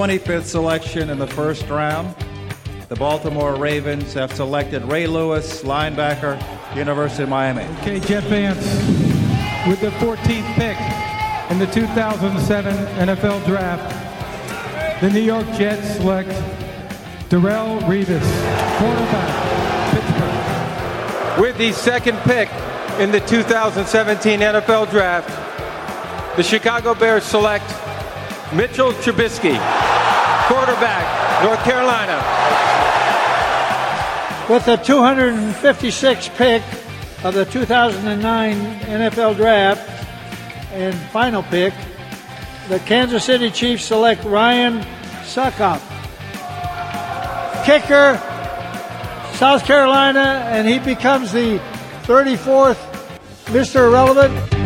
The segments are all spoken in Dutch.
25th selection in the first round, the Baltimore Ravens have selected Ray Lewis, linebacker, University of Miami. Okay, Jeff Vance, with the 14th pick in the 2007 NFL Draft, the New York Jets select Darrell Revis, quarterback, Pittsburgh. With the second pick in the 2017 NFL Draft, the Chicago Bears select Mitchell Trubisky, quarterback, North Carolina. With the 256th pick of the 2009 NFL Draft and final pick, the Kansas City Chiefs select Ryan Suckup, kicker, South Carolina, and he becomes the 34th Mr. Irrelevant.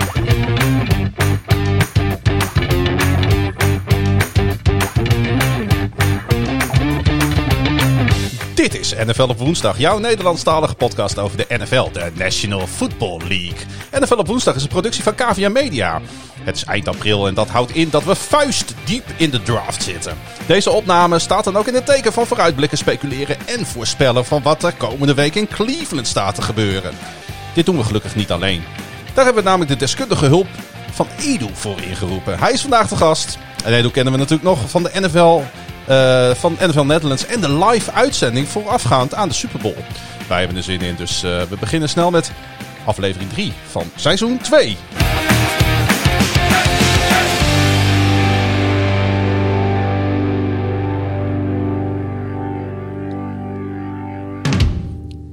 Dit is NFL op woensdag, jouw Nederlandstalige podcast over de NFL, de National Football League. NFL op woensdag is een productie van KVM Media. Het is eind april en dat houdt in dat we vuist diep in de draft zitten. Deze opname staat dan ook in het teken van vooruitblikken, speculeren en voorspellen van wat er komende week in Cleveland staat te gebeuren. Dit doen we gelukkig niet alleen. Daar hebben we namelijk de deskundige hulp van Edu voor ingeroepen. Hij is vandaag de gast. En Edu kennen we natuurlijk nog van de NFL, eh, van NFL Netherlands en de live uitzending voorafgaand aan de Super Bowl. Wij hebben er zin in, dus eh, we beginnen snel met aflevering 3 van seizoen 2.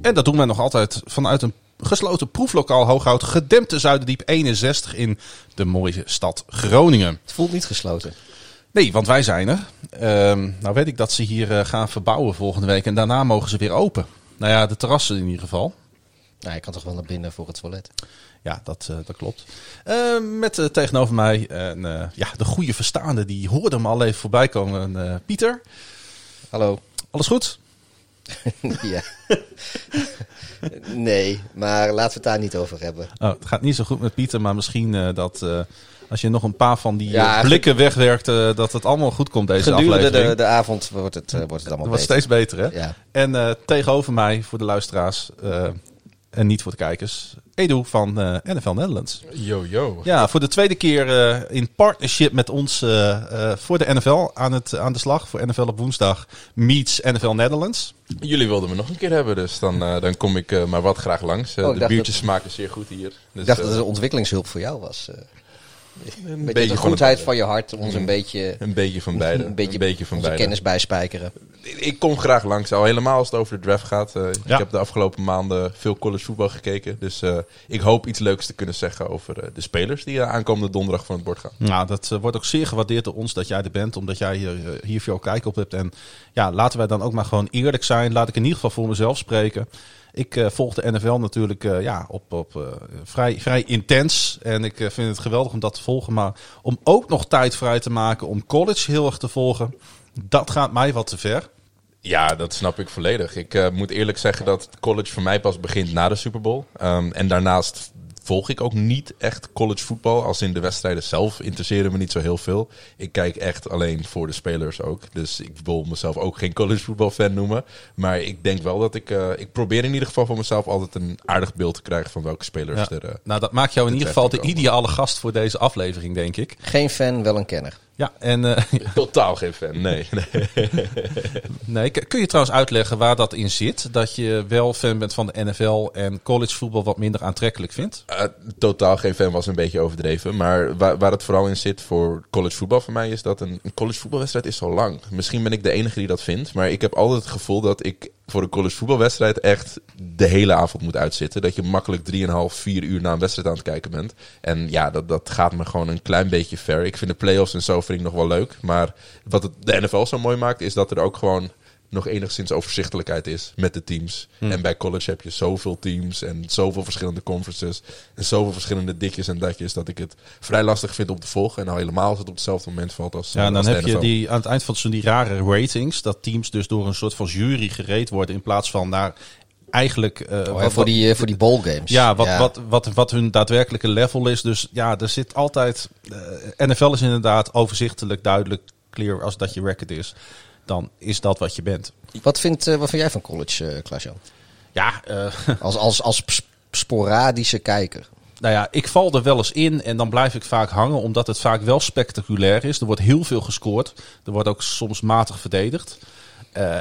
En dat doen wij nog altijd vanuit een gesloten proeflokaal Hooghout, gedempte Zuiderdiep 61 in de mooie stad Groningen. Het voelt niet gesloten. Nee, want wij zijn er. Ehm, nou weet ik dat ze hier eh, gaan verbouwen volgende week en daarna mogen ze weer open. Nou ja, de terrassen in ieder geval. Nou, je kan toch wel naar binnen voor het toilet. Ja, dat, eh, dat klopt. Ehm, met eh, tegenover mij en, ja, de goede verstaande, die hoorde hem al even voorbij komen. Pieter, Hallo. alles goed? ja. nee, maar laten we het daar niet over hebben. Oh, het gaat niet zo goed met Pieter, maar misschien dat als je nog een paar van die Ja, eh, blikken wegwerkt, eh, dat het allemaal goed komt deze Gedurende aflevering. de, de avond wordt het, eh, wordt het allemaal Dat wordt beter. steeds beter, hè? Ja. En eh, tegenover mij, voor de luisteraars eh, en niet voor de kijkers, Edu van NFL Netherlands. Yo, yo. Ja, voor de tweede keer eh, in partnership met ons voor de NFL aan, het, aan de slag. Voor NFL op woensdag meets NFL Netherlands. Jullie wilden me nog een keer hebben, dus dan, dan kom ik maar wat graag langs. Oh, de biertjes smaken zeer goed hier. Dus, Ik dacht dat het ontwikkelingshulp voor jou was. Een beetje, beetje de goedheid van je hart, ons een Mm. beetje, een beetje van beide. een beetje, van onze beide. kennis bijspijkeren. Ik kom graag langs, al helemaal als het over de draft gaat. Eh, Ja. Ik heb de afgelopen maanden veel college voetbal gekeken. Dus eh, ik hoop iets leuks te kunnen zeggen over eh, de spelers die aankomende donderdag van het bord gaan. Nou, dat wordt ook zeer gewaardeerd door ons dat jij er bent, omdat jij hier, hier veel kijk op hebt. En ja, laten wij dan ook maar gewoon eerlijk zijn. Laat ik in ieder geval voor mezelf spreken. Ik volg de NFL natuurlijk ja, op, op vrij, vrij intens. En ik vind het geweldig om dat te volgen. Maar om ook nog tijd vrij te maken om college heel erg te volgen, dat gaat mij wat te ver. Ja, dat snap ik volledig. Ik eh, moet eerlijk zeggen dat college voor mij pas begint na de Super Bowl. Ehm, en daarnaast volg ik ook niet echt college voetbal. Als in de wedstrijden zelf interesseren me niet zo heel veel. Ik kijk echt alleen voor de spelers ook. Dus ik wil mezelf ook geen college voetbal fan noemen. Maar ik denk wel dat ik... eh, ik probeer in ieder geval voor mezelf altijd een aardig beeld te krijgen van welke spelers Ja. er... eh, Nou, dat maakt jou in de ieder geval de ideale gast voor deze aflevering, denk ik. Geen fan, wel een kenner. Ja, en eh, totaal geen fan, nee. nee. nee, kun je trouwens uitleggen waar dat in zit? Dat je wel fan bent van de NFL en college voetbal wat minder aantrekkelijk vindt? Eh, totaal geen fan was een beetje overdreven. Maar waar, waar het vooral in zit voor college voetbal voor mij is dat een, een college voetbalwedstrijd is zo lang. Misschien ben ik de enige die dat vindt. Maar ik heb altijd het gevoel dat ik voor een college voetbalwedstrijd echt de hele avond moet uitzitten. Dat je makkelijk 3,5, 4 uur na een wedstrijd aan het kijken bent. En ja, dat, dat gaat me gewoon een klein beetje ver. Ik vind de playoffs en zo vind ik nog wel leuk. Maar wat het, de NFL zo mooi maakt is dat er ook gewoon nog enigszins overzichtelijkheid is met de teams. En bij college heb je zoveel teams en zoveel verschillende conferences en zoveel verschillende ditjes en datjes dat ik het vrij lastig vind om te volgen. En nou helemaal als het op hetzelfde moment valt als Ja, en dan heb je die, aan het eind van het seizoen die rare ratings. Dat teams dus door een soort van jury gereed worden. In plaats van naar eigenlijk. eh, Oh, ja, wat- voor, die, eh, voor die bowl games. Ja, wat, Wat, wat, wat hun daadwerkelijke level is. Dus ja, er zit altijd. eh, NFL is inderdaad overzichtelijk, duidelijk. clear als dat je record is, dan is dat wat je bent. Wat, vindt, eh, wat vind jij van college, Klaas-Jan? Ja, eh, Als, als, als sp- sporadische kijker. nou ja, ik val er wel eens in en dan blijf ik vaak hangen, omdat het vaak wel spectaculair is. Er wordt heel veel gescoord. Er wordt ook soms matig verdedigd.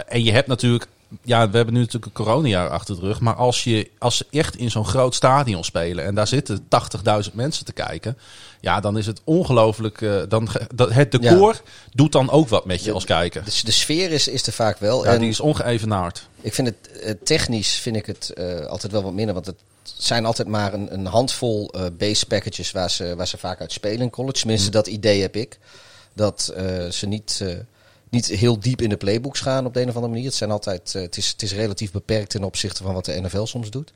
En je hebt natuurlijk, ja, we hebben nu natuurlijk een coronajaar achter de rug. Maar als, je, als ze echt in zo'n groot stadion spelen en daar zitten 80.000 mensen te kijken. Ja, dan is het ongelooflijk. eh, dan, dat, het decor doet dan ook wat met je als kijker. Dus de sfeer is, is er vaak wel. Ja, en die is ongeëvenaard. ik vind het eh, technisch vind ik het eh, altijd wel wat minder. Want het zijn altijd maar een, een handvol eh, base packages waar ze, waar ze vaak uit spelen in college. Tenminste, Mm. dat idee heb ik. Dat ze niet, niet heel diep in de playbooks gaan op de een of andere manier. Het, zijn altijd, eh, het, is, het is relatief beperkt ten opzichte van wat de NFL soms doet.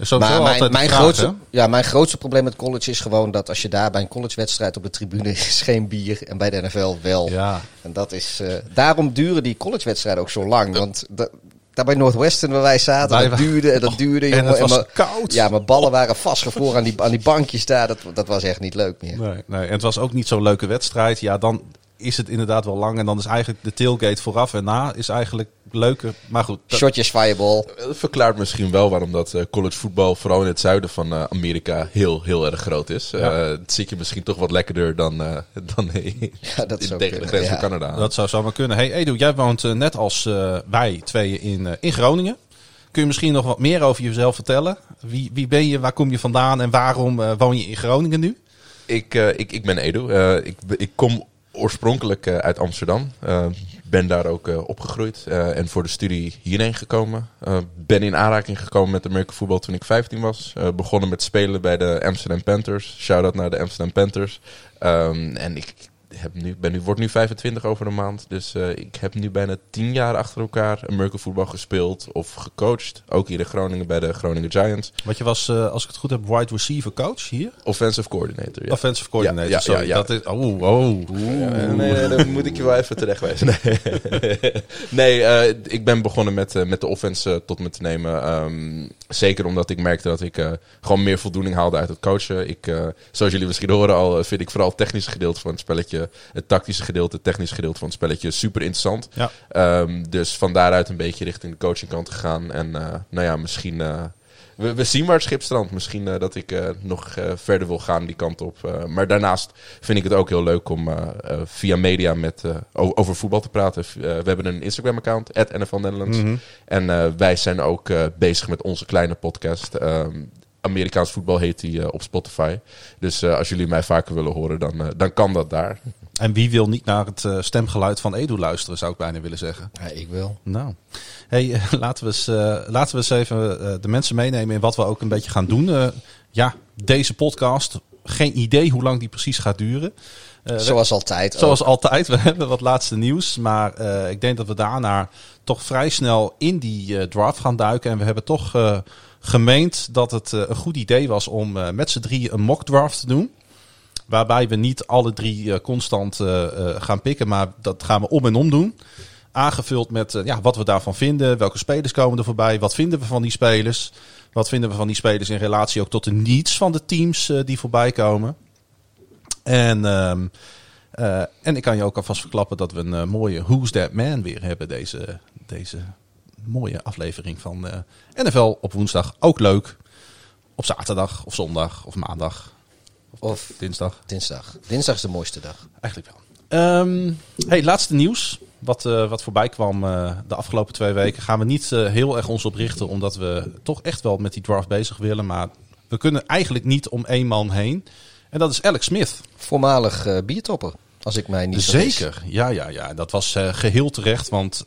Sowieso Maar mijn, mijn, grootste, ja, mijn grootste probleem met college is gewoon dat als je daar bij een collegewedstrijd op de tribune is geen bier en bij de NFL wel. Ja. En dat is, eh, daarom duren die collegewedstrijden ook zo lang. Want da- daar bij Northwestern waar wij zaten, Wij dat duurde en dat duurde. en jongen. het was mijn- koud. Ja, mijn ballen waren vastgevroren aan die, aan die bankjes daar. Dat, dat was echt niet leuk meer. Nee, nee, en het was ook niet zo'n leuke wedstrijd. Ja, dan is het inderdaad wel lang. En dan is eigenlijk de tailgate vooraf en na is eigenlijk leuker. Maar goed, dat- Shotjes fireball. Dat verklaart misschien wel waarom dat eh, college voetbal, vooral in het zuiden van eh, Amerika, heel, heel erg groot is. Ja. Eh, het zit je misschien toch wat lekkerder dan, eh, dan in- Ja, dat in- zou tegen de kunnen, grens ja. van Canada. dat zou zomaar kunnen. Hey Edu, jij woont eh, net als eh, wij tweeën in, eh, in Groningen. Kun je misschien nog wat meer over jezelf vertellen? Wie, wie ben je, waar kom je vandaan en waarom eh, woon je in Groningen nu? Ik, eh, ik, ik ben Edo. Eh, ik, ik kom oorspronkelijk eh, uit Amsterdam. Eh, ben daar ook eh, opgegroeid en voor de studie hierheen gekomen. Ben in aanraking gekomen met American voetbal toen ik 15 was. Begonnen met spelen bij de Amsterdam Panthers. Shout-out naar de Amsterdam Panthers. Ehm, en ik heb nu, ben nu, word nu 25 over een maand. Dus eh, ik heb nu bijna 10 jaar achter elkaar American voetbal gespeeld of gecoacht. Ook hier in Groningen bij de Groningen Giants. Want je was, eh, als ik het goed heb, wide receiver coach hier. Offensive coordinator. Ja. Offensive coordinator. Ja, sorry. Dat is, oh, oh. Ja, nee, dan moet ik je wel even terechtwijzen. Nee, nee eh, ik ben begonnen met, met de offense tot me te nemen. Ehm, zeker omdat ik merkte dat ik gewoon meer voldoening haalde uit het coachen. Ik, zoals jullie misschien horen al, vind ik vooral het technische gedeelte van het spelletje, het tactische gedeelte, het technische gedeelte van het spelletje super interessant. Ja. Ehm, dus van daaruit een beetje richting de coachingkant gegaan. En eh, nou ja, misschien... eh, we, we zien waar het schip strandt. Misschien eh, dat ik nog verder wil gaan die kant op. Maar daarnaast vind ik het ook heel leuk om via media met, over voetbal te praten. We hebben een Instagram-account, NFL Netherlands. Mhm. En wij zijn ook bezig met onze kleine podcast. Amerikaans voetbal heet die eh, op Spotify. Dus eh, als jullie mij vaker willen horen, dan, eh, dan kan dat daar. En wie wil niet naar het stemgeluid van Edu luisteren, zou ik bijna willen zeggen. Ja, ik wel. Nou, hey, laten, we eens, eh, laten we eens even de mensen meenemen in wat we ook een beetje gaan doen. Eh, ja, deze podcast, geen idee hoe lang die precies gaat duren. Eh, Zoals altijd. ook. Zoals altijd, we hebben wat laatste nieuws. Maar eh, ik denk dat we daarna toch vrij snel in die eh, draft gaan duiken. En we hebben toch eh, gemeend dat het eh, een goed idee was om eh, met z'n drie een mock draft te doen. Waarbij we niet alle drie eh, constant gaan pikken, maar dat gaan we om en om doen. Aangevuld met ja, wat we daarvan vinden, welke spelers komen er voorbij, wat vinden we van die spelers. Wat vinden we van die spelers in relatie ook tot de needs van de teams die voorbij komen. En, ehm, eh, en ik kan je ook alvast verklappen dat we een mooie Who's That Man weer hebben. Deze, deze mooie aflevering van eh, NFL op woensdag. Ook leuk. Op zaterdag of zondag of maandag. Of Dinsdag. dinsdag. Dinsdag is de mooiste dag. Eigenlijk wel. Ehm, hey, laatste nieuws. Wat, eh, wat voorbij kwam eh, de afgelopen twee weken. Gaan we niet heel erg ons op richten. Omdat we toch echt wel met die draft bezig willen. Maar we kunnen eigenlijk niet om één man heen. En dat is Alex Smith. Voormalig biertopper, als ik mij niet. Zeker, ja, ja, ja. Dat was eh, geheel terecht, want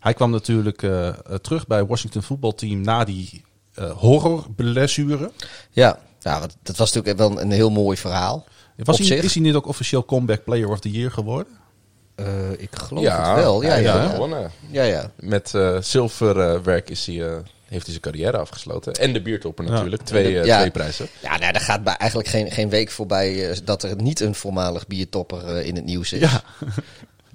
hij kwam natuurlijk eh, terug bij Washington voetbalteam na die eh horrorblessure. Ja, nou, dat was natuurlijk wel een heel mooi verhaal. Was hij, is hij niet ook officieel comeback player of the year geworden? Eh, ik geloof Ja, het wel. Ja, hij ja, ja. gewonnen. ja, ja. Met eh zilverwerk is hij, eh, heeft hij zijn carrière afgesloten. En de biertopper Ja. natuurlijk. Twee, Ja. twee prijzen. Ja, nou, er gaat bij eigenlijk geen, geen week voorbij dat er niet een voormalig biertopper in het nieuws is. Ja.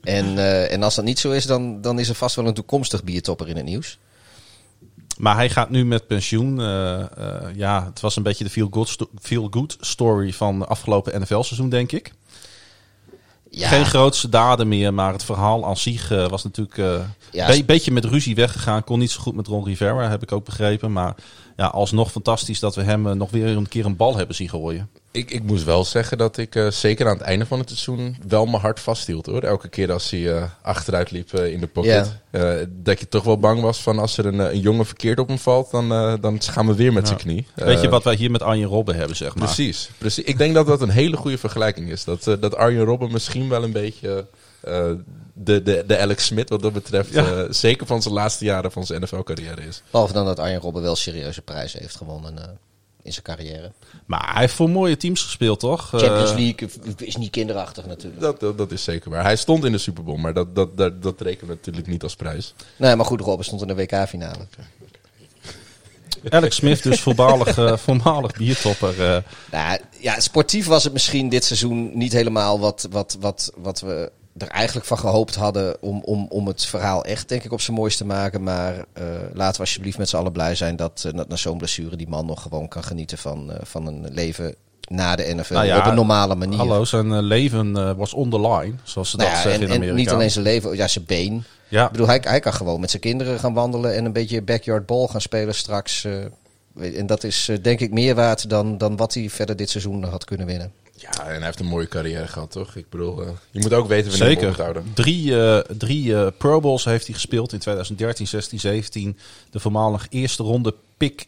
En, eh, en als dat niet zo is, dan, dan is er vast wel een toekomstig biertopper in het nieuws. Maar hij gaat nu met pensioen. Eh, eh, ja, het was een beetje de feel-good sto- feel-good story van de afgelopen NFL-seizoen, denk ik. Ja. Geen grootste daden meer, maar het verhaal aan zich was natuurlijk een Ja, be- beetje met ruzie weggegaan. Kon niet zo goed met Ron Rivera, heb ik ook begrepen. Maar ja, alsnog fantastisch dat we hem eh, nog weer een keer een bal hebben zien gooien. Ik, ik moest wel zeggen dat ik eh, zeker aan het einde van het seizoen wel mijn hart vasthield hoor. Elke keer als hij eh, achteruit liep in de pocket. Eh, dat je toch wel bang was van als er een, een jongen verkeerd op hem valt, dan, eh, dan gaan we weer met zijn knie. Weet je wat wij hier met Arjen Robben hebben, zeg maar. Precies, precies. Ik denk dat dat een hele goede vergelijking is. Dat, eh, dat Arjen Robben misschien wel een beetje eh, de, de, de Alex Smith wat dat betreft, Ja. eh, zeker van zijn laatste jaren van zijn NFL-carrière is. Behalve dan dat Arjen Robben wel serieuze prijzen heeft gewonnen eh, in zijn carrière. Maar hij heeft voor mooie teams gespeeld, toch? Champions League is niet kinderachtig natuurlijk. Dat, dat, dat is zeker waar. Hij stond in de Super Bowl, maar dat, dat, dat, dat rekenen we natuurlijk niet als prijs. Nee, maar goed, Robben stond in de WK-finale. Alex Smith, dus voormalig, voormalig biertopper. eh. Nou, ja, sportief was het misschien dit seizoen niet helemaal wat, wat, wat, wat we er eigenlijk van gehoopt hadden om, om, om het verhaal echt, denk ik, op zijn mooist te maken. Maar eh, laten we alsjeblieft met z'n allen blij zijn dat, dat na zo'n blessure die man nog gewoon kan genieten van, eh, van een leven na de NFL Nou ja, op een normale manier. Hallo, zijn leven was on the line, zoals ze Nou dat ja, zeggen en, in en Amerika. niet alleen zijn leven, ja, zijn been. Ja, Ik bedoel, hij, hij kan gewoon met zijn kinderen gaan wandelen en een beetje backyard ball gaan spelen straks. en dat is denk ik meer waard dan, dan wat hij verder dit seizoen had kunnen winnen. Ja, en hij heeft een mooie carrière gehad, toch? Ik bedoel, eh, je moet ook weten wanneer je zeker. houden. Drie, eh, drie eh, Pro Bowls heeft hij gespeeld in 2013, 16, 17. De voormalig eerste ronde pick,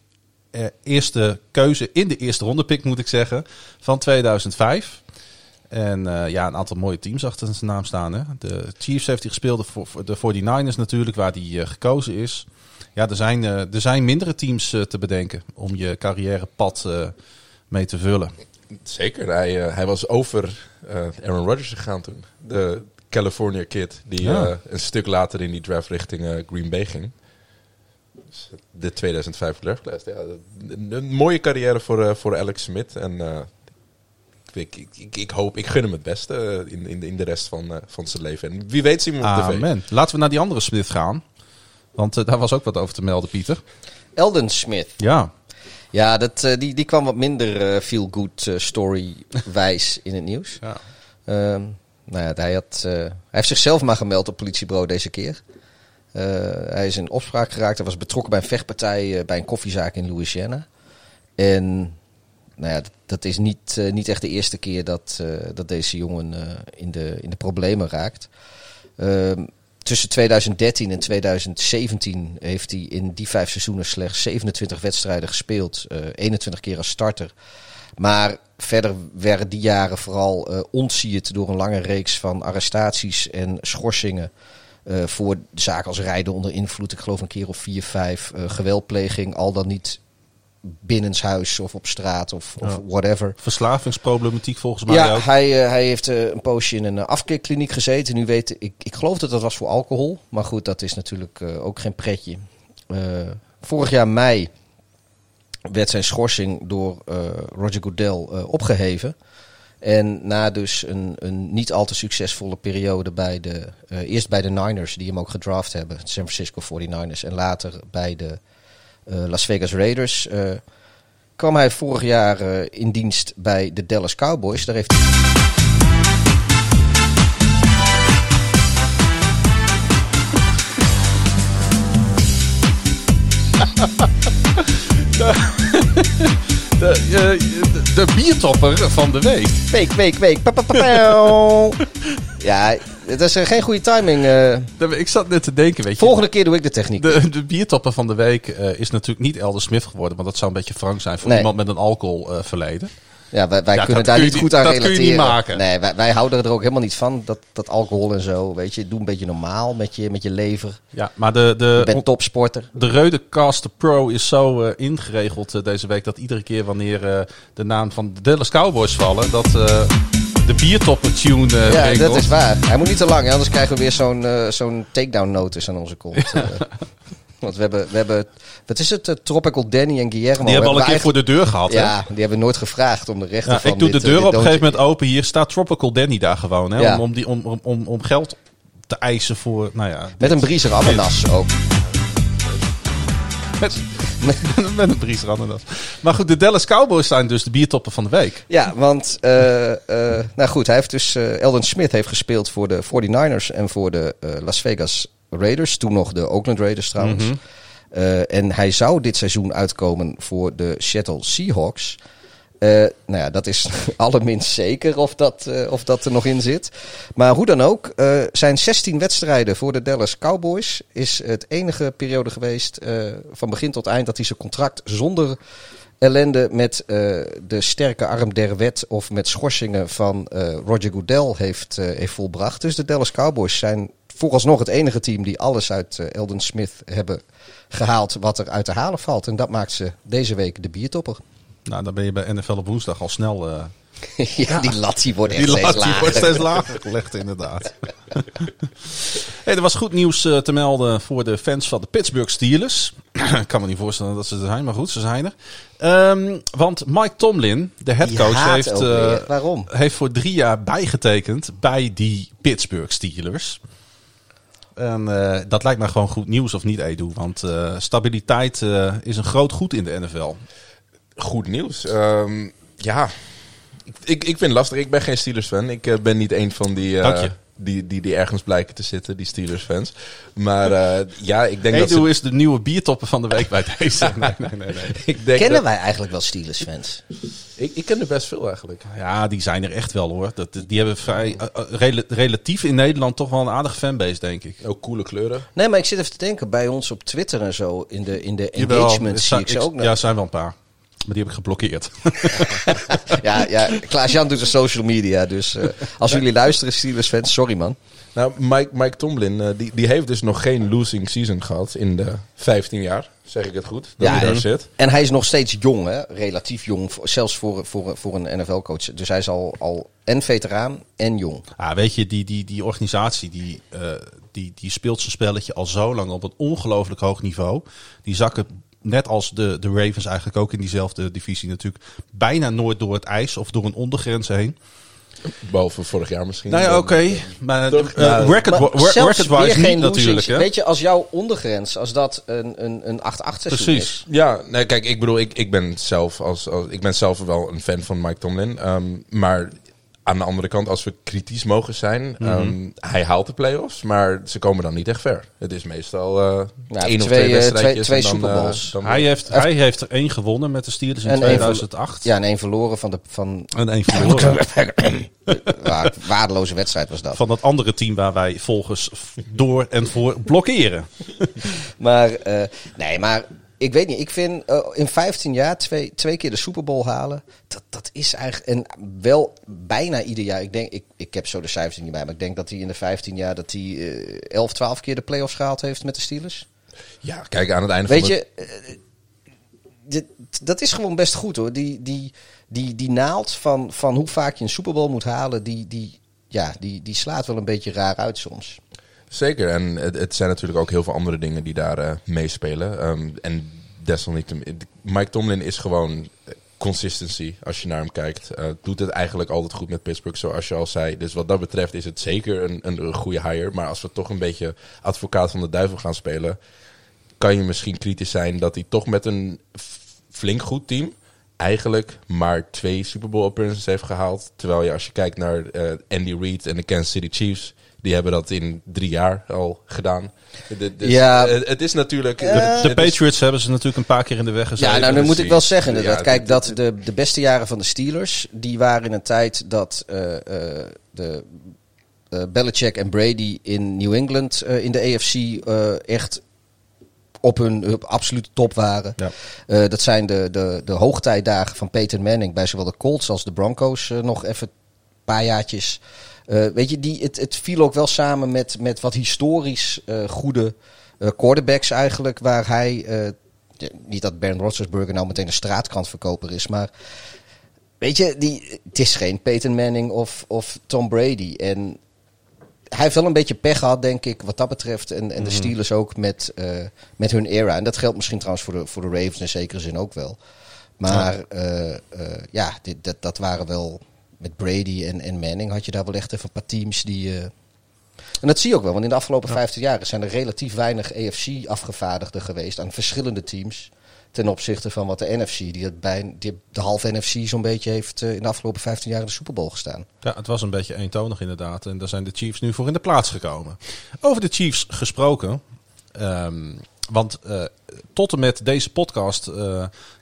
eerste keuze in de eerste ronde pick moet ik zeggen, van 2005. En ja, een aantal mooie teams achter zijn naam staan. Hè. De Chiefs heeft hij gespeeld, de, voor- voor de 49ers natuurlijk, waar hij gekozen is. Ja, er zijn, er zijn mindere teams te bedenken om je carrièrepad mee te vullen. Zeker, hij, eh, hij was over eh, Aaron Rodgers gegaan toen. De California kid, die Ja. eh, een stuk later in die draft richting eh, Green Bay ging. Dus de 2005 draft class. Ja, een, een mooie carrière voor, eh, voor Alex Smith. En eh, ik, ik, ik, ik hoop, ik gun hem het beste in, in, in de rest van, eh, van zijn leven. En wie weet zien we hem op tv. Amen. Laten we naar die andere Smith gaan. Want daar was ook wat over te melden, Pieter. Elden Smith. Ja, Ja, dat, eh, die, die kwam wat minder eh, feel-good eh, story-wijs in het nieuws. Ja. Ehm, nou ja, hij, had, hij heeft zichzelf maar gemeld op politiebureau deze keer. Hij is in opspraak geraakt. Hij was betrokken bij een vechtpartij bij een koffiezaak in Louisiana. En nou ja, dat, is niet, niet echt de eerste keer dat, dat deze jongen in, de, in de problemen raakt. Tussen 2013 en 2017 heeft hij in die vijf seizoenen slechts 27 wedstrijden gespeeld. eh 21 keer als starter. Maar verder werden die jaren vooral eh ontsierd door een lange reeks van arrestaties en schorsingen. eh, voor zaken als rijden onder invloed, ik geloof een keer of vier, vijf. eh, geweldpleging, al dan niet binnenshuis of op straat of, of Ja. whatever. verslavingsproblematiek volgens mij Ja, ook. hij, eh, hij heeft eh, een poosje in een afkeerkliniek gezeten. Nu weet ik, ik geloof dat dat was voor alcohol. Maar goed, dat is natuurlijk eh, ook geen pretje. Vorig jaar mei werd zijn schorsing door Roger Goodell eh, opgeheven. En na dus een, een niet al te succesvolle periode bij de... eerst bij de Niners, die hem ook gedraft hebben. San Francisco 49ers. En later bij de Las Vegas Raiders... eh, kwam hij vorig jaar eh, in dienst bij de Dallas Cowboys. Daar heeft hij De, eh, de, de biertopper van de week. week, week, week. Pa, pa, pa, pauw. ja, het is eh, geen goede timing. eh. Ik zat net te denken, weet je. volgende keer doe ik de techniek. De, de biertopper van de week eh, is natuurlijk niet Elder Smith geworden. Want dat zou een beetje frank zijn voor Nee. iemand met een alcoholverleden. Ja, wij, wij Ja, kunnen daar je niet goed aan dat kun je relateren. niet maken. Nee, wij, wij houden er ook helemaal niet van. Dat, dat alcohol en zo, weet je. Doe een beetje normaal met je, met je lever. ja, maar de, Je de, bent topsporter. de Reudecaster Pro is zo eh, ingeregeld eh, deze week... dat iedere keer wanneer eh, de naam van de Dallas Cowboys vallen... dat de biertopper tune Ja, dat is waar. Hij moet niet te lang, hè, anders krijgen we weer zo'n zo'n takedown notice aan onze kont. Eh, want we hebben, we hebben, wat is het, eh, Tropical Danny en Guillermo. Die hebben al een keer voor de deur gehad. hè? Ja, die hebben nooit gevraagd om de rechten Ja, van ik doe dit, de eh, deur op een gegeven moment open. Hier staat Tropical Danny daar gewoon. Hè, Ja. om, om, die, om, om- om, om geld te eisen voor... Nou ja, Met een briezer ananas ook. met, met een Bries Ananas. Maar goed, de Dallas Cowboys zijn dus de biertoppen van de week. Ja, want eh, nou goed, hij heeft dus eh, Eldon Smith heeft gespeeld voor de 49ers en voor de Las Vegas Raiders, toen nog de Oakland Raiders trouwens. Mhm. Eh, en hij zou dit seizoen uitkomen voor de Seattle Seahawks. Eh, nou ja, dat is allerminst zeker of dat, eh, of dat er nog in zit. Maar hoe dan ook, zijn 16 wedstrijden voor de Dallas Cowboys is het enige periode geweest van begin tot eind dat hij zijn contract zonder ellende met de sterke arm der wet of met schorsingen van Roger Goodell heeft, heeft volbracht. Dus de Dallas Cowboys zijn vooralsnog het enige team die alles uit eh, Eldon Smith hebben gehaald wat er uit te halen valt. En dat maakt ze deze week de biertopper. Nou, dan ben je bij NFL op woensdag al snel... eh, ja, die lat die wordt die steeds lager. wordt steeds lager gelegd, inderdaad. hey, er was goed nieuws eh, te melden voor de fans van de Pittsburgh Steelers. Ik kan me niet voorstellen dat ze er zijn, maar goed, ze zijn er. Ehm, want Mike Tomlin, de headcoach, heeft. Waarom? heeft voor drie jaar bijgetekend bij die Pittsburgh Steelers. En eh, dat lijkt mij gewoon goed nieuws, of niet, Edu? Want eh, stabiliteit eh, is een groot goed in de NFL. Goed nieuws. Ehm, ja, ik, ik, ik vind het lastig. Ik ben geen Steelers-fan. Ik eh, ben niet een van die, Dank je. Die, die, die ergens blijken te zitten, die Steelers-fans. Maar eh, ja, ik denk dat Edu ze... is de nieuwe biertopper van de week bij deze. Nee, nee, nee, nee. Ik, denk Kennen dat- wij eigenlijk wel Steelers fans? ik, ik ken er best veel eigenlijk. Ja, die zijn er echt wel hoor. Dat, die hebben vrij, eh, eh, rela- relatief in Nederland toch wel een aardige fanbase, denk ik. Ook coole kleuren. Nee, maar ik zit even te denken, bij ons op Twitter en zo, in de, in de engagement zie ik ze ook nog. Ja, er zijn wel een paar. Maar die heb ik geblokkeerd. Ja, ja Klaas-Jan doet de social media, dus eh, als jullie luisteren, Steelers fans, sorry man. Nou, Mike, Mike Tomlin, eh, die, die heeft dus nog geen losing season gehad in de 15 jaar. Zeg ik het goed? Dat Ja, hij daar en, zit. en hij is nog steeds jong, hè? relatief jong, zelfs voor, voor, voor een NFL-coach. Dus hij is al, al en veteraan en jong. Ah, weet je, die, die, die organisatie die, eh, die, die speelt zijn spelletje al zo lang op een ongelooflijk hoog niveau. Die zakken, net als de, de Ravens eigenlijk ook in diezelfde divisie natuurlijk, bijna nooit door het ijs of door een ondergrens heen. Behalve vorig jaar misschien. Nou ja, oké. Maar record, niet geen natuurlijk. Hè? Weet je, als jouw ondergrens, als dat een, een, een 8-8 seizoen Precies. is. Ja, nee, kijk, ik bedoel, ik, ik, ben zelf als, als, ik ben zelf wel een fan van Mike Tomlin. ehm, maar aan de andere kant, als we kritisch mogen zijn, Mhm. ehm, hij haalt de play-offs, maar ze komen dan niet echt ver. Het is meestal eh Nou, één of twee, eh, wedstrijdjes. twee- dan, eh, dan- Hij heeft, hij heeft er één gewonnen met de Steelers in En één 2008. Ja, en één verloren van de van, En één verloren. waar, waardeloze wedstrijd was dat. van dat andere team waar wij volgens door en voor blokkeren. Maar, eh, nee, maar ik weet niet. Ik vind eh, in 15 jaar twee, twee keer de Super Bowl halen. Dat, dat is eigenlijk. En wel bijna ieder jaar. Ik, denk, ik, ik heb zo de cijfers niet bij. Maar ik denk dat hij in de 15 jaar. dat hij eh 11, 12 keer de playoffs gehaald heeft met de Steelers. Ja, kijk, aan het einde Weet van je. eh, dit, dat is gewoon best goed hoor. Die, die, die, die naald van, van hoe vaak je een Super Bowl moet halen. Die, die, ja, die, die slaat wel een beetje raar uit soms. Zeker, en het, het zijn natuurlijk ook heel veel andere dingen die daar eh, meespelen. Ehm, en desalniettemin, Mike Tomlin is gewoon consistency als je naar hem kijkt. Eh, doet het eigenlijk altijd goed met Pittsburgh, zoals je al zei. Dus wat dat betreft is het zeker een, een, goede hire. Maar als we toch een beetje advocaat van de duivel gaan spelen, kan je misschien kritisch zijn dat hij toch met een flink goed team eigenlijk maar twee Super Bowl appearances heeft gehaald. Terwijl je als je kijkt naar eh, Andy Reid en de Kansas City Chiefs, die hebben dat in drie jaar al gedaan. De- dus, Ja. eh, het is natuurlijk... De, het de is- Patriots hebben ze natuurlijk een paar keer in de weg gezeten. Ja, nou, dan moet ik wel zeggen inderdaad. Ja, Kijk, dat de, de beste jaren van de Steelers, die waren in een tijd dat eh, eh, de eh Belichick en Brady in New England eh, in de AFC eh, echt op hun op absolute top waren. Ja. Eh, dat zijn de, de, de hoogtijdagen van Peyton Manning bij zowel de Colts als de Broncos eh, nog even een paar jaartjes. Eh, weet je, die, het, het viel ook wel samen met, met wat historisch eh, goede eh, quarterbacks eigenlijk. Waar hij, ja, niet dat Bernd Roethlisberger nou meteen een straatkrantverkoper is, maar weet je, die, het is geen Peyton Manning of, of Tom Brady. En hij heeft wel een beetje pech gehad, denk ik, wat dat betreft. En, en de Steelers ook met, met hun era. En dat geldt misschien trouwens voor de, voor de Ravens in zekere zin ook wel. Maar eh, ja, dit, dat, dat waren wel... Met Brady en, en Manning had je daar wel echt even een paar teams die... eh, en dat zie je ook wel, want in de afgelopen 15 jaar zijn er relatief weinig AFC-afgevaardigden geweest aan verschillende teams. ten opzichte van wat de NFC, die, het bij, die de halve NFC zo'n beetje heeft eh, in de afgelopen 15 jaar in de Super Bowl gestaan. Ja, het was een beetje eentonig inderdaad. En daar zijn de Chiefs nu voor in de plaats gekomen. Over de Chiefs gesproken. ehm, want eh, tot en met deze podcast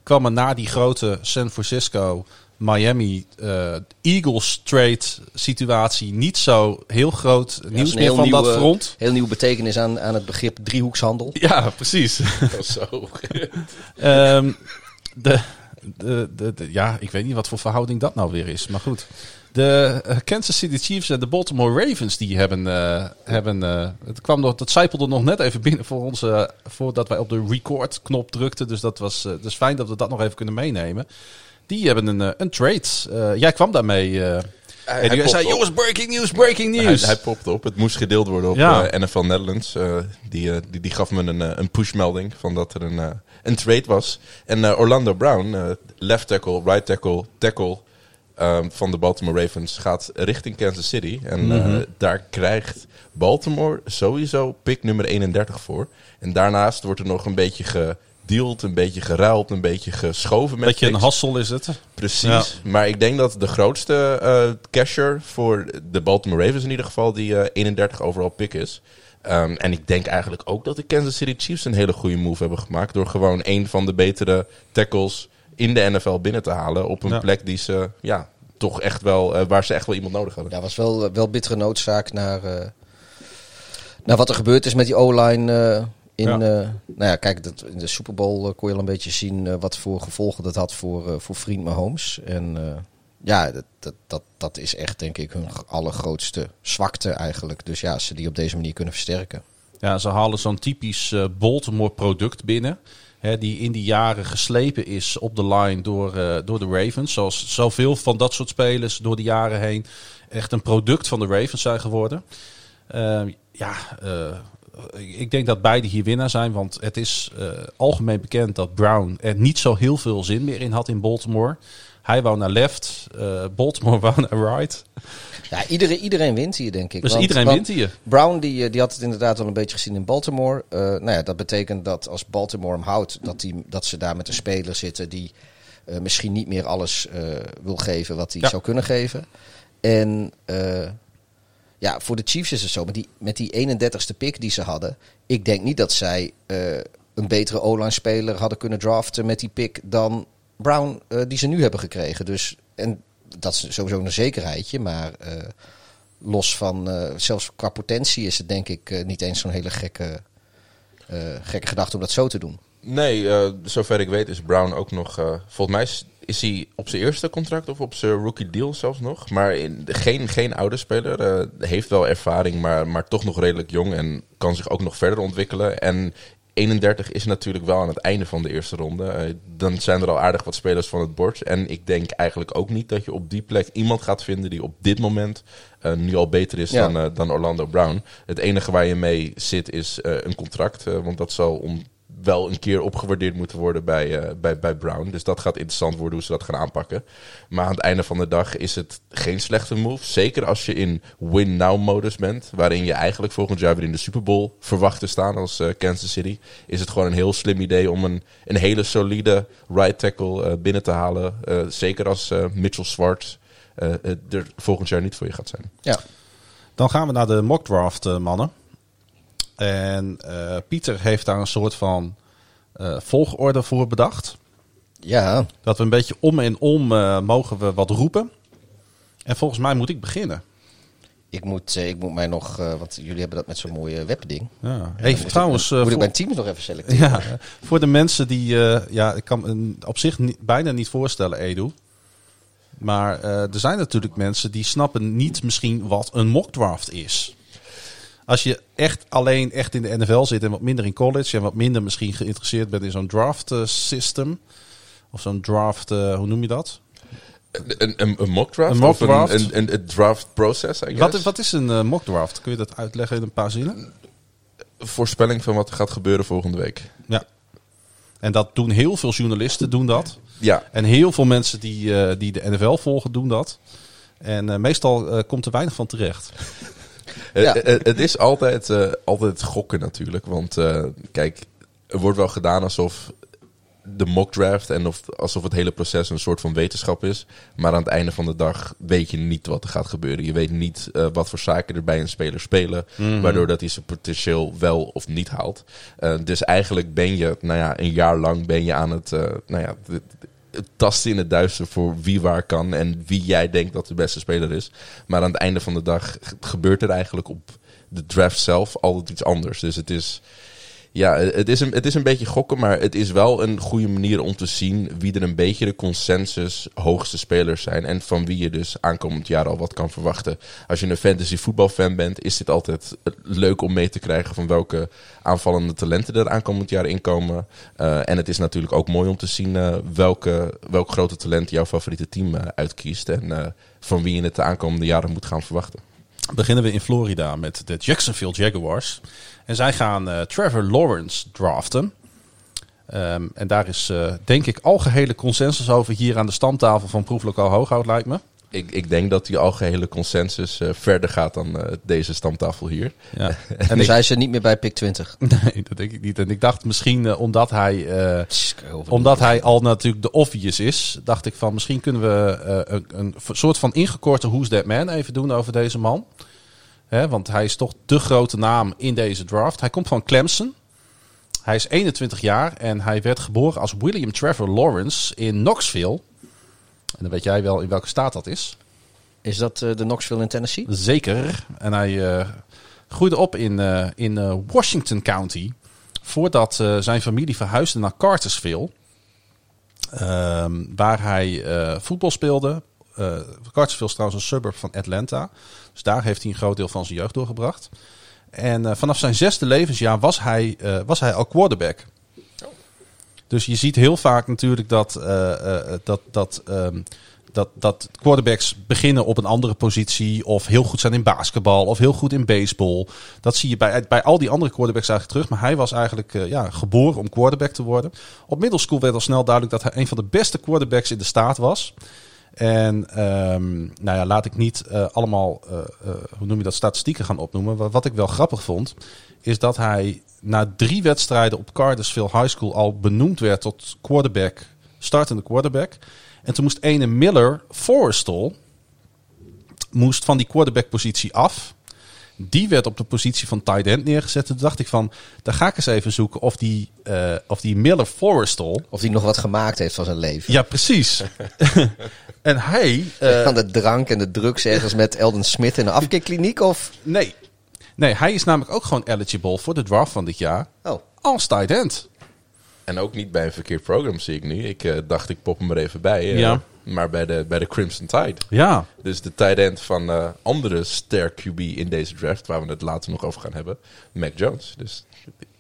kwam er na die grote San Francisco Miami eh, Eagles trade situatie niet zo heel groot Ja, nieuws dat meer van dat front. Heel nieuwe betekenis aan, aan het begrip driehoekshandel. Ja, precies. Zo. Ehm, de, de, de, de- ja, ik weet niet wat voor verhouding dat nou weer is. Maar goed. De eh, Kansas City Chiefs en de Baltimore Ravens die hebben. eh, hebben het kwam nog, dat zijpelde nog net even binnen voor ons. voordat wij op de record knop drukten. Dus dat was. dus fijn dat we dat nog even kunnen meenemen. Die hebben een, eh, een trade. Eh, jij kwam daarmee. eh Hij, en jij popt zei: op. Jongens, breaking news, breaking Hij, news. hij popte op. Het moest gedeeld worden op Ja. NFL Netherlands. Eh, die, die, die gaf me een, een pushmelding van dat er een, een trade was. En eh, Orlando Brown, left tackle, right tackle, tackle ehm, van de Baltimore Ravens, gaat richting Kansas City. En eh, daar krijgt Baltimore sowieso pick nummer 31 voor. En daarnaast wordt er nog een beetje gedeeld, een beetje geruild, een beetje geschoven met Beetje een hassel is het. Precies. Ja. Maar ik denk dat de grootste eh casher voor de Baltimore Ravens in ieder geval die eh 31 overal pick is. Ehm, en ik denk eigenlijk ook dat de Kansas City Chiefs een hele goede move hebben gemaakt. Door gewoon een van de betere tackles in de NFL binnen te halen. Op een Ja. plek die ze, ja, toch echt wel, eh, waar ze echt wel iemand nodig hadden. Ja, was wel, wel bittere noodzaak naar, eh, naar wat er gebeurd is met die O-line. In, Ja. eh, nou ja, kijk, dat, in de Super Bowl eh, kon je al een beetje zien eh, wat voor gevolgen dat had voor, voor vriend Mahomes. En ja, dat, dat, dat, dat is echt denk ik hun allergrootste zwakte eigenlijk. Dus ja, ze die op deze manier kunnen versterken. Ja, ze halen zo'n typisch Baltimore product binnen. Hè, die in die jaren geslepen is op de line door, door de Ravens. Zoals zoveel van dat soort spelers door de jaren heen echt een product van de Ravens zijn geworden. Eh, ja, ik denk dat beide hier winnaar zijn. Want het is eh, algemeen bekend dat Brown er niet zo heel veel zin meer in had in Baltimore. Hij wou naar left, eh, Baltimore wou naar right. Ja, iedereen, iedereen wint hier denk ik. Dus Want- iedereen want wint hier. Brown die, eh, die had het inderdaad al een beetje gezien in Baltimore. Eh, nou ja, dat betekent dat als Baltimore hem houdt, dat, die, dat ze daar met een speler zitten die eh, misschien niet meer alles eh, wil geven wat hij Ja. zou kunnen geven. En eh, ja, voor de Chiefs is het zo, met die, met die 31ste pick die ze hadden, ik denk niet dat zij eh, een betere O-line speler hadden kunnen draften met die pick dan Brown eh, die ze nu hebben gekregen. Dus, en dat is sowieso een zekerheidje, maar eh, los van, zelfs qua potentie is het denk ik niet eens zo'n hele gekke, gekke gedachte om dat zo te doen. Nee, zover ik weet is Brown ook nog. volgens mij is, hij op zijn eerste contract of op zijn rookie deal zelfs nog. Maar in, geen, geen oude speler. eh, heeft wel ervaring, maar, maar toch nog redelijk jong. En kan zich ook nog verder ontwikkelen. En 31 is natuurlijk wel aan het einde van de eerste ronde. Eh, dan zijn er al aardig wat spelers van het bord. En ik denk eigenlijk ook niet dat je op die plek iemand gaat vinden die op dit moment eh, nu al beter is Ja. dan, dan Orlando Brown. Het enige waar je mee zit is een contract. want dat zal om wel een keer opgewaardeerd moeten worden bij, eh, bij, bij Brown. Dus dat gaat interessant worden hoe ze dat gaan aanpakken. Maar aan het einde van de dag is het geen slechte move. Zeker als je in win-now-modus bent. Waarin je eigenlijk volgend jaar weer in de Super Bowl verwacht te staan als eh, Kansas City. Is het gewoon een heel slim idee om een, een hele solide right tackle eh, binnen te halen. Zeker als Mitchell eh, er volgend jaar niet voor je gaat zijn. Ja, Dan gaan we naar de mock draft, mannen. En eh, Pieter heeft daar een soort van eh, volgorde voor bedacht. ja Dat we een beetje om en om eh, mogen we wat roepen. En volgens mij moet ik beginnen. ik, moet, ik moet mij nog, want jullie hebben dat met zo'n mooie webding. Ja. Even moet trouwens, ik, moet ik voor, mijn teams nog even selecteren. ja, voor de mensen die, ja, ik kan me op zich niet, bijna niet voorstellen, Edu. Maar er zijn natuurlijk mensen die snappen niet misschien wat een mock draft is. Als je echt alleen echt in de NFL zit en wat minder in college en wat minder misschien geïnteresseerd bent in zo'n draft eh, system. Of zo'n draft, eh, hoe noem je dat? Een, een, een mock draft? Een mock Of draft? Een, een, een, een draft process, I guess? Wat, wat is een eh, mock draft? Kun je dat uitleggen in een paar zinnen? voorspelling van wat er gaat gebeuren volgende week. Ja. En dat doen heel veel journalisten, doen dat. Ja, En heel veel mensen die, die de NFL volgen, doen dat. En meestal komt er weinig van terecht. Ja. Eh, eh, het is altijd, eh, altijd gokken natuurlijk. Want eh, kijk, er wordt wel gedaan alsof de mock draft en of, alsof het hele proces een soort van wetenschap is. Maar aan het einde van de dag weet je niet wat er gaat gebeuren. Je weet niet eh, wat voor zaken er bij een speler spelen, waardoor dat hij zijn potentieel wel of niet haalt. Dus eigenlijk ben je, nou ja, een jaar lang ben je aan het, eh, nou ja, tasten in het duister voor wie waar kan en wie jij denkt dat de beste speler is. Maar aan het einde van de dag gebeurt er eigenlijk op de draft zelf altijd iets anders. Dus het is, ja, het is, een, het is een beetje gokken, maar het is wel een goede manier om te zien wie er een beetje de consensus hoogste spelers zijn. En van wie je dus aankomend jaar al wat kan verwachten. Als je een fantasy voetbalfan bent, is dit altijd leuk om mee te krijgen van welke aanvallende talenten er aankomend jaar inkomen. Eh, en het is natuurlijk ook mooi om te zien eh, welke, welk grote talent jouw favoriete team eh, uitkiest. En van wie je het de aankomende jaren moet gaan verwachten. Beginnen we in Florida met de Jacksonville Jaguars. En zij gaan eh, Trevor Lawrence draften. Ehm, en daar is eh, denk ik algehele consensus over hier aan de stamtafel van Proeflokaal Hooghout, lijkt me. Ik, ik denk dat die algehele consensus eh, verder gaat dan eh, deze stamtafel hier. Ja. En En ik, ze niet meer bij pick 20. nee, dat denk ik niet. En ik dacht misschien eh, omdat hij... Omdat hij al natuurlijk de obvious is, dacht ik van misschien kunnen we een, een soort van ingekorte Who's That Man even doen over deze man. Hè, want hij is toch de grote naam in deze draft. Hij komt van Clemson. Hij is 21 jaar en hij werd geboren als William Trevor Lawrence in Knoxville. En dan weet jij wel in welke staat dat is. Is dat eh, de Knoxville in Tennessee? Zeker. En hij eh, groeide op in, eh, in Washington County. Voordat zijn familie verhuisde naar Cartersville. Ehm, waar hij voetbal speelde. Cartersville is trouwens een suburb van Atlanta. Dus daar heeft hij een groot deel van zijn jeugd doorgebracht. En vanaf zijn zesde levensjaar was hij, was hij al quarterback. Dus je ziet heel vaak natuurlijk dat, eh, eh, dat, dat, ehm, dat, dat quarterbacks beginnen op een andere positie. Of heel goed zijn in basketbal. Of heel goed in baseball. Dat zie je bij, bij al die andere quarterbacks eigenlijk terug. Maar hij was eigenlijk eh, ja, geboren om quarterback te worden. Op middelschool werd al snel duidelijk dat hij een van de beste quarterbacks in de staat was. En ehm, nou ja, laat ik niet eh, allemaal, eh, eh, hoe noem je dat, statistieken gaan opnoemen. Wat ik wel grappig vond, is dat hij na drie wedstrijden op Cartersville High School al benoemd werd tot quarterback, startende quarterback. En toen moest ene Miller Forrestal moest van die quarterback positie af. Die werd op de positie van tight end neergezet. Toen dacht ik van, daar ga ik eens even zoeken of die, eh, of die Miller Forrestal... Of die nog wat gemaakt heeft van zijn leven? Ja, precies. en hij... eh, Van de drank en de drugs ergens met Eldon Smith in een afkeerkliniek? Of? Nee. Nee, hij is namelijk ook gewoon eligible voor de draft van dit jaar. Oh, Als tight end. En ook niet bij een verkeerd programma zie ik nu. Ik eh, dacht ik pop hem er even bij. eh, Ja. Maar bij de, bij de Crimson Tide. Ja. Dus de tight end van eh, andere ster QB in deze draft, waar we het later nog over gaan hebben, Mac Jones. Dus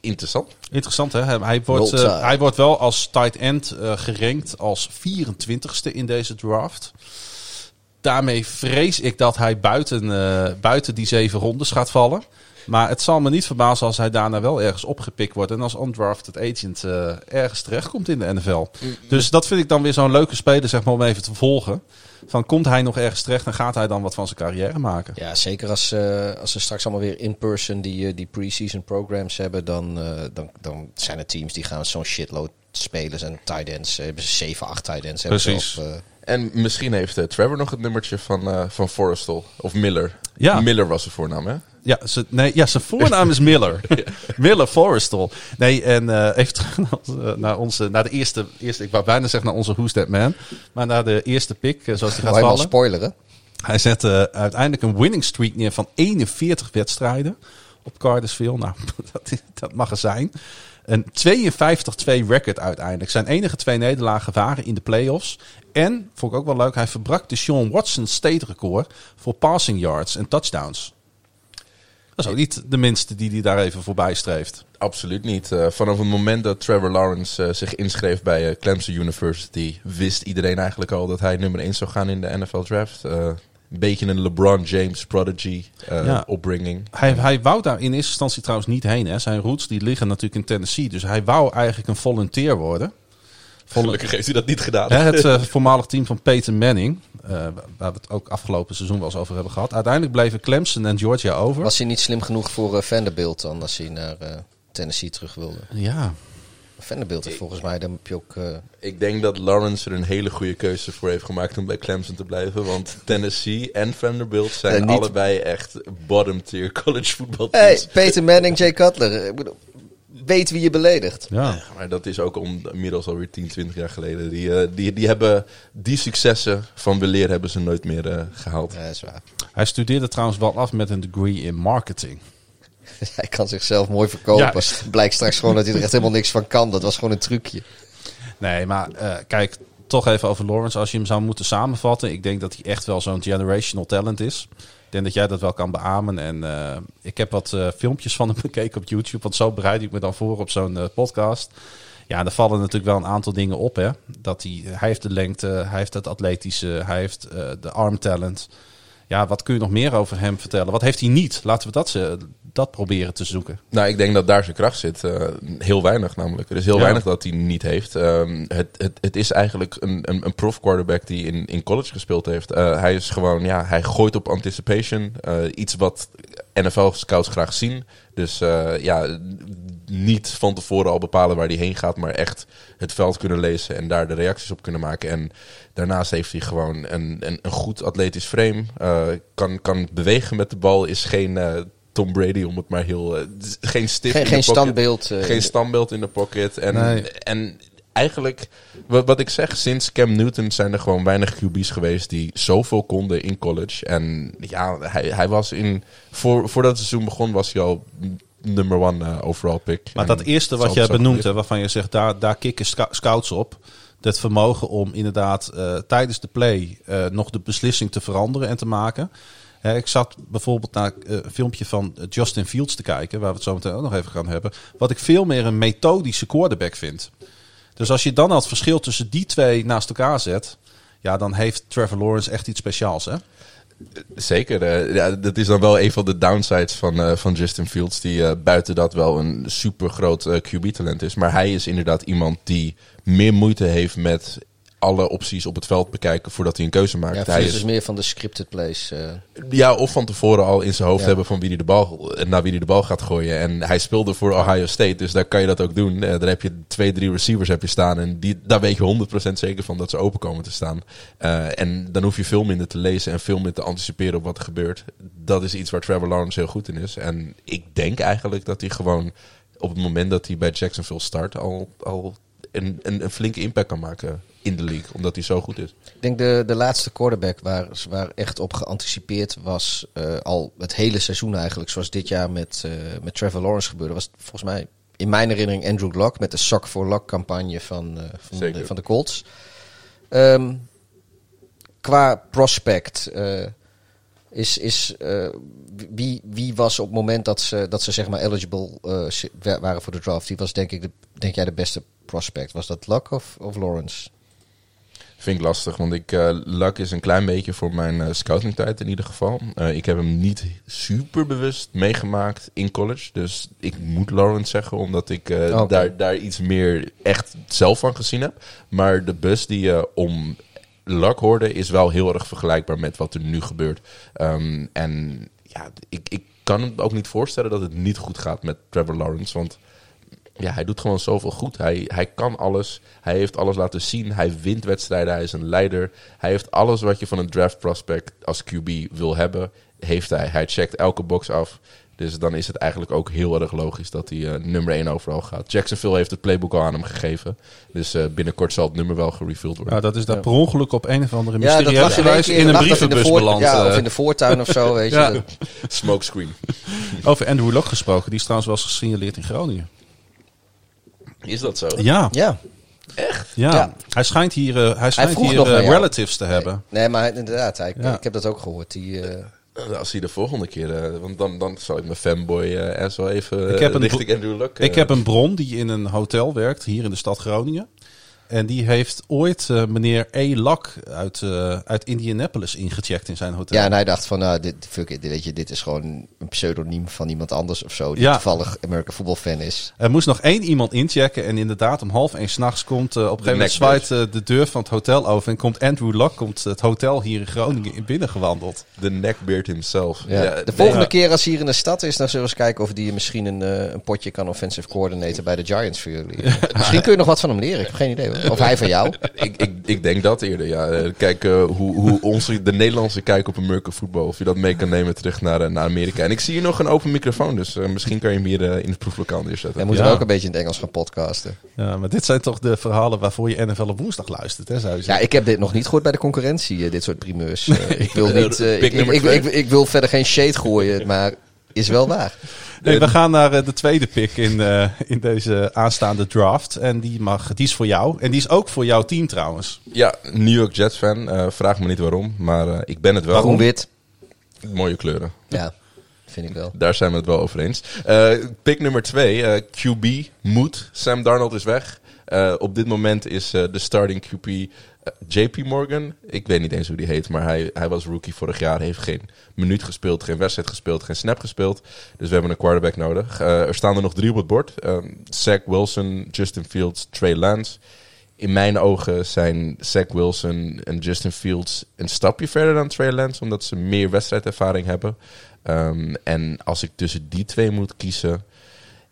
interessant. Interessant hè. Hij, wordt, hij wordt wel als tight end gerankt als 24ste in deze draft. Daarmee vrees ik dat hij buiten, eh, buiten die zeven rondes gaat vallen. Maar het zal me niet verbazen als hij daarna wel ergens opgepikt wordt. En als undrafted agent eh, ergens terechtkomt in de NFL. Dus dat vind ik dan weer zo'n leuke speler zeg maar, om even te volgen. Van komt hij nog ergens terecht en gaat hij dan wat van zijn carrière maken? ja, zeker als, eh, als ze straks allemaal weer in person die, die pre-season programs hebben, dan, dan, dan zijn er teams die gaan zo'n shitload spelers en tight ends. hebben ze 7, 8 tight ends. hebben Precies. eh, En misschien heeft eh, Trevor nog het nummertje van, eh van Forrestal. Of Miller. Ja. Miller was zijn voornaam, hè? Ja, ze, nee, ja, zijn voornaam is Miller. Miller Forrestal. Nee, en eh, even terug naar, onze- naar, onze, naar de eerste, eerste, ik wou bijna zeggen naar onze Who's That Man. Maar naar de eerste pick, zoals die gaat wou je wel vallen. spoileren? Hij zette uiteindelijk een winning streak neer van 41 wedstrijden op Cartersville. Nou, dat, dat mag er zijn. Een 52-2 record uiteindelijk. Zijn enige twee nederlagen waren in de playoffs. En, vond ik ook wel leuk, hij verbrak de Sean Watson state record voor passing yards en touchdowns. Dat is ook niet de minste die hij daar even voorbij streeft. Absoluut niet. Eh, vanaf het moment dat Trevor Lawrence eh, zich inschreef bij eh, Clemson University, wist iedereen eigenlijk al dat hij nummer 1 zou gaan in de NFL draft. Een beetje een LeBron James prodigy eh, Ja. opbringing. Hij, hij wou daar in eerste instantie trouwens niet heen. Hè. Zijn roots die liggen natuurlijk in Tennessee. Dus hij wou eigenlijk een volunteer worden. Gelukkig heeft hij dat niet gedaan. Hè, het eh, voormalig team van Peyton Manning, eh, waar we het ook afgelopen seizoen wel eens over hebben gehad. Uiteindelijk bleven Clemson en Georgia over. Was hij niet slim genoeg voor eh, Vanderbilt dan als hij naar eh, Tennessee terug wilde? Ja, Vanderbilt heeft volgens mij, dan heb je ook... eh, Ik denk dat Lawrence er een hele goede keuze voor heeft gemaakt om bij Clemson te blijven. Want Tennessee en Vanderbilt zijn niet- allebei echt bottom tier college hey, voetbalteams. Peter Manning, Jay Cutler. Ik bedoel, weet wie je beledigt. Ja. Maar dat is ook om, inmiddels alweer 10, 20 jaar geleden. Die, eh, die, die hebben die successen van weleer hebben ze nooit meer eh, gehaald. Ja, is waar. Hij studeerde trouwens wel af met een degree in marketing. Hij kan zichzelf mooi verkopen. Ja. Blijkt straks gewoon dat hij er echt helemaal niks van kan. Dat was gewoon een trucje. Nee, maar eh, kijk, toch even over Lawrence. Als je hem zou moeten samenvatten. Ik denk dat hij echt wel zo'n generational talent is. Ik denk dat jij dat wel kan beamen. En eh, ik heb wat eh, filmpjes van hem bekeken op YouTube. Want zo bereid ik me dan voor op zo'n podcast. Ja, er vallen natuurlijk wel een aantal dingen op. Hè? Dat hij, hij heeft de lengte, hij heeft het atletische, hij heeft de armtalent. Ja, wat kun je nog meer over hem vertellen? Wat heeft hij niet? Laten we dat, dat proberen te zoeken. Nou, ik denk dat daar zijn kracht zit. Eh, heel weinig namelijk. Er is heel Ja. weinig dat hij niet heeft. Ehm, het, het, het is eigenlijk een, een, een prof quarterback die in, in college gespeeld heeft. Eh, hij is gewoon, ja, hij gooit op anticipation. Eh, iets wat NFL-scouts graag zien. Dus ja, niet van tevoren al bepalen waar hij heen gaat, maar echt het veld kunnen lezen en daar de reacties op kunnen maken. En daarnaast heeft hij gewoon een, een, een goed atletisch frame. Kan, kan bewegen met de bal, is geen Tom Brady, om het maar heel... eh, geen stift Geen, in de geen pocket. standbeeld. eh, Geen standbeeld in de pocket. En, Nee. en eigenlijk, wat, wat ik zeg, sinds Cam Newton zijn er gewoon weinig QB's geweest die zoveel konden in college. En ja, hij, hij was in, voor, voordat het seizoen begon, was hij al number one eh, overall pick. Maar En dat eerste wat hè, gebeuren. waarvan je zegt, daar, daar kicken scouts op. Dat vermogen om inderdaad eh, tijdens de play eh, nog de beslissing te veranderen en te maken. Ik zat bijvoorbeeld naar eh, een filmpje van Justin Fields te kijken, waar we het zo meteen ook nog even gaan hebben. Wat ik veel meer een methodische quarterback vind. Dus als je dan al het verschil tussen die twee naast elkaar zet, ja, dan heeft Trevor Lawrence echt iets speciaals. Hè? Zeker. eh, ja, dat is dan wel een van de downsides van, eh, van Justin Fields. Die buiten dat wel een super groot QB-talent is. Maar hij is inderdaad iemand die meer moeite heeft met alle opties op het veld bekijken voordat hij een keuze maakt. ja, hij is is meer van de scripted plays. eh. Ja, of van tevoren al in zijn hoofd Ja. hebben van wie hij de bal, naar wie hij de bal gaat gooien. En hij speelde voor Ohio State, dus daar kan je dat ook doen. Eh, daar heb je twee, drie receivers heb je staan en die, daar weet je 100% zeker van dat ze open komen te staan. Eh, en dan hoef je veel minder te lezen en veel minder te anticiperen op wat er gebeurt. Dat is iets waar Trevor Lawrence heel goed in is. En ik denk eigenlijk dat hij gewoon op het moment dat hij bij Jacksonville start al, al een, een, een flinke impact kan maken in de league, omdat hij zo goed is. Ik denk de, de laatste quarterback waar, waar echt op geanticipeerd was, eh, al het hele seizoen eigenlijk, zoals dit jaar met, eh, met Trevor Lawrence gebeurde, was volgens mij in mijn herinnering Andrew Luck met de Sock for Luck campagne van, eh, van, de, van de Colts. Ehm, qua prospect is, is wie, wie was op het moment dat ze, dat ze zeg maar eligible waren voor de draft, die was denk ik de, denk jij de beste prospect? Was dat Luck of, of Lawrence? Vind ik lastig, want ik, eh Luck is een klein beetje voor mijn eh, scoutingtijd in ieder geval. Eh, ik heb hem niet super bewust meegemaakt in college. Dus ik moet Lawrence zeggen, omdat ik Oké. daar, daar iets meer echt zelf van gezien heb. Maar de bus die je om Luck hoorde is wel heel erg vergelijkbaar met wat er nu gebeurt. Ehm, en ja, ik, ik kan me ook niet voorstellen dat het niet goed gaat met Trevor Lawrence, want... Ja, hij doet gewoon zoveel goed. Hij, hij kan alles. Hij heeft alles laten zien. Hij wint wedstrijden. Hij is een leider. Hij heeft alles wat je van een draft prospect als QB wil hebben. Heeft hij. Hij checkt elke box af. Dus dan is het eigenlijk ook heel erg logisch dat hij eh, nummer 1 overal gaat. Jacksonville heeft het playbook al aan hem gegeven. Dus eh, binnenkort zal het nummer wel gerefilled worden. Ja, dat is daar per ongeluk op een of andere Ja, dat mysterieuze wijze in een dat brievenbus beland. Ja, eh. of in de voortuin of zo, weet je. Ja. Dat- Smokescreen. Over Andrew Luck gesproken, die is trouwens wel eens gesignaleerd in Groningen. Is dat zo? Ja, ja. ja. Ja. hij schijnt hier, eh, hij schijnt hier eh, jou. relatives te hebben. Nee, maar inderdaad, hij, Ja. ik heb dat ook gehoord. Die, eh, Als hij de volgende keer... eh, want dan, dan zal ik mijn fanboy eh ass wel even Ik heb een richting bro- Andrew Luck... Ik heb een bron die in een hotel werkt, hier in de stad Groningen. En die heeft ooit eh, meneer E. Lak uit, eh, uit Indianapolis ingecheckt in zijn hotel. Ja, en hij dacht van, nou, dit, fuck it, dit, weet je, dit is gewoon een pseudoniem van iemand anders of zo. Die Ja. toevallig American Football fan is. Er moest nog één iemand inchecken. En inderdaad, om half één s'nachts komt eh, op een gegeven moment zwaait de deur van het hotel open. En komt Andrew Luck komt het hotel hier in Groningen in binnengewandeld. De neckbeard himself. Ja. Ja, de volgende ja. keer als hij hier in de stad is, dan zullen we eens kijken of die misschien een, een potje kan offensive coordinator bij de Giants voor jullie. Misschien kun je nog wat van hem leren, ik heb geen idee. Of hij van jou. ik, ik, ik denk dat eerder, ja. Eh, Kijk, eh, hoe, hoe onze, de Nederlandse kijk op American voetbal, of je dat mee kan nemen terug naar, eh, naar Amerika. En ik zie hier nog een open microfoon, dus misschien kan je hem hier in het proeflokaal neerzetten. Dan moeten Ja. we ook een beetje in het Engels gaan podcasten. Ja, maar dit zijn toch de verhalen waarvoor je NFL op woensdag luistert, hè, zou je Ja, ik heb dit nog niet gehoord bij de concurrentie, dit soort primeurs. Ik, wil niet, ik, ik, ik, ik wil verder geen shade gooien, maar is wel waar. Nee, we gaan naar eh, de tweede pick in, eh, in deze aanstaande draft. En die, mag, die is voor jou. En die is ook voor jouw team trouwens. Ja, New York Jets fan. Eh, vraag me niet waarom, maar eh, ik ben het wel. Waarom wit? Mooie kleuren. Ja, vind ik wel. Daar zijn we het wel over eens. Eh, pick nummer twee, eh, QB, moet. Sam Darnold is weg. Eh, op dit moment is eh, de starting QB JP Morgan. Ik weet niet eens hoe die heet, maar hij, hij was rookie vorig jaar. Heeft geen minuut gespeeld, geen wedstrijd gespeeld, geen snap gespeeld. Dus we hebben een quarterback nodig. Eh, er staan er nog drie op het bord. Ehm, Zach Wilson, Justin Fields, Trey Lance. In mijn ogen zijn Zach Wilson en Justin Fields een stapje verder dan Trey Lance, omdat ze meer wedstrijdervaring hebben. Ehm, en als ik tussen die twee moet kiezen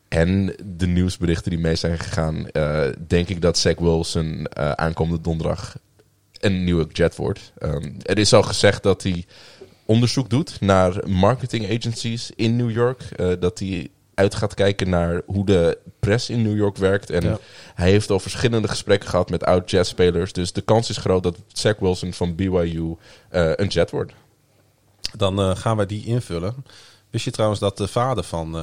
en de nieuwsberichten die mee zijn gegaan, eh, denk ik dat Zach Wilson eh, aankomende donderdag een nieuwe Jet wordt. Ehm, er is al gezegd dat hij onderzoek doet naar marketing agencies in New York. eh, dat hij uit gaat kijken naar hoe de press in New York werkt. En Ja. hij heeft al verschillende gesprekken gehad met oud-Jet-spelers. Dus de kans is groot dat Zach Wilson van BYU eh, een Jet wordt. Dan eh, gaan wij die invullen. Wist je trouwens dat de vader van,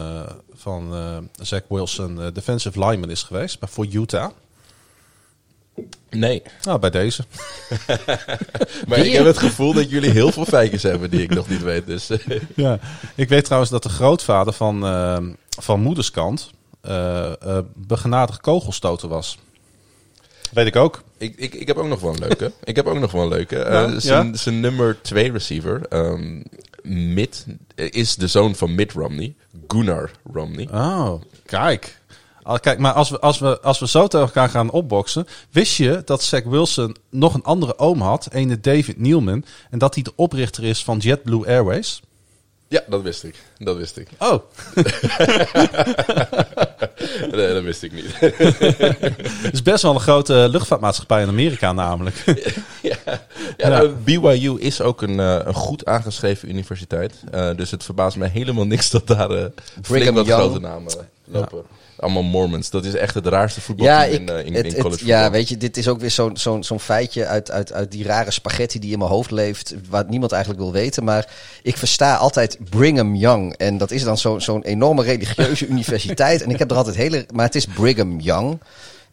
van Zach Wilson defensive lineman is geweest maar voor Utah? Nee. Nou, bij deze. Maar ik heb het gevoel dat jullie heel veel feitjes hebben die ik nog niet weet. Dus, eh, Ja. Ik weet trouwens dat de grootvader van, eh, van moederskant eh eh begenadigd kogelstoter was. Weet ik ook. ik, ik, ik heb ook nog wel een leuke. ik heb ook nog wel een leuke. Nou, zijn, ja. nummer twee receiver, ehm Mitt, is de zoon van Mitt Romney. Gunnar Romney. Oh, kijk. Al- Kijk, maar als we, als, we, als we zo tegen elkaar gaan opboksen. Wist je dat Zach Wilson nog een andere oom had, ene David Nealman. En dat hij de oprichter is van JetBlue Airways? Ja, dat wist ik. Dat wist ik. Oh, Nee, dat wist ik niet. het is best wel een grote luchtvaartmaatschappij in Amerika namelijk. ja, Ja. nou, BYU is ook een, eh, een goed aangeschreven universiteit. Eh, dus het verbaast mij helemaal niks dat daar eh flink wat grote namen lopen. Allemaal Mormons. Dat is echt het raarste voetbal Ja, in, eh, in, het, in het- college ja, weet je, dit is ook weer zo'n zo'n zo'n feitje uit, uit, uit die rare spaghetti die in mijn hoofd leeft, wat niemand eigenlijk wil weten. Maar ik versta altijd Brigham Young. En dat is dan zo- zo'n enorme religieuze universiteit. En ik heb er altijd hele. Maar het is Brigham Young.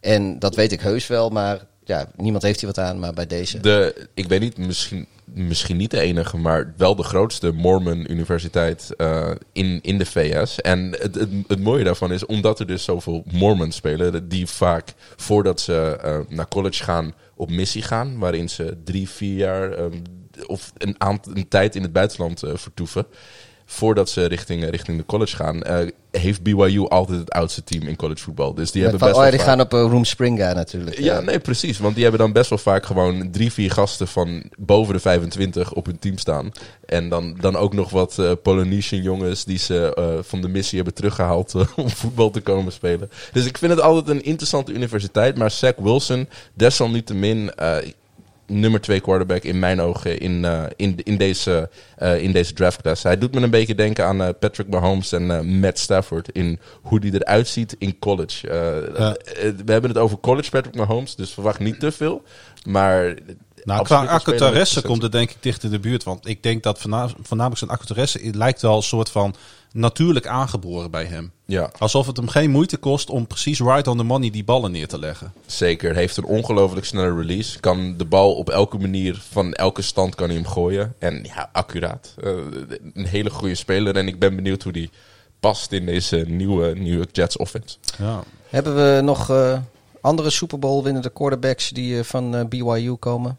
En dat weet ik heus wel, maar ja, niemand heeft hier wat aan. Maar bij deze. De, ik weet niet, misschien, misschien niet de enige, maar wel de grootste Mormon universiteit eh, in, in de VS. En het, het, mooie daarvan is, omdat er dus zoveel Mormons spelen, die vaak voordat ze eh, naar college gaan, op missie gaan, waarin ze drie, vier jaar ehm, of een, aant- een tijd in het buitenland eh, vertoeven. Voordat ze richting, richting de college gaan, eh, heeft BYU altijd het oudste team in college voetbal. Dus die hebben best oh wel die vaak- gaan op eh, Room Springa natuurlijk. ja, nee, precies. Want die hebben dan best wel vaak gewoon drie, vier gasten van boven de 25 op hun team staan. En dan, dan ook nog wat eh, Polynesian jongens die ze eh, van de missie hebben teruggehaald eh, om voetbal te komen spelen. Dus ik vind het altijd een interessante universiteit. Maar Zach Wilson, desalniettemin eh, nummer twee quarterback in mijn ogen in, eh, in, in, deze, eh, in deze draftclass. Hij doet me een beetje denken aan eh, Patrick Mahomes en Matt Stafford in hoe die eruit ziet in college. Ja. we hebben het over college Patrick Mahomes, dus verwacht niet te veel. Maar Nou, qua accutaresse komt het denk ik dicht in de buurt. Want ik denk dat voorna- voornamelijk zijn accutaresse lijkt wel een soort van natuurlijk aangeboren bij hem. Ja, Alsof het hem geen moeite kost om precies right on the money die ballen neer te leggen. zeker. Heeft een ongelooflijk snelle release. Kan de bal op elke manier, van elke stand kan hij hem gooien. En ja, accuraat. Eh, een hele goede speler. En ik ben benieuwd hoe die past in deze nieuwe New York Jets offense. Ja. Hebben we nog eh, andere Super Bowl winnende quarterbacks die eh, van BYU komen?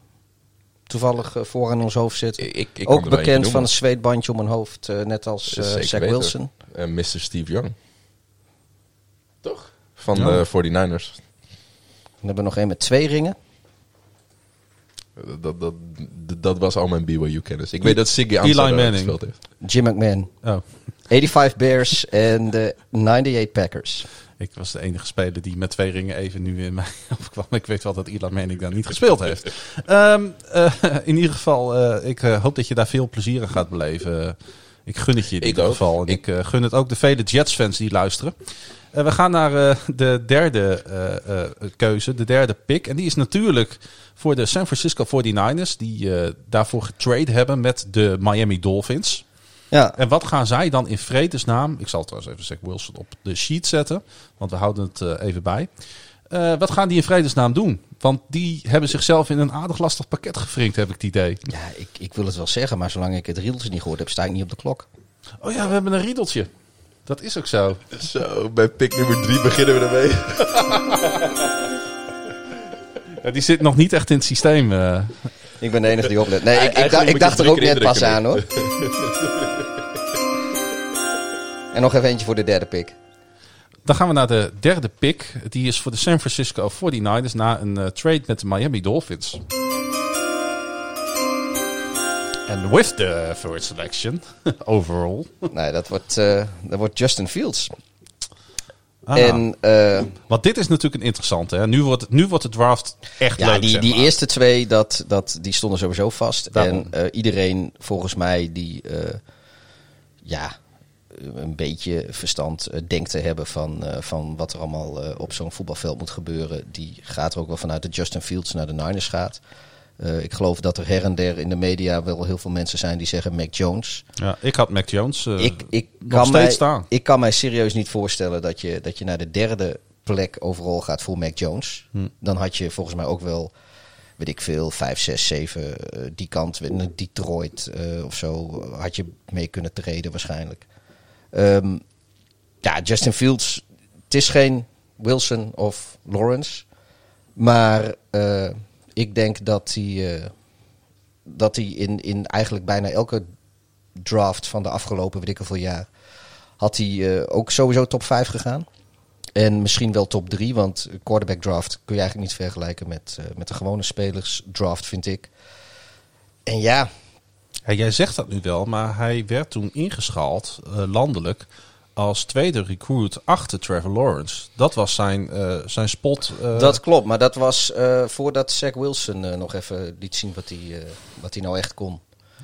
Toevallig eh, voor aan ons hoofd zitten. Ik, ik, ik kan Ook bekend van een zweetbandje om een hoofd, eh, net als eh, Zach. Wilson. Eh, Mr. Steve Young. Toch? Van Ja. de 49ers. We hebben nog één met twee ringen. Dat, dat, dat, dat was al mijn BYU-kennis. Ik weet dat Siggy Eli Manning. gespeeld heeft. Jim McMahon. Oh, 85 Bears en de 98 Packers. Ik was de enige speler die met twee ringen even nu in mij opkwam. Ik weet wel dat Eli Manning daar niet gespeeld heeft. Ehm, eh, in ieder geval, eh, ik eh, hoop dat je daar veel plezier aan gaat beleven. Ik gun het je in Ik ieder geval. En ik gun het ook de vele Jets-fans die luisteren. We gaan naar de derde keuze, de derde pick. En die is natuurlijk voor de San Francisco 49ers. Die daarvoor getrade hebben met de Miami Dolphins. Ja, En wat gaan zij dan in vredesnaam... Ik zal trouwens even Zach Wilson op de sheet zetten. Want we houden het eh, even bij. Eh, wat gaan die in vredesnaam doen? Want die hebben zichzelf in een aardig lastig pakket gevrinkt, heb ik het idee. ja ik, ik wil het wel zeggen, maar zolang ik het riedeltje niet gehoord heb, sta ik niet op de klok. Oh ja, we hebben een riedeltje. Dat is ook zo. Zo, bij pick nummer 3 beginnen we ermee. Ja, die zit nog niet echt in het systeem. eh. Ik ben de enige die oplet. Nee, ik, ik, dacht- ik er ook drie net pas aan hoor. En nog even eentje voor de derde pick. Dan gaan we naar de derde pick. Die is voor de San Francisco 49ers na een eh, trade met de Miami Dolphins. En with the first selection, overall. Nee, dat wordt, eh, dat wordt Justin Fields. Ah. En eh, Want dit is natuurlijk een interessante. Hè? Nu, wordt, nu wordt de draft echt ja, leuk. die, zeg die maar. eerste twee, dat, dat, die stonden sowieso vast. Daarom. En eh, iedereen, volgens mij, die eh, ja, een beetje verstand eh, denkt te hebben van, eh, van wat er allemaal eh, op zo'n voetbalveld moet gebeuren, die gaat er ook wel vanuit dat Justin Fields naar de Niners gaat. Ik geloof dat er her en der in de media wel heel veel mensen zijn die zeggen Mac Jones. Ja, ik had Mac Jones ik, ik, nog kan steeds mij, staan. ik kan mij serieus niet voorstellen dat je, dat je naar de derde plek overal gaat voor Mac Jones. Hm. Dan had je volgens mij ook wel, weet ik veel, 5, 6, 7 eh, die kant, Detroit of zo, had je mee kunnen treden waarschijnlijk. Ehm, ja, Justin Fields, het is geen Wilson of Lawrence. Maar eh, ik denk dat hij, eh, dat hij in, in eigenlijk bijna elke draft van de afgelopen weet ik hoeveel jaar... had hij eh, ook sowieso top 5 gegaan. En misschien wel top 3, want quarterback draft kun je eigenlijk niet vergelijken met, met de gewone spelers draft, vind ik. En ja, Ja, jij zegt dat nu wel, maar hij werd toen ingeschaald eh, landelijk als tweede recruit achter Trevor Lawrence. Dat was zijn, eh, zijn spot. eh, dat klopt. Maar dat was voordat Zach Wilson nog even liet zien wat hij, wat hij nou echt kon.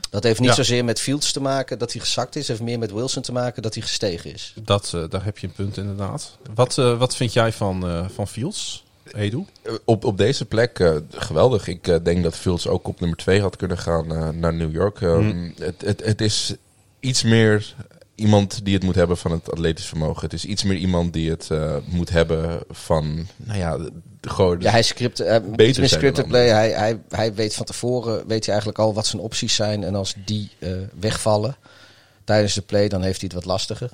Dat heeft niet Ja. zozeer met Fields te maken dat hij gezakt is. Heeft meer met Wilson te maken dat hij gestegen is. dat, daar heb je een punt inderdaad. Wat, wat vind jij van, van Fields, Edu? Op, op deze plek eh, geweldig. Ik eh, denk dat Fields ook op nummer 2 had kunnen gaan eh, naar New York. Um, het, het, het is iets meer iemand die het moet hebben van het atletisch vermogen. Het is iets meer iemand die het eh, moet hebben van, nou ja, gewoon... Ja, hij script, uh, Beter scripted play. Hij, hij, hij weet van tevoren, weet hij eigenlijk al wat zijn opties zijn. En als die eh, wegvallen tijdens de play, dan heeft hij het wat lastiger.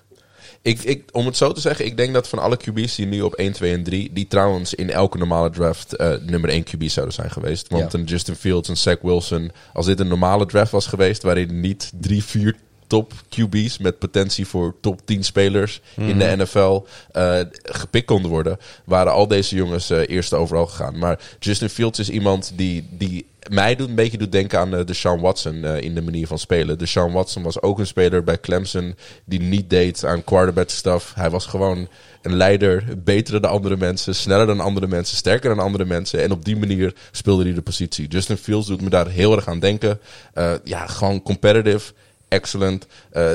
Ik, ik, om het zo te zeggen, ik denk dat van alle QB's die nu op 1, 2 en 3, die trouwens in elke normale draft eh, nummer 1 QB zouden zijn geweest. Want Ja. een Justin Fields en Zach Wilson, als dit een normale draft was geweest, waarin niet drie, vier top QB's met potentie voor top 10 spelers in de NFL eh, gepikt konden worden, waren al deze jongens eh eerst overal gegaan. Maar Justin Fields is iemand die, die mij doet, een beetje doet denken aan de Deshaun Watson eh, in de manier van spelen. Deshaun Watson was ook een speler bij Clemson die niet deed aan quarterback stuff. Hij was gewoon een leider, beter dan andere mensen, sneller dan andere mensen, sterker dan andere mensen. En op die manier speelde hij de positie. Justin Fields doet me daar heel erg aan denken. Eh, ja, gewoon competitive, excellent. Eh,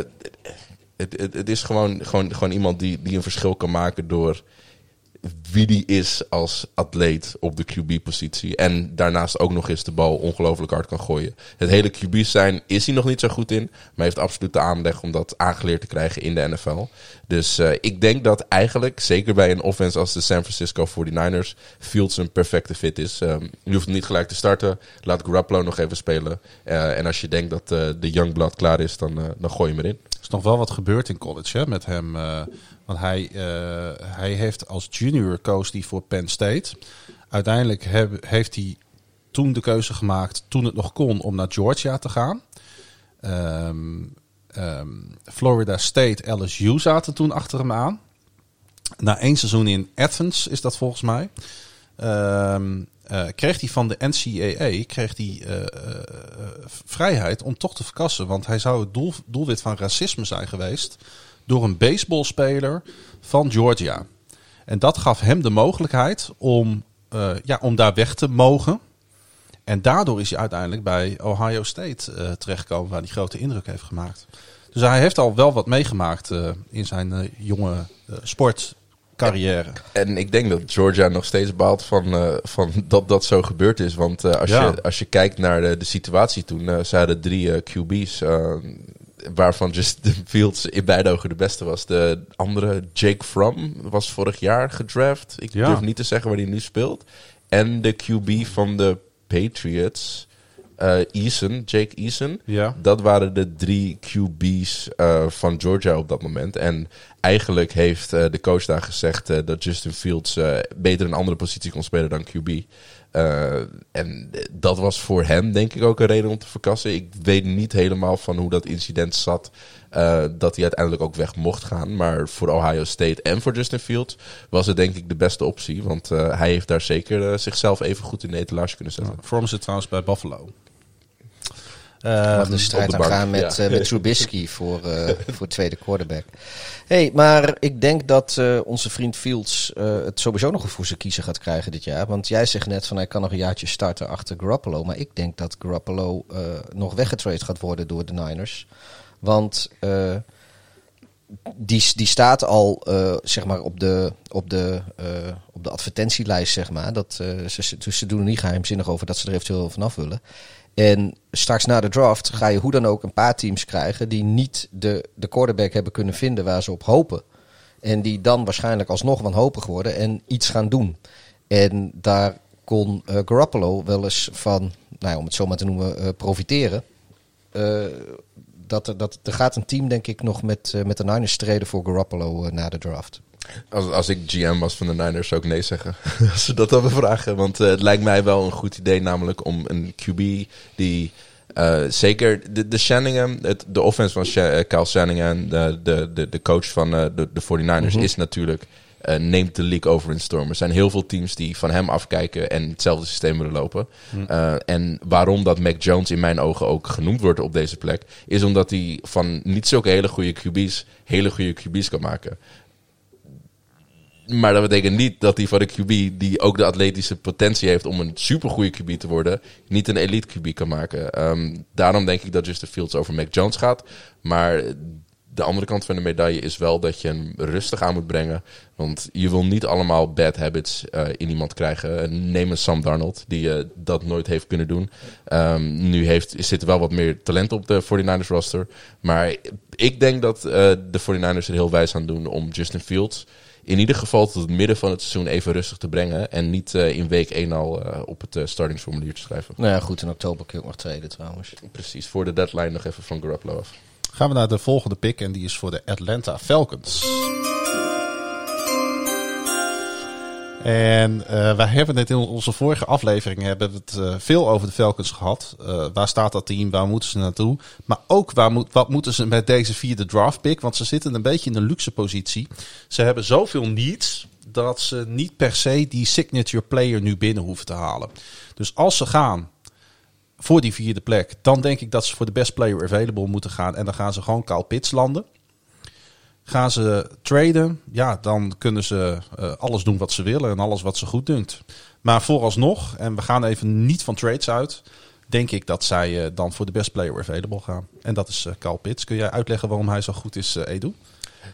het, het, het is gewoon, gewoon, gewoon iemand die, die een verschil kan maken door wie die is als atleet op de QB-positie. En daarnaast ook nog eens de bal ongelooflijk hard kan gooien. Het hele QB zijn is hij nog niet zo goed in. Maar heeft absoluut de aanleg om dat aangeleerd te krijgen in de NFL. Dus eh, ik denk dat eigenlijk, zeker bij een offense als de San Francisco 49ers, Fields een perfecte fit is. Um, je hoeft niet gelijk te starten. Laat Garoppolo nog even spelen. Uh, en als je denkt dat uh, de Youngblood klaar is, dan, dan gooi je hem erin. Er is nog wel wat gebeurd in college hè, met hem. Want hij, eh, hij heeft als junior koos hij voor Penn State. Uiteindelijk heeft hij toen de keuze gemaakt, toen het nog kon, om naar Georgia te gaan. Ehm, ehm, Florida State, LSU zaten toen achter hem aan. Na één seizoen in Athens is dat volgens mij. Eh, kreeg hij van de NCAA kreeg hij, eh, vrijheid om toch te verkassen. Want hij zou het doel, doelwit van racisme zijn geweest door een baseballspeler van Georgia. En dat gaf hem de mogelijkheid om, eh, ja, om daar weg te mogen. En daardoor is hij uiteindelijk bij Ohio State eh, terechtgekomen, waar hij grote indruk heeft gemaakt. Dus hij heeft al wel wat meegemaakt eh, in zijn jonge sportcarrière. En ik denk dat Georgia nog steeds baalt van, van dat dat zo gebeurd is. Want als, Ja. je, als je kijkt naar de, de situatie toen, ze hadden drie QB's. Waarvan Justin Fields in beide ogen de beste was. De andere, Jake Fromm, was vorig jaar gedraft. Ik Ja. durf niet te zeggen waar hij nu speelt. En de QB van de Patriots, eh Eason, Jake Eason. Ja. Dat waren de drie QB's eh, van Georgia op dat moment. En eigenlijk heeft eh, de coach daar gezegd dat Justin Fields beter een andere positie kon spelen dan QB. Eh, en dat was voor hem denk ik ook een reden om te verkassen. Ik weet niet helemaal van hoe dat incident zat. eh, dat hij uiteindelijk ook weg mocht gaan. Maar voor Ohio State en voor Justin Fields was het denk ik de beste optie. Want eh, hij heeft daar zeker zichzelf even goed in de etalage kunnen zetten. From zit trouwens bij Buffalo. Ehm, de strijd de aan bank, gaan met, ja. eh, met Trubisky voor, eh, voor tweede quarterback. hey, maar ik denk dat eh, onze vriend Fields het sowieso nog voor zijn kiezen gaat krijgen dit jaar. Want jij zegt net van hij kan nog een jaartje starten achter Garoppolo. Maar ik denk dat Garoppolo nog weggetrade gaat worden door de Niners. Want die, die staat al zeg maar op de, op, de, op de advertentielijst. Zeg maar. dat, ze, ze, ze doen er niet geheimzinnig over dat ze er eventueel vanaf willen. En straks na de draft ga je hoe dan ook een paar teams krijgen die niet de, de quarterback hebben kunnen vinden waar ze op hopen. En die dan waarschijnlijk alsnog wanhopig worden en iets gaan doen. En daar kon eh, Garoppolo wel eens van, nou ja, om het zo maar te noemen, eh, profiteren. Eh, dat, er, dat, er gaat een team, denk ik, nog met, eh, met de Niners streden voor Garoppolo eh, na de draft. Als, als ik GM was van de Niners zou ik nee zeggen. als ze dat hadden vragen. Want eh, het lijkt mij wel een goed idee namelijk om een QB die... zeker de, de Shanahan, het, de offense van eh, Kyle Shanahan, de, de, de, coach van de, de 49ers, is natuurlijk... eh, neemt de league over in storm. Er zijn heel veel teams die van hem afkijken en hetzelfde systeem willen lopen. Eh, en waarom dat Mac Jones in mijn ogen ook genoemd wordt op deze plek, is omdat hij van niet zulke hele goede QB's hele goede QB's kan maken. Maar dat betekent niet dat hij van de QB, die ook de atletische potentie heeft om een supergoeie QB te worden, niet een elite QB kan maken. Ehm, daarom denk ik dat Justin Fields over Mac Jones gaat. Maar de andere kant van de medaille is wel dat je hem rustig aan moet brengen. Want je wil niet allemaal bad habits eh, in iemand krijgen. Eh, Neem een Sam Darnold, die eh, dat nooit heeft kunnen doen. Ehm, nu heeft, zit er wel wat meer talent op de 49ers roster. Maar ik denk dat de 49ers er heel wijs aan doen om Justin Fields in ieder geval tot het midden van het seizoen even rustig te brengen. En niet in week 1 al op het startingsformulier te schrijven. Nou ja, goed, in oktober kun je nog treden trouwens. Precies, voor de deadline nog even van Garoppolo af. Gaan we naar de volgende pick en die is voor de Atlanta Falcons. En uh, wij hebben het in onze vorige aflevering hebben we het uh, veel over de Falcons gehad. Uh, waar staat dat team? Waar moeten ze naartoe? Maar ook waar moet, wat moeten ze met deze vierde draft pick? Want ze zitten een beetje in een luxe positie. Ze hebben zoveel needs dat ze niet per se die signature player nu binnen hoeven te halen. Dus als ze gaan voor die vierde plek, dan denk ik dat ze voor de best player available moeten gaan. En dan gaan ze gewoon Kyle Pitts landen. Gaan ze traden, ja, dan kunnen ze uh, alles doen wat ze willen en alles wat ze goed dunkt. Maar vooralsnog, en we gaan even niet van trades uit, denk ik dat zij uh, dan voor de best player available gaan. En dat is uh, Kyle Pitts. Kun jij uitleggen waarom hij zo goed is, Edu?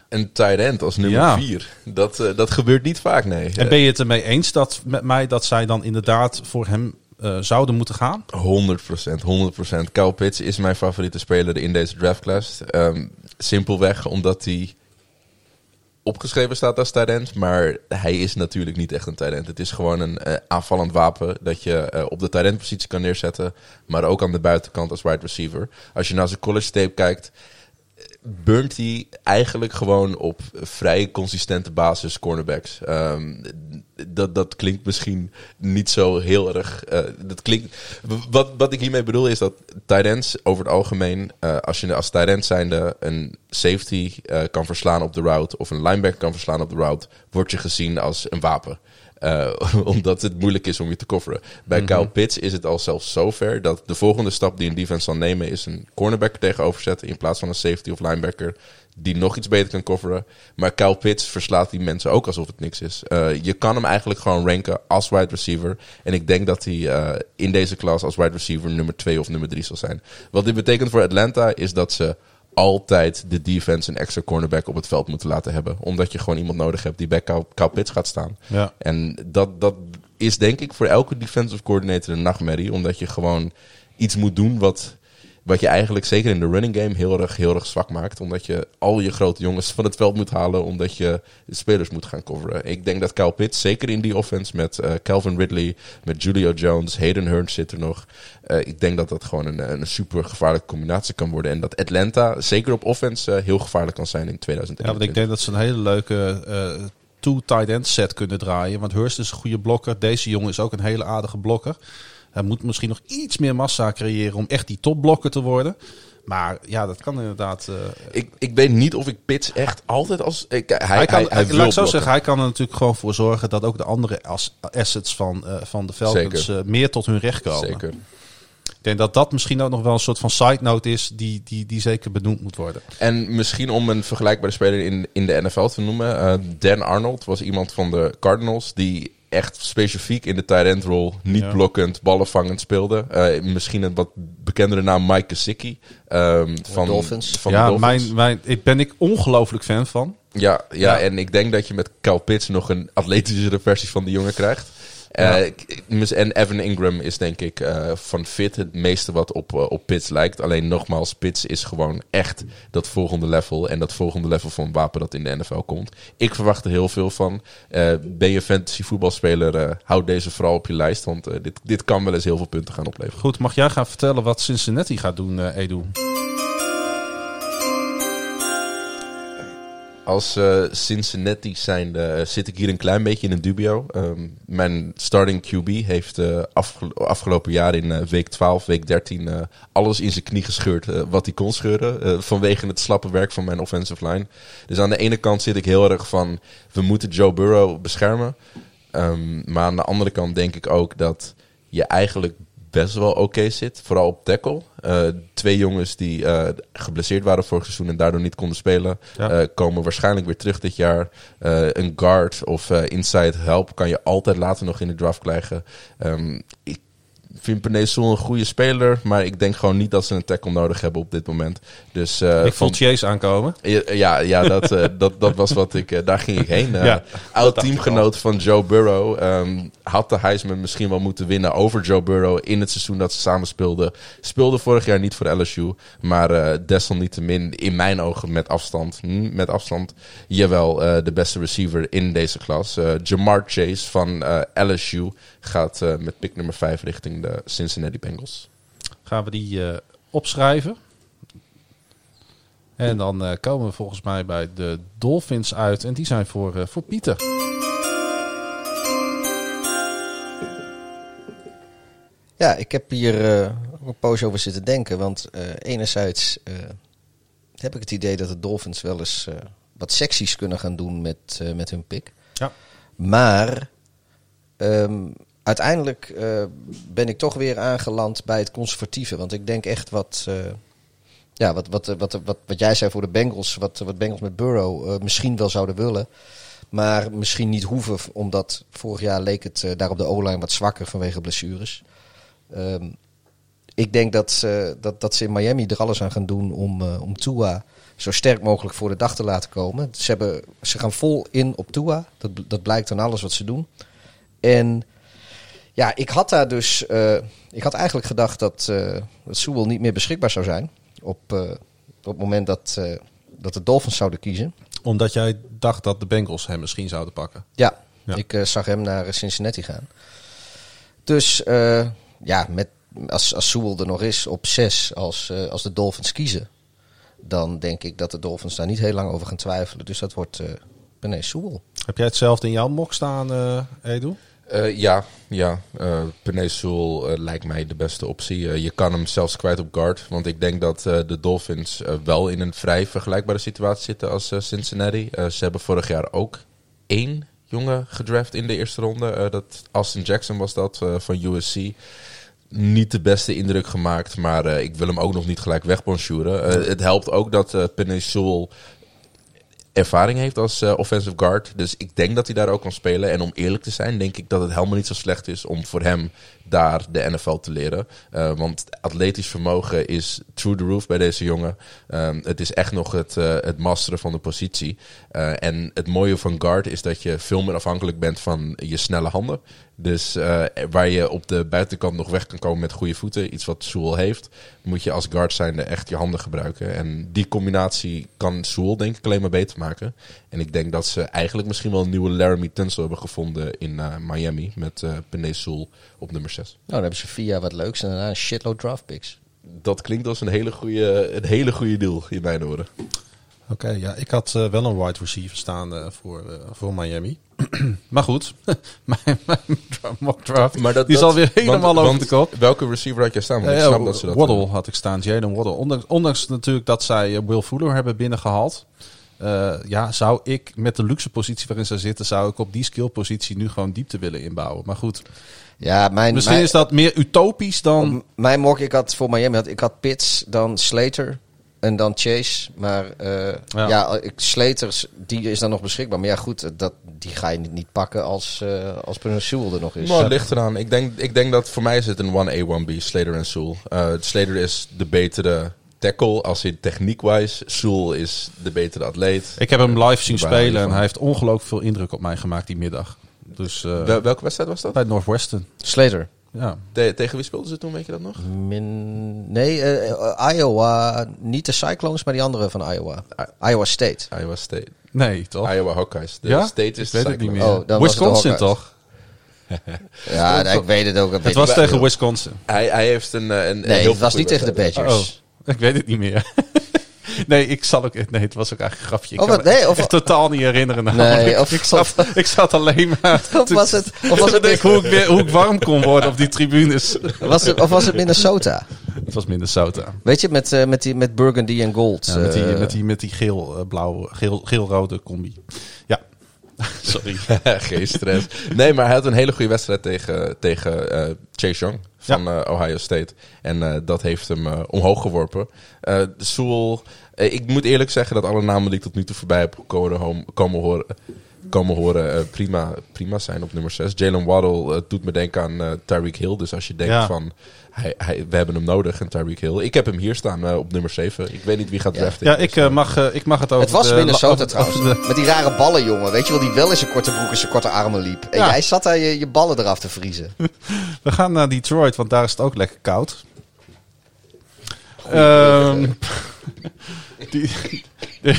Een tight end als nummer 4. Ja. Dat, dat gebeurt niet vaak, nee. En ben je het ermee eens dat, met mij dat zij dan inderdaad voor hem uh, zouden moeten gaan? 100%, 100%. Kyle Pitts is mijn favoriete speler in deze draftclass. Um, simpelweg omdat hij opgeschreven staat als talent, maar hij is natuurlijk niet echt een talent. Het is gewoon een uh, aanvallend wapen dat je uh, op de talentpositie kan neerzetten, maar ook aan de buitenkant als wide receiver. Als je naar zijn college tape kijkt, burnt hij eigenlijk gewoon op vrij consistente basis cornerbacks. Ehm, dat, dat klinkt misschien niet zo heel erg. eh, dat klinkt, wat, wat ik hiermee bedoel is dat ends over het algemeen, eh, als je als end zijnde een safety eh, kan verslaan op de route of een linebacker kan verslaan op de route, word je gezien als een wapen. Eh, omdat het moeilijk is om je te coveren. Bij Mhm. Kyle Pitts is het al zelfs zover dat de volgende stap die een defense zal nemen is een cornerback er tegenover zetten in plaats van een safety of linebacker die nog iets beter kan coveren. Maar Kyle Pitts verslaat die mensen ook alsof het niks is. Eh, je kan hem eigenlijk gewoon ranken als wide receiver. En ik denk dat hij eh, in deze klas als wide receiver nummer 2 of nummer 3 zal zijn. Wat dit betekent voor Atlanta is dat ze altijd de defense een extra cornerback op het veld moeten laten hebben. Omdat je gewoon iemand nodig hebt die bij Kyle, Pitts gaat staan. Ja. En dat, dat is denk ik voor elke defensive coordinator een nachtmerrie. Omdat je gewoon iets moet doen wat, wat je eigenlijk zeker in de running game heel erg, heel erg zwak maakt. Omdat je al je grote jongens van het veld moet halen. Omdat je de spelers moet gaan coveren. Ik denk dat Kyle Pitts, zeker in die offense met eh, Calvin Ridley, met Julio Jones, Hayden Hurst zit er nog. Eh, ik denk dat dat gewoon een, een super gevaarlijke combinatie kan worden. En dat Atlanta, zeker op offense, eh, heel gevaarlijk kan zijn in Ja, 2021. want ik denk dat ze een hele leuke two tight end set kunnen draaien. Want Hurst is een goede blokker. Deze jongen is ook een hele aardige blokker. Hij moet misschien nog iets meer massa creëren om echt die topblokker te worden. Maar ja, dat kan inderdaad. eh, Ik, ik weet niet of ik Pitts echt altijd als... Ik, hij, hij kan, hij, hij wil laat ik zo zeggen, hij kan er natuurlijk gewoon voor zorgen dat ook de andere as- assets van, eh, van de Falcons eh, meer tot hun recht komen. Zeker. Ik denk dat dat misschien ook nog wel een soort van side note is die, die, die zeker benoemd moet worden. En misschien om een vergelijkbare speler in, in de NFL te noemen. Dan Arnold was iemand van de Cardinals die echt specifiek in de tight end rol niet Ja. blokkend, ballenvangend speelde. Eh, misschien een wat bekendere naam Mike Gesicki. ehm, van Dolphins. Van de ja, Dolphins. mijn, mijn, ik ben ik ongelooflijk fan van. Ja, ja, Ja. en ik denk dat je met Cal Pitts nog een atletischere versie van die jongen krijgt. Ja. Eh, en Evan Ingram is denk ik eh, van fit het meeste wat op, eh, op Pitts lijkt. Alleen nogmaals, Pitts is gewoon echt dat volgende level. En dat volgende level van wapen dat in de NFL komt. Ik verwacht er heel veel van. Ben je fantasy voetbalspeler, houd deze vooral op je lijst. Want dit, dit kan wel eens heel veel punten gaan opleveren. Goed, mag jij gaan vertellen wat Cincinnati gaat doen, Edu? Als eh, Cincinnati zijn eh, zit ik hier een klein beetje in een dubio. Ehm, mijn starting QB heeft eh, afgelo- afgelopen jaar in week 12, week 13 eh, alles in zijn knie gescheurd wat hij kon scheuren. vanwege het slappe werk van mijn offensive line. Dus aan de ene kant zit ik heel erg van we moeten Joe Burrow beschermen. Ehm, maar aan de andere kant denk ik ook dat je eigenlijk best wel oké zit. Vooral op tackle. Eh, twee jongens die eh, geblesseerd waren vorig seizoen en daardoor niet konden spelen. Ja. eh, komen waarschijnlijk weer terug dit jaar. Een guard of inside help kan je altijd later nog in de draft krijgen. Ehm, ik vind Penezel een goede speler, maar ik denk gewoon niet dat ze een tackle nodig hebben op dit moment. Dus, ik van- Chase aankomen. ja, ja, ja dat, eh, dat, dat was wat ik. eh, daar ging ik heen. Eh, Ja, oud teamgenoot van Joe Burrow. ehm, had de Heisman misschien wel moeten winnen over Joe Burrow in het seizoen dat ze samen speelden. Speelde vorig jaar niet voor LSU. Maar desalniettemin, in mijn ogen, met afstand. hm, met afstand. Jawel, de beste receiver in deze klas. Jamar Chase van LSU gaat met pick nummer 5 richting de Cincinnati Bengals. Gaan we die eh, opschrijven. En dan eh, komen we volgens mij bij de Dolphins uit. En die zijn voor, eh, voor Pieter. Ja, ik heb hier eh, ook een poos over zitten denken. Want eh, enerzijds eh, heb ik het idee dat de Dolphins wel eens eh, wat seksies kunnen gaan doen met, eh, met hun pick. Ja. Maar ehm, uiteindelijk eh, ben ik toch weer aangeland bij het conservatieve. Want ik denk echt wat, eh, ja, wat, wat, wat, wat, wat jij zei voor de Bengals, wat, wat Bengals met Burrow eh, misschien wel zouden willen. Maar misschien niet hoeven, omdat vorig jaar leek het eh, daar op de O-line wat zwakker vanwege blessures. Ehm, ik denk dat ze, dat, dat ze in Miami er alles aan gaan doen om, eh, om Tua zo sterk mogelijk voor de dag te laten komen. Ze, hebben, ze gaan vol in op Tua. Dat, dat blijkt aan alles wat ze doen. En ja, ik had daar dus. eh, ik had eigenlijk gedacht dat, eh dat niet meer beschikbaar zou zijn. Op, eh, op het moment dat, dat de Dolphins zouden kiezen. Omdat jij dacht dat de Bengals hem misschien zouden pakken. Ja, Ja. ik zag hem naar Cincinnati gaan. Dus ja, met, als, als er nog is op zes, als, als de Dolphins kiezen, dan denk ik dat de Dolphins daar niet heel lang over gaan twijfelen. Dus dat wordt uh, Sewell. Heb jij hetzelfde in jouw mok staan, uh, Edu? Uh, ja, ja. Uh, lijkt mij de beste optie. je kan hem zelfs kwijt op guard. Want ik denk dat de Dolphins wel in een vrij vergelijkbare situatie zitten als Cincinnati. ze hebben vorig jaar ook één jongen gedraft in de eerste ronde. dat Austin Jackson was dat van USC niet de beste indruk gemaakt. Maar ik wil hem ook nog niet gelijk wegbonchuren. Uh, het helpt ook dat uh, Sewell ervaring heeft als uh, offensive guard. Dus ik denk dat hij daar ook kan spelen. En om eerlijk te zijn, denk ik dat het helemaal niet zo slecht is om voor hem daar de NFL te leren. Uh, want atletisch vermogen is through the roof bij deze jongen. Um, het is echt nog het, uh, het masteren van de positie. en het mooie van guard is dat je veel meer afhankelijk bent van je snelle handen. Dus uh, waar je op de buitenkant nog weg kan komen met goede voeten, iets wat Soel heeft, moet je als guard zijnde echt je handen gebruiken. En die combinatie kan Soel denk ik alleen maar beter maken. En ik denk dat ze eigenlijk misschien wel een nieuwe Laramie Tunsil hebben gevonden in uh, Miami met uh, Penay Soel op nummer 6. Nou, dan hebben ze via wat leuks en daarna een shitload draft picks. Dat klinkt als een hele goede, een hele goede deal in mijn oren. Oké, okay, ja, ik had uh, wel een wide receiver staan uh, voor, uh, voor Miami. maar goed, mijn, mijn mock draft, maar dat, die dat, zal weer helemaal want, over de kop. Welke receiver had je staan? Want ik snap dat ze dat Waddle had ik staan, Jalen Waddle. Ondanks, ondanks natuurlijk dat zij Will Fuller hebben binnengehaald. ja, zou ik met de luxe positie waarin ze zitten, zou ik op die skill positie nu gewoon diepte willen inbouwen. Maar goed, ja, mijn, misschien mijn, is dat meer utopisch dan... Mijn mock, ik had voor Miami, had, ik had Pitts, dan Slater, en dan Chase. Maar uh, ja, ja ik, Sleters, die is dan nog beschikbaar. Maar ja, goed, dat, die ga je niet, niet pakken als, uh, als Sewell er nog is. Maar het ligt eraan. Ik denk, ik denk dat voor mij is het een 1A, 1B, Slater en Sewell. Uh, Slater is de betere tackle als hij techniek-wise. Sewell is de betere atleet. Ik heb hem live zien spelen en hij heeft ongelooflijk veel indruk op mij gemaakt die middag. Dus, uh, Wel, welke wedstrijd was dat? Bij Northwestern. Slater. Ja. Tegen wie speelden ze toen, weet je dat nog? Min, nee, uh, Iowa. Niet de Cyclones, maar die andere van Iowa. Iowa State. Iowa State. Nee, toch? Iowa Hawkeyes. De ja? State is weet het niet meer. Oh, Wisconsin toch? ja, nee, ik weet het ook. Het was tegen Wisconsin. Hij, hij heeft een, een Nee, heel het was niet tegen de Badgers. Oh, ik weet het niet meer. Nee, ik zal ook. Nee, het was ook eigenlijk een grapje. Ik kan het, nee, of, echt totaal niet herinneren. Nee, of, ik, zat, ik zat alleen maar. Of was het, of was het hoe, ik weer, hoe ik warm kon worden op die tribunes. Was het, of was het Minnesota? Het was Minnesota. Weet je, met, uh, met, die, met burgundy en gold. Ja, met die, met die, met die geel-blauwe, uh, geel, geel-rode combi. Ja. Sorry. Geen stress. Nee, maar hij had een hele goede wedstrijd tegen, tegen uh, Chase Young van ja. uh, Ohio State. En uh, dat heeft hem omhoog geworpen. Sewell, ik moet eerlijk zeggen dat alle namen die ik tot nu toe voorbij heb komen, komen horen, komen horen prima, prima zijn op nummer 6. Jalen Waddle doet me denken aan Tyreek Hill. Dus als je denkt ja. van hij, hij, we hebben hem nodig, en Tyreek Hill. Ik heb hem hier staan uh, op nummer 7. Ik weet niet wie gaat draften. Ja, ik, uh, mag, uh, ik mag het over Het was Minnesota trouwens. De... Met die rare ballen, jongen. Weet je wel, die wel in zijn korte broek en zijn korte armen liep. En ja. jij zat daar je, je ballen eraf te vriezen. we gaan naar Detroit, want daar is het ook lekker koud. Um, die,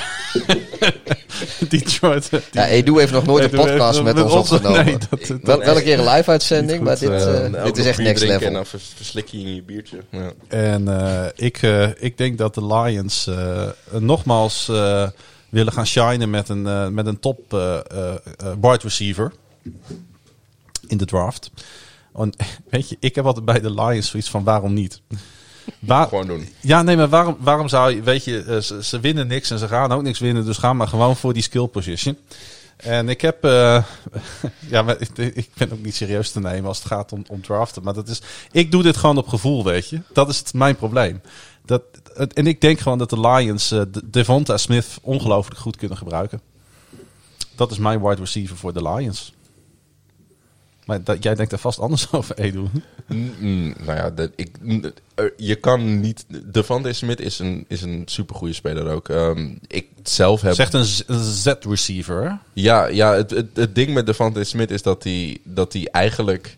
Detroit. Die, ja, Edu heeft nog nooit een podcast met, met ons opgenomen. Nee, dat, dat, Wel, wel een keer een live uitzending, maar dit, uh, dit is echt next level. En dan verslik je in je biertje. Ja. En uh, ik, ik denk dat de Lions nogmaals willen gaan shinen met een, met een top wide receiver in de draft. En, weet je, ik heb altijd bij de Lions zoiets van waarom niet? Waar, gewoon doen. Ja, nee, maar waarom, waarom zou je, weet je, ze, ze, winnen niks en ze gaan ook niks winnen, dus ga maar gewoon voor die skill position. En ik heb, uh, ja, maar ik, ik, ben ook niet serieus te nemen als het gaat om, om draften, maar dat is, ik doe dit gewoon op gevoel, weet je. Dat is het, mijn probleem. Dat, en ik denk gewoon dat de Lions uh, Devonta Smith ongelooflijk goed kunnen gebruiken. Dat is mijn wide receiver voor de Lions. Maar dat, jij denkt er vast anders over, Edu. Mm, nou ja, dat, ik, je kan niet... Devante Smith is een, is een supergoeie speler ook. Um, ik zelf heb... Zegt een Z-receiver, Ja, ja het, het, het ding met Devante Smith is dat hij, dat hij eigenlijk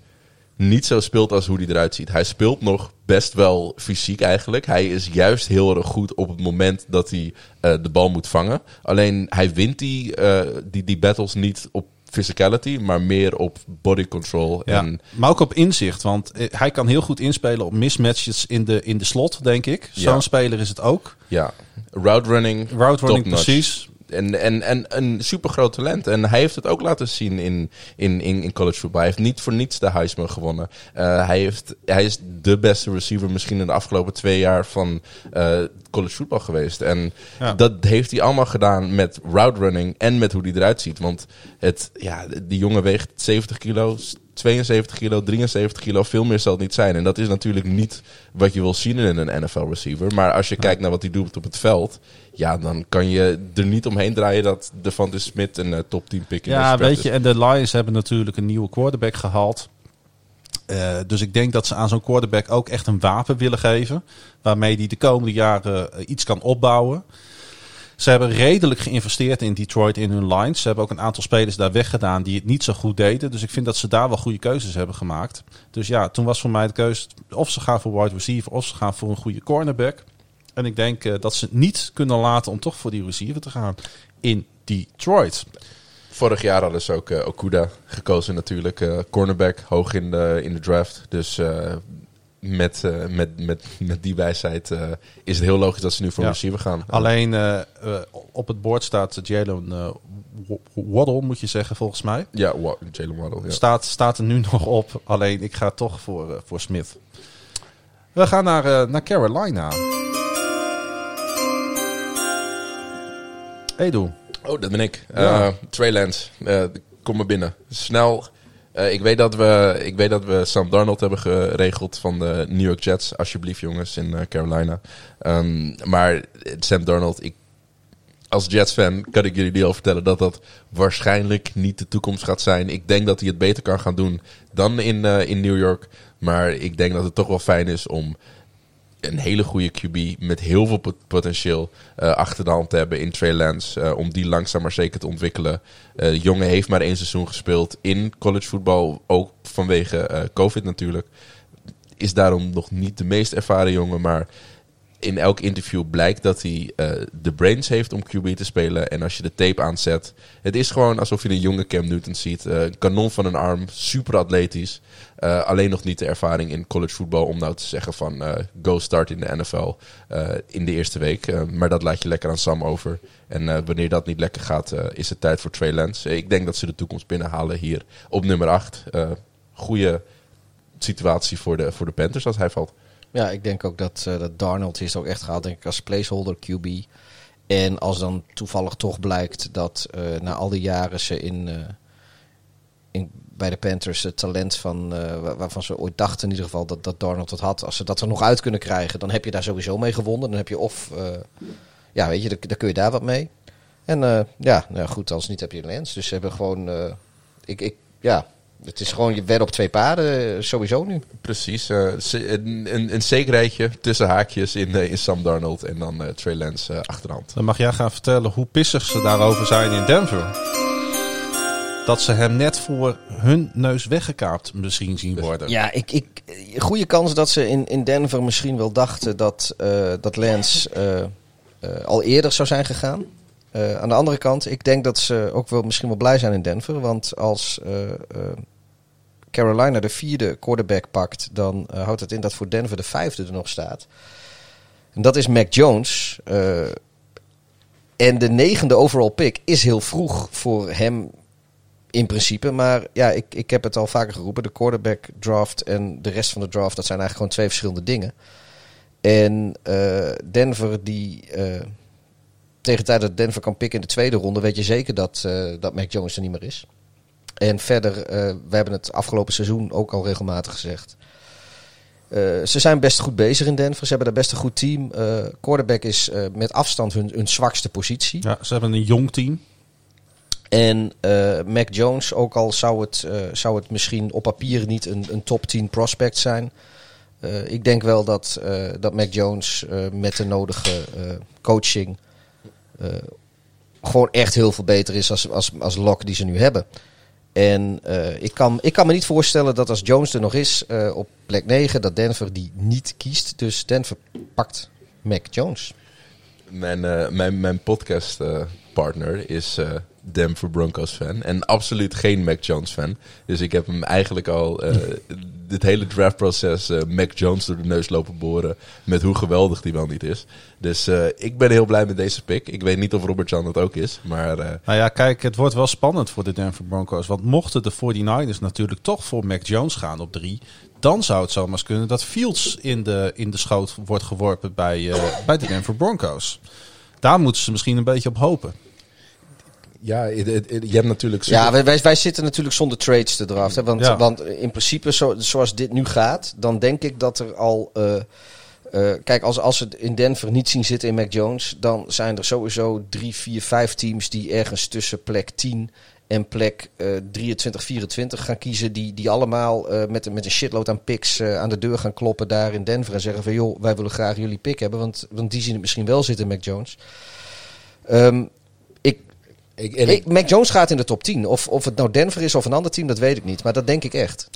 niet zo speelt als hoe hij eruit ziet. Hij speelt nog best wel fysiek eigenlijk. Hij is juist heel erg goed op het moment dat hij uh, de bal moet vangen. Alleen hij wint die, uh, die, die battles niet op physicality, maar meer op body control. Ja, En maar ook op inzicht, want eh, hij kan heel goed inspelen op mismatches in de, in de slot, denk ik. Zo'n Ja. speler is het ook. ja, route running. Route running, precies. En, en, en een super groot talent. En hij heeft het ook laten zien in, in, in, in college football. Hij heeft niet voor niets de Heisman gewonnen. Eh, hij, heeft, hij is de beste receiver misschien in de afgelopen twee jaar van eh, college football geweest. En Ja. dat heeft hij allemaal gedaan met route running en met hoe hij eruit ziet. Want het, ja, die jongen weegt 70 kilo, 72 kilo, 73 kilo. Veel meer zal het niet zijn. En dat is natuurlijk niet wat je wil zien in een NFL receiver. Maar als je kijkt naar wat hij doet op het veld. Ja, dan kan je er niet omheen draaien dat Devontae Smith een eh, top 10 pick in Ja, weet je, is. en de Lions hebben natuurlijk een nieuwe quarterback gehaald. Eh, dus ik denk dat ze aan zo'n quarterback ook echt een wapen willen geven. Waarmee hij de komende jaren eh, iets kan opbouwen. Ze hebben redelijk geïnvesteerd in Detroit in hun lines. Ze hebben ook een aantal spelers daar weggedaan die het niet zo goed deden. Dus ik vind dat ze daar wel goede keuzes hebben gemaakt. Dus ja, toen was voor mij de keuze of ze gaan voor wide receiver of ze gaan voor een goede cornerback. En ik denk eh, dat ze het niet kunnen laten om toch voor die receiver te gaan in Detroit. Vorig jaar hadden ze ook eh, Okuda gekozen natuurlijk. eh, cornerback, hoog in de, in de draft. Dus met, eh, met, met, met die wijsheid eh, is het heel logisch dat ze nu voor Ja. receiver gaan. Alleen eh, op het bord staat Jalen Waddle, moet je zeggen, volgens mij. Ja, Jalen Waddle. Ja. Staat, staat er nu nog op. Alleen ik ga toch voor, voor Smith. We gaan naar, naar Carolina. Edu. Oh, dat ben ik. Ja. Trey Lance, kom maar binnen. Snel. Eh, ik, weet dat we, ik weet dat we Sam Darnold hebben geregeld van de New York Jets. Alsjeblieft jongens, in eh, Carolina. Ehm, maar Sam Darnold, ik, als Jets-fan kan ik jullie al vertellen dat dat waarschijnlijk niet de toekomst gaat zijn. Ik denk dat hij het beter kan gaan doen dan in, eh, in New York. Maar ik denk dat het toch wel fijn is om een hele goede QB met heel veel pot- potentieel eh, achter de hand te hebben in Trey Lance. eh, om die langzaam maar zeker te ontwikkelen. Eh, jongen heeft maar één seizoen gespeeld in college voetbal. Ook vanwege COVID natuurlijk. Is daarom nog niet de meest ervaren jongen. Maar in elk interview blijkt dat hij de brains heeft om QB te spelen. En als je de tape aanzet, het is gewoon alsof je een jonge Cam Newton ziet. Een kanon van een arm, super atletisch. Eh, alleen nog niet de ervaring in college voetbal om nou te zeggen van eh, go start in de NFL eh, in de eerste week. Maar dat laat je lekker aan Sam over. En wanneer dat niet lekker gaat, is het tijd voor Trey Lance. Ik denk dat ze de toekomst binnenhalen hier op nummer 8. goede situatie voor de, voor de Panthers als hij valt. Ja, ik denk ook dat, dat Darnold is ook echt gehaald, denk ik, als placeholder QB. En als dan toevallig toch blijkt dat na al die jaren ze in, in, bij de Panthers het talent van, eh, wa- waarvan ze ooit dachten in ieder geval dat, dat Darnold het had. Als ze dat er nog uit kunnen krijgen, dan heb je daar sowieso mee gewonnen. Dan heb je of, eh, ja weet je, dan, dan kun je daar wat mee. En eh, ja, nou ja, goed, als niet heb je Lens. Dus ze hebben gewoon, eh, ik, ik, ja, het is gewoon je wed op twee paarden, sowieso nu. Precies. eh, een, een, een zekerheidje tussen haakjes in, in Sam Darnold en dan eh, Trey Lance eh, achterhand. Dan mag jij gaan vertellen hoe pissig ze daarover zijn in Denver. Dat ze hem net voor hun neus weggekaapt misschien zien worden. Ja, ik, ik, goede kans dat ze in, in Denver misschien wel dachten dat, eh, dat Lance eh, eh, al eerder zou zijn gegaan. Eh, aan de andere kant, ik denk dat ze ook wel misschien wel blij zijn in Denver. Want als eh, eh, Carolina de vierde quarterback pakt, dan houdt het in dat voor Denver de vijfde er nog staat. En dat is Mac Jones. Eh, en de negende overall pick is heel vroeg voor hem in principe. Maar ja, ik, ik heb het al vaker geroepen. De quarterback draft en de rest van de draft, dat zijn eigenlijk gewoon twee verschillende dingen. En eh, Denver, die eh, tegen de tijd dat Denver kan pikken in de tweede ronde, weet je zeker dat, eh, dat Mac Jones er niet meer is. En verder, we hebben het afgelopen seizoen ook al regelmatig gezegd. Ze zijn best goed bezig in Denver. Ze hebben daar best een goed team. Quarterback is met afstand hun, hun zwakste positie. Ja, ze hebben een jong team. En eh, Mac Jones, ook al zou het, eh, zou het misschien op papier niet een, een top 10 prospect zijn. eh, ik denk wel dat, dat Mac Jones met de nodige coaching gewoon echt heel veel beter is als, als, als lock die ze nu hebben. En ik, kan, ik kan me niet voorstellen dat als Jones er nog is op plek 9, dat Denver die niet kiest. Dus Denver pakt Mac Jones. Mijn, mijn, mijn podcast eh, partner is Denver Broncos fan. En absoluut geen Mac Jones fan. Dus ik heb hem eigenlijk al eh dit hele draftproces eh Mac Jones door de neus lopen boren. Met hoe geweldig die wel niet is. Dus eh, ik ben heel blij met deze pick. Ik weet niet of Robert Jan dat ook is. Maar Nou ja, kijk, het wordt wel spannend voor de Denver Broncos. Want mochten de 49ers natuurlijk toch voor Mac Jones gaan op drie... dan zou het zomaar eens kunnen dat Fields in de, in de schoot wordt geworpen bij, bij de Denver Broncos. Daar moeten ze misschien een beetje op hopen. Ja, je hebt natuurlijk... Ja, wij, wij, zitten natuurlijk zonder trades te draften. Want, Ja. want in principe, zo, zoals dit nu gaat, dan denk ik dat er al. eh, eh, kijk, als, als ze het in Denver niet zien zitten in Mac Jones, dan zijn er sowieso drie, vier, vijf teams die ergens tussen plek 10 en plek eh 23, 24 gaan kiezen. Die, die allemaal eh, met, een- met een shitload aan picks eh, aan de deur gaan kloppen daar in Denver. En zeggen van joh, wij willen graag jullie pick hebben. Want, want die zien het misschien wel zitten, Mac Jones. Ehm, ik, ik, en ik, Mac Jones gaat in de top 10. Of, of het nou Denver is of een ander team, dat weet ik niet. Maar dat denk ik echt.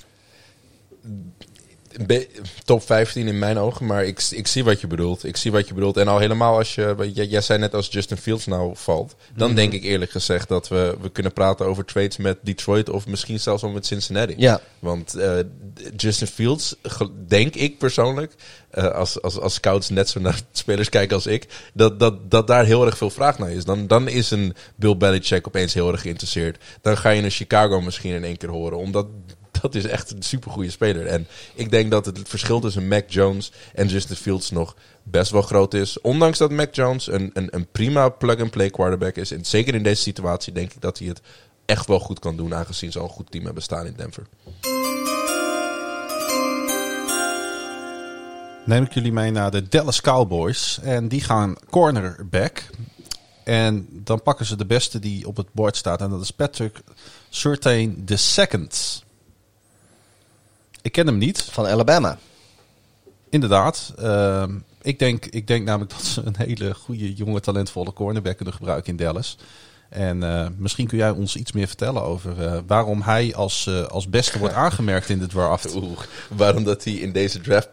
Top 15 in mijn ogen, maar ik, ik zie wat je bedoelt. Ik zie wat je bedoelt. En al helemaal als je, jij, zei net als Justin Fields nou valt, dan Mhm. denk ik eerlijk gezegd dat we, we kunnen praten over trades met Detroit of misschien zelfs wel met Cincinnati. Ja. Want eh, Justin Fields, denk ik persoonlijk, eh, als, als, als scouts net zo naar spelers kijken als ik, dat, dat, dat daar heel erg veel vraag naar is. Dan, dan is een Bill Belichick opeens heel erg geïnteresseerd. Dan ga je een Chicago misschien in één keer horen, omdat dat is echt een supergoeie speler. En ik denk dat het verschil tussen Mac Jones en Justin Fields nog best wel groot is. Ondanks dat Mac Jones een, een, een prima plug-and-play quarterback is. En zeker in deze situatie denk ik dat hij het echt wel goed kan doen, aangezien ze al een goed team hebben staan in Denver. Neem ik jullie mee naar de Dallas Cowboys. En die gaan cornerback. En dan pakken ze de beste die op het bord staat. En dat is Patrick Surtain II. Ik ken hem niet, Van Alabama. inderdaad. Ehm, ik, denk, ik denk namelijk dat ze een hele goede, jonge, talentvolle cornerback kunnen gebruiken in Dallas. En eh, misschien kun jij ons iets meer vertellen over eh, waarom hij als, eh, als beste wordt aangemerkt in de draft. Oeh, waarom dat hij in deze draft,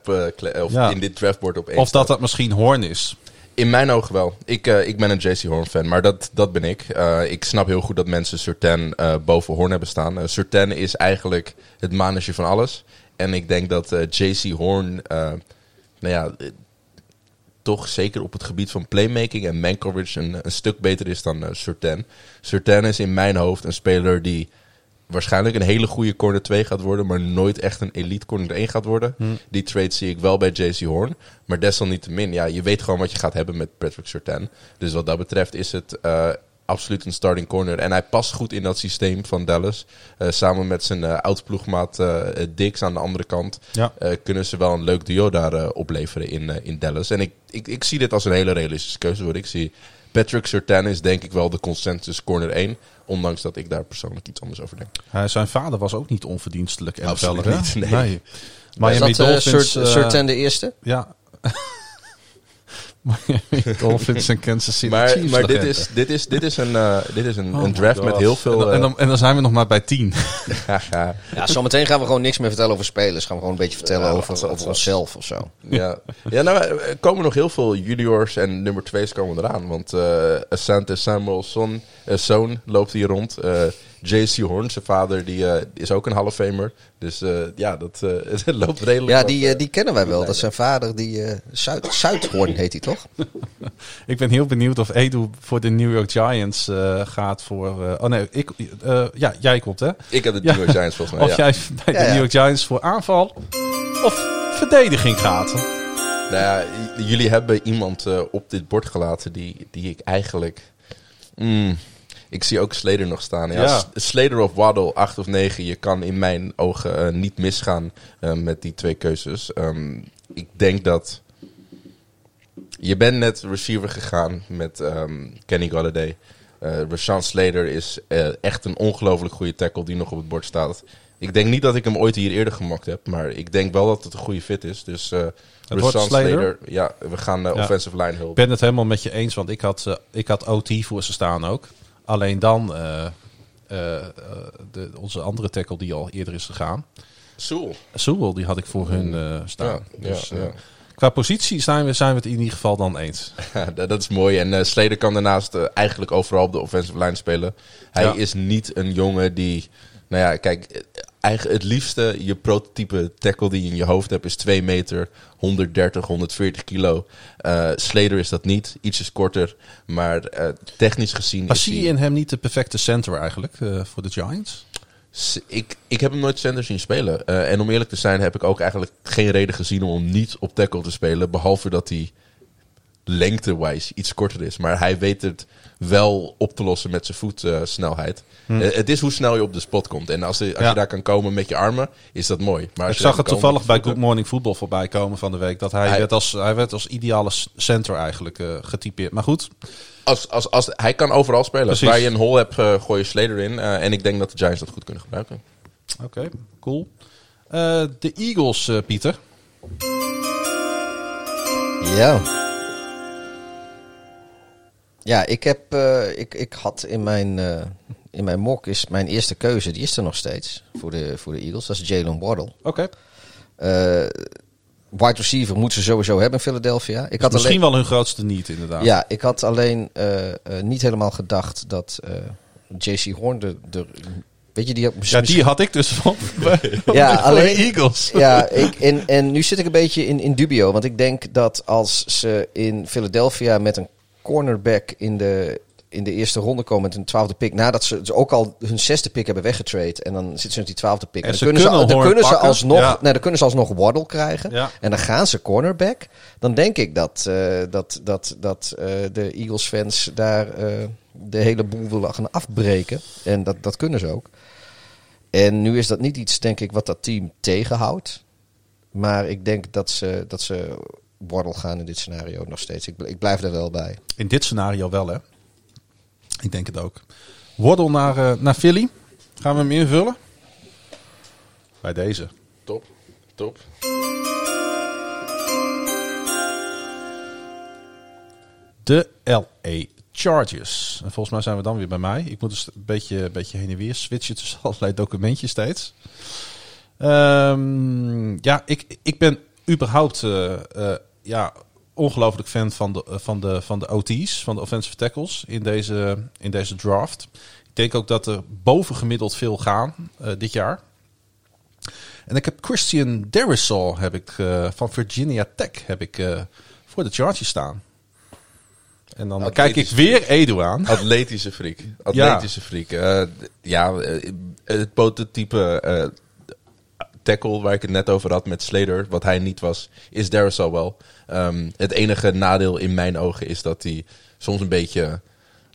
of Ja. in dit draftboard op Of dat staat. dat misschien Horn is. In mijn ogen wel. Ik, eh, ik ben een JC Horn fan, maar dat, dat ben ik. Eh, ik snap heel goed dat mensen Surtain eh boven Horn hebben staan. Surtain is eigenlijk het manetje van alles. En ik denk dat JC Horn, nou ja, toch zeker op het gebied van playmaking en man coverage een, stuk beter is dan Surtain. Surtain is in mijn hoofd een speler die waarschijnlijk een hele goede corner 2 gaat worden, maar nooit echt een elite corner 1 gaat worden. Die trade zie ik wel bij JC Horn. Maar desalniettemin, ja, je weet gewoon wat je gaat hebben met Patrick Surtain. Dus wat dat betreft is het eh, absoluut een starting corner. En hij past goed in dat systeem van Dallas. Eh, samen met zijn uh, oud-ploegmaat Dix aan de andere kant Ja. kunnen ze wel een leuk duo daar opleveren in, in Dallas. En ik, ik, ik zie dit als een hele realistische keuze worden. Ik zie Patrick Surtain is denk ik wel de consensus corner 1. Ondanks dat ik daar persoonlijk iets anders over denk. Uh, zijn vader was ook niet onverdienstelijk. En Absoluut niet, nee. nee. Miami Miami dat, Dolphins. uh, Surtain de eerste? Ja. Dolphins en Kansas City Maar, Chiefs. maar dit, legende. is, dit, is, dit is een, uh, dit is een, Oh een draft met heel veel... En dan, en, dan, en dan zijn we nog maar bij tien. Ja, zometeen gaan we gewoon niks meer vertellen over spelers. Gaan we gewoon een beetje vertellen Ja, over, over wat- onszelf of zo. ja, ja nou, er komen nog heel veel juniors en nummer 2's komen eraan. Want uh, Asante Samuelson, uh, zoon, loopt hier rond. J.C. Horn, zijn vader, die uh, is ook een Hall of Famer. Dus uh, ja, dat uh, het loopt redelijk. Ja, die, die kennen wij wel. Dat is zijn vader, die uh, Zuid, Zuidhoorn heet hij toch? ik ben heel benieuwd of Edu voor de New York Giants uh, gaat voor... Uh, oh nee, ik, uh, ja, jij komt hè? Ik had de New York Giants volgens mij, Of ja. jij bij de Ja. New York Giants voor aanval of verdediging gaat. Nou ja, jullie hebben iemand uh, op dit bord gelaten die, die ik eigenlijk... Mm, ik zie ook Slater nog staan. Ja, Ja. S- Slater of Waddle, 8 of 9. Je kan in mijn ogen uh, niet misgaan uh, met die twee keuzes. Um, ik denk dat... Je bent net receiver gegaan met um, Kenny Galladay. Uh, Rashawn Slater is uh, echt een ongelooflijk goede tackle die nog op het bord staat. Ik denk niet dat ik hem ooit hier eerder gemokt heb. Maar ik denk wel dat het een goede fit is. Dus uh, Rashawn Slater? Slater... Ja, we gaan Ja. offensive line hulp. Ik ben het helemaal met je eens, want ik had, uh, ik had OT voor ze staan ook. Alleen dan uh, de, onze andere tackle die al eerder is gegaan. Soel. Sewell, die had ik voor hun uh, staan. Ja, dus, ja, ja. Qua positie zijn we, zijn we het in ieder geval dan eens. Dat is mooi. En eh Sleder kan daarnaast eh, eigenlijk overal op de offensive line spelen. Hij Ja. is niet een jongen die... Nou ja, kijk, eigenlijk het liefste je prototype tackle die je in je hoofd hebt is 2 meter, 130, 140 kilo. Eh Sleder is dat niet, ietsjes korter. Maar eh, technisch gezien Maar zie je in hem niet de perfecte center eigenlijk eh, voor de Giants? Ik, ik heb hem nooit center zien spelen. En om eerlijk te zijn heb ik ook eigenlijk geen reden gezien om hem niet op tackle te spelen. Behalve dat hij lengte-wise iets korter is. Maar hij weet het wel op te lossen met zijn voetsnelheid. Eh, het is hoe snel je op de spot komt. En als, je- als Hm. Ja. je daar kan komen met je armen, is dat mooi. Maar Ik zag het toevallig bij Good Morning Football voorbij komen van de week. Dat hij, Hij- werd, als, hij werd als ideale center eigenlijk eh, getypeerd. Maar goed, Als, als, als, hij kan overal spelen. Precies. Waar je een hole hebt, eh, gooi je Slater in. Eh, en ik denk dat de Giants dat goed kunnen gebruiken. oké, cool. Eh, de Eagles, eh, Pieter. Ja. Ja, ik heb, eh, ik, ik had in mijn, eh, in mijn mock is mijn eerste keuze, die is er nog steeds voor de, voor de Eagles. Dat is Jalen Waddle. Oké. Eh wide receiver moeten ze sowieso hebben in Philadelphia. Ik had Misschien alleen, wel hun grootste niet, inderdaad. ja, ik had alleen niet helemaal gedacht dat eh, JC Horn de, de weet je die Ja, die had ik dus van. Ja, alleen- Eagles. Ja, ik, en, en nu zit ik een beetje in, in dubio. Want ik denk dat als ze in Philadelphia met een cornerback in de, in de eerste ronde komen met een twaalfde pick. Nadat ze, ze ook al hun zesde pick hebben weggetrade. En dan zitten ze met die twaalfde pick. En dan kunnen, ze, dan kunnen ze alsnog, Ja. nee, dan kunnen ze alsnog Waddle krijgen. Ja. En dan gaan ze cornerback. Dan denk ik dat, eh, dat, dat, dat eh, de Eagles fans daar eh, de hele boel willen gaan afbreken. En dat, dat kunnen ze ook. En nu is dat niet iets, denk ik, wat dat team tegenhoudt. Maar ik denk dat ze, dat ze Waddle gaan in dit scenario nog steeds. Ik, bl- ik blijf er wel bij. In dit scenario wel, hè? Ik denk het ook. Waddle naar, eh, naar Philly. Gaan we hem invullen? Bij deze. Top, top. De LA Chargers. En volgens mij zijn we dan weer bij mij. Ik moet dus een beetje, een beetje heen en weer switchen tussen allerlei documentjes steeds. Ehm, ja, ik, ik ben überhaupt eh, eh, ja, ongelooflijk fan van de, eh, van, de, van de OT's, van de offensive tackles in deze, in deze draft. Ik denk ook dat er bovengemiddeld veel gaan eh, dit jaar. En ik heb Christian Derisol heb ik, eh, van Virginia Tech heb ik, voor de Chargers staan. En dan kijk ik weer Edu aan. Atletische freak. Atletische freak. Eh, d- ja, het prototype tackle waar ik het net over had met Slater, wat hij niet was, is Darius al wel. Ehm, het enige nadeel in mijn ogen is dat hij soms een beetje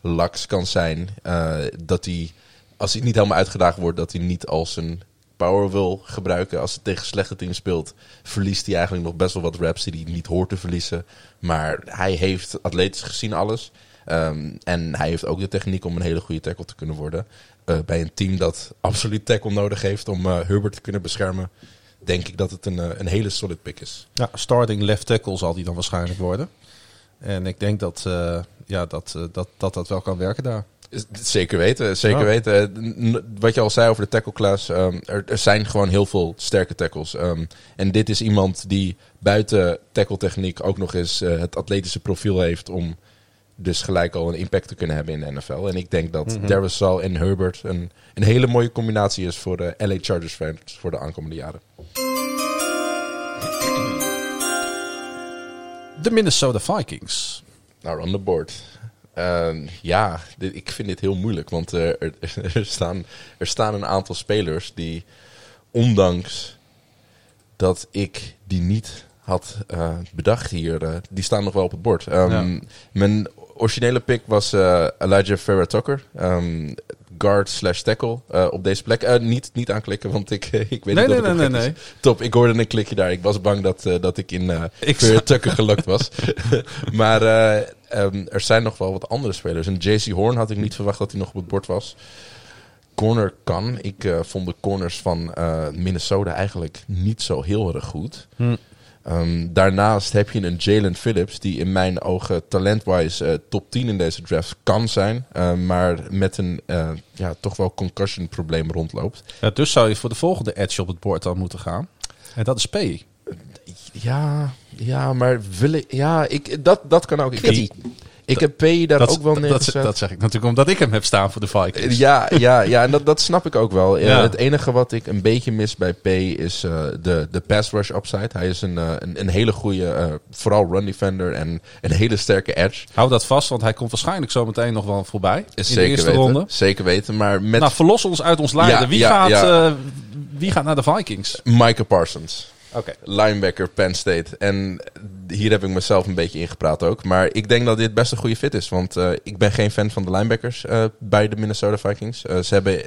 laks kan zijn. Eh, dat hij, als hij niet helemaal uitgedaagd wordt, dat hij niet als een power wil gebruiken. Als hij tegen slechte teams speelt, verliest hij eigenlijk nog best wel wat reps die hij niet hoort te verliezen. Maar hij heeft atletisch gezien alles. Ehm, en hij heeft ook de techniek om een hele goede tackle te kunnen worden. Eh, bij een team dat absoluut tackle nodig heeft om eh, Herbert te kunnen beschermen, denk ik dat het een, eh, een hele solid pick is. Ja, starting left tackle zal die dan waarschijnlijk worden. En ik denk dat ja, dat, dat, dat dat wel kan werken daar. Zeker weten, zeker Ja. weten. Wat je al zei over de tackle class, ehm, er, er zijn gewoon heel veel sterke tackles. Ehm, en dit is iemand die buiten tackle techniek ook nog eens het atletische profiel heeft om dus gelijk al een impact te kunnen hebben in de NFL. En ik denk dat. Darius Sal en Herbert een, een hele mooie combinatie is voor de LA Chargers fans voor de aankomende jaren. De Minnesota Vikings. Nou, on the board. Ehm, ja, dit- ik vind dit heel moeilijk. Want eh, er, er, staan, er staan een aantal spelers die, ondanks dat ik die niet had eh, bedacht hier, eh, die staan nog wel op het bord. Ehm, Ja. Mijn originele pick was eh, Elijah Farrah Tucker. ehm, guard slash tackle eh, op deze plek. Eh, niet, niet aanklikken, want ik, ik weet Nee, niet nee, of het nee, nee, is. Top, ik hoorde een klikje daar. Ik was bang dat, eh, dat ik in eh zou- Tucker gelukt was. maar eh, ehm, er zijn nog wel wat andere spelers. En JC Horn had ik niet verwacht dat hij nog op het bord was. Corner kan. Ik vond de corners van eh, Minnesota eigenlijk niet zo heel erg goed. Hm. Ehm, daarnaast heb je een Jalen Phillips, die in mijn ogen talent-wise eh, top 10 in deze draft kan zijn. eh, maar met een eh, ja, toch wel concussion probleem rondloopt. Ja, dus zou je voor de volgende edge op het bord dan moeten gaan. En dat is P. Ja, Ja, maar willen... Ja, ik, dat, dat kan ook. Quitty. ik heb P daar Dat, ook wel dat, dat, neergezet. dat zeg ik natuurlijk omdat ik hem heb staan voor de Vikings. Ja, ja, ja en dat, dat snap ik ook wel. Eh, Ja. Het enige wat ik een beetje mis bij P is eh, de, de pass rush upside. Hij is een, eh, een, een hele goede, vooral run defender en een hele sterke edge. Hou dat vast, want hij komt waarschijnlijk zo meteen nog wel voorbij. Is in de eerste weten. ronde. Zeker weten, maar met Nou, verlos ons uit ons lijden. Ja, wie, ja, gaat, wie gaat naar de Vikings? Micah Parsons. Oké. Linebacker, Penn State. En hier heb ik mezelf een beetje ingepraat ook. Maar ik denk dat dit best een goede fit is. Want eh, ik ben geen fan van de linebackers eh, bij de Minnesota Vikings. Eh, ze hebben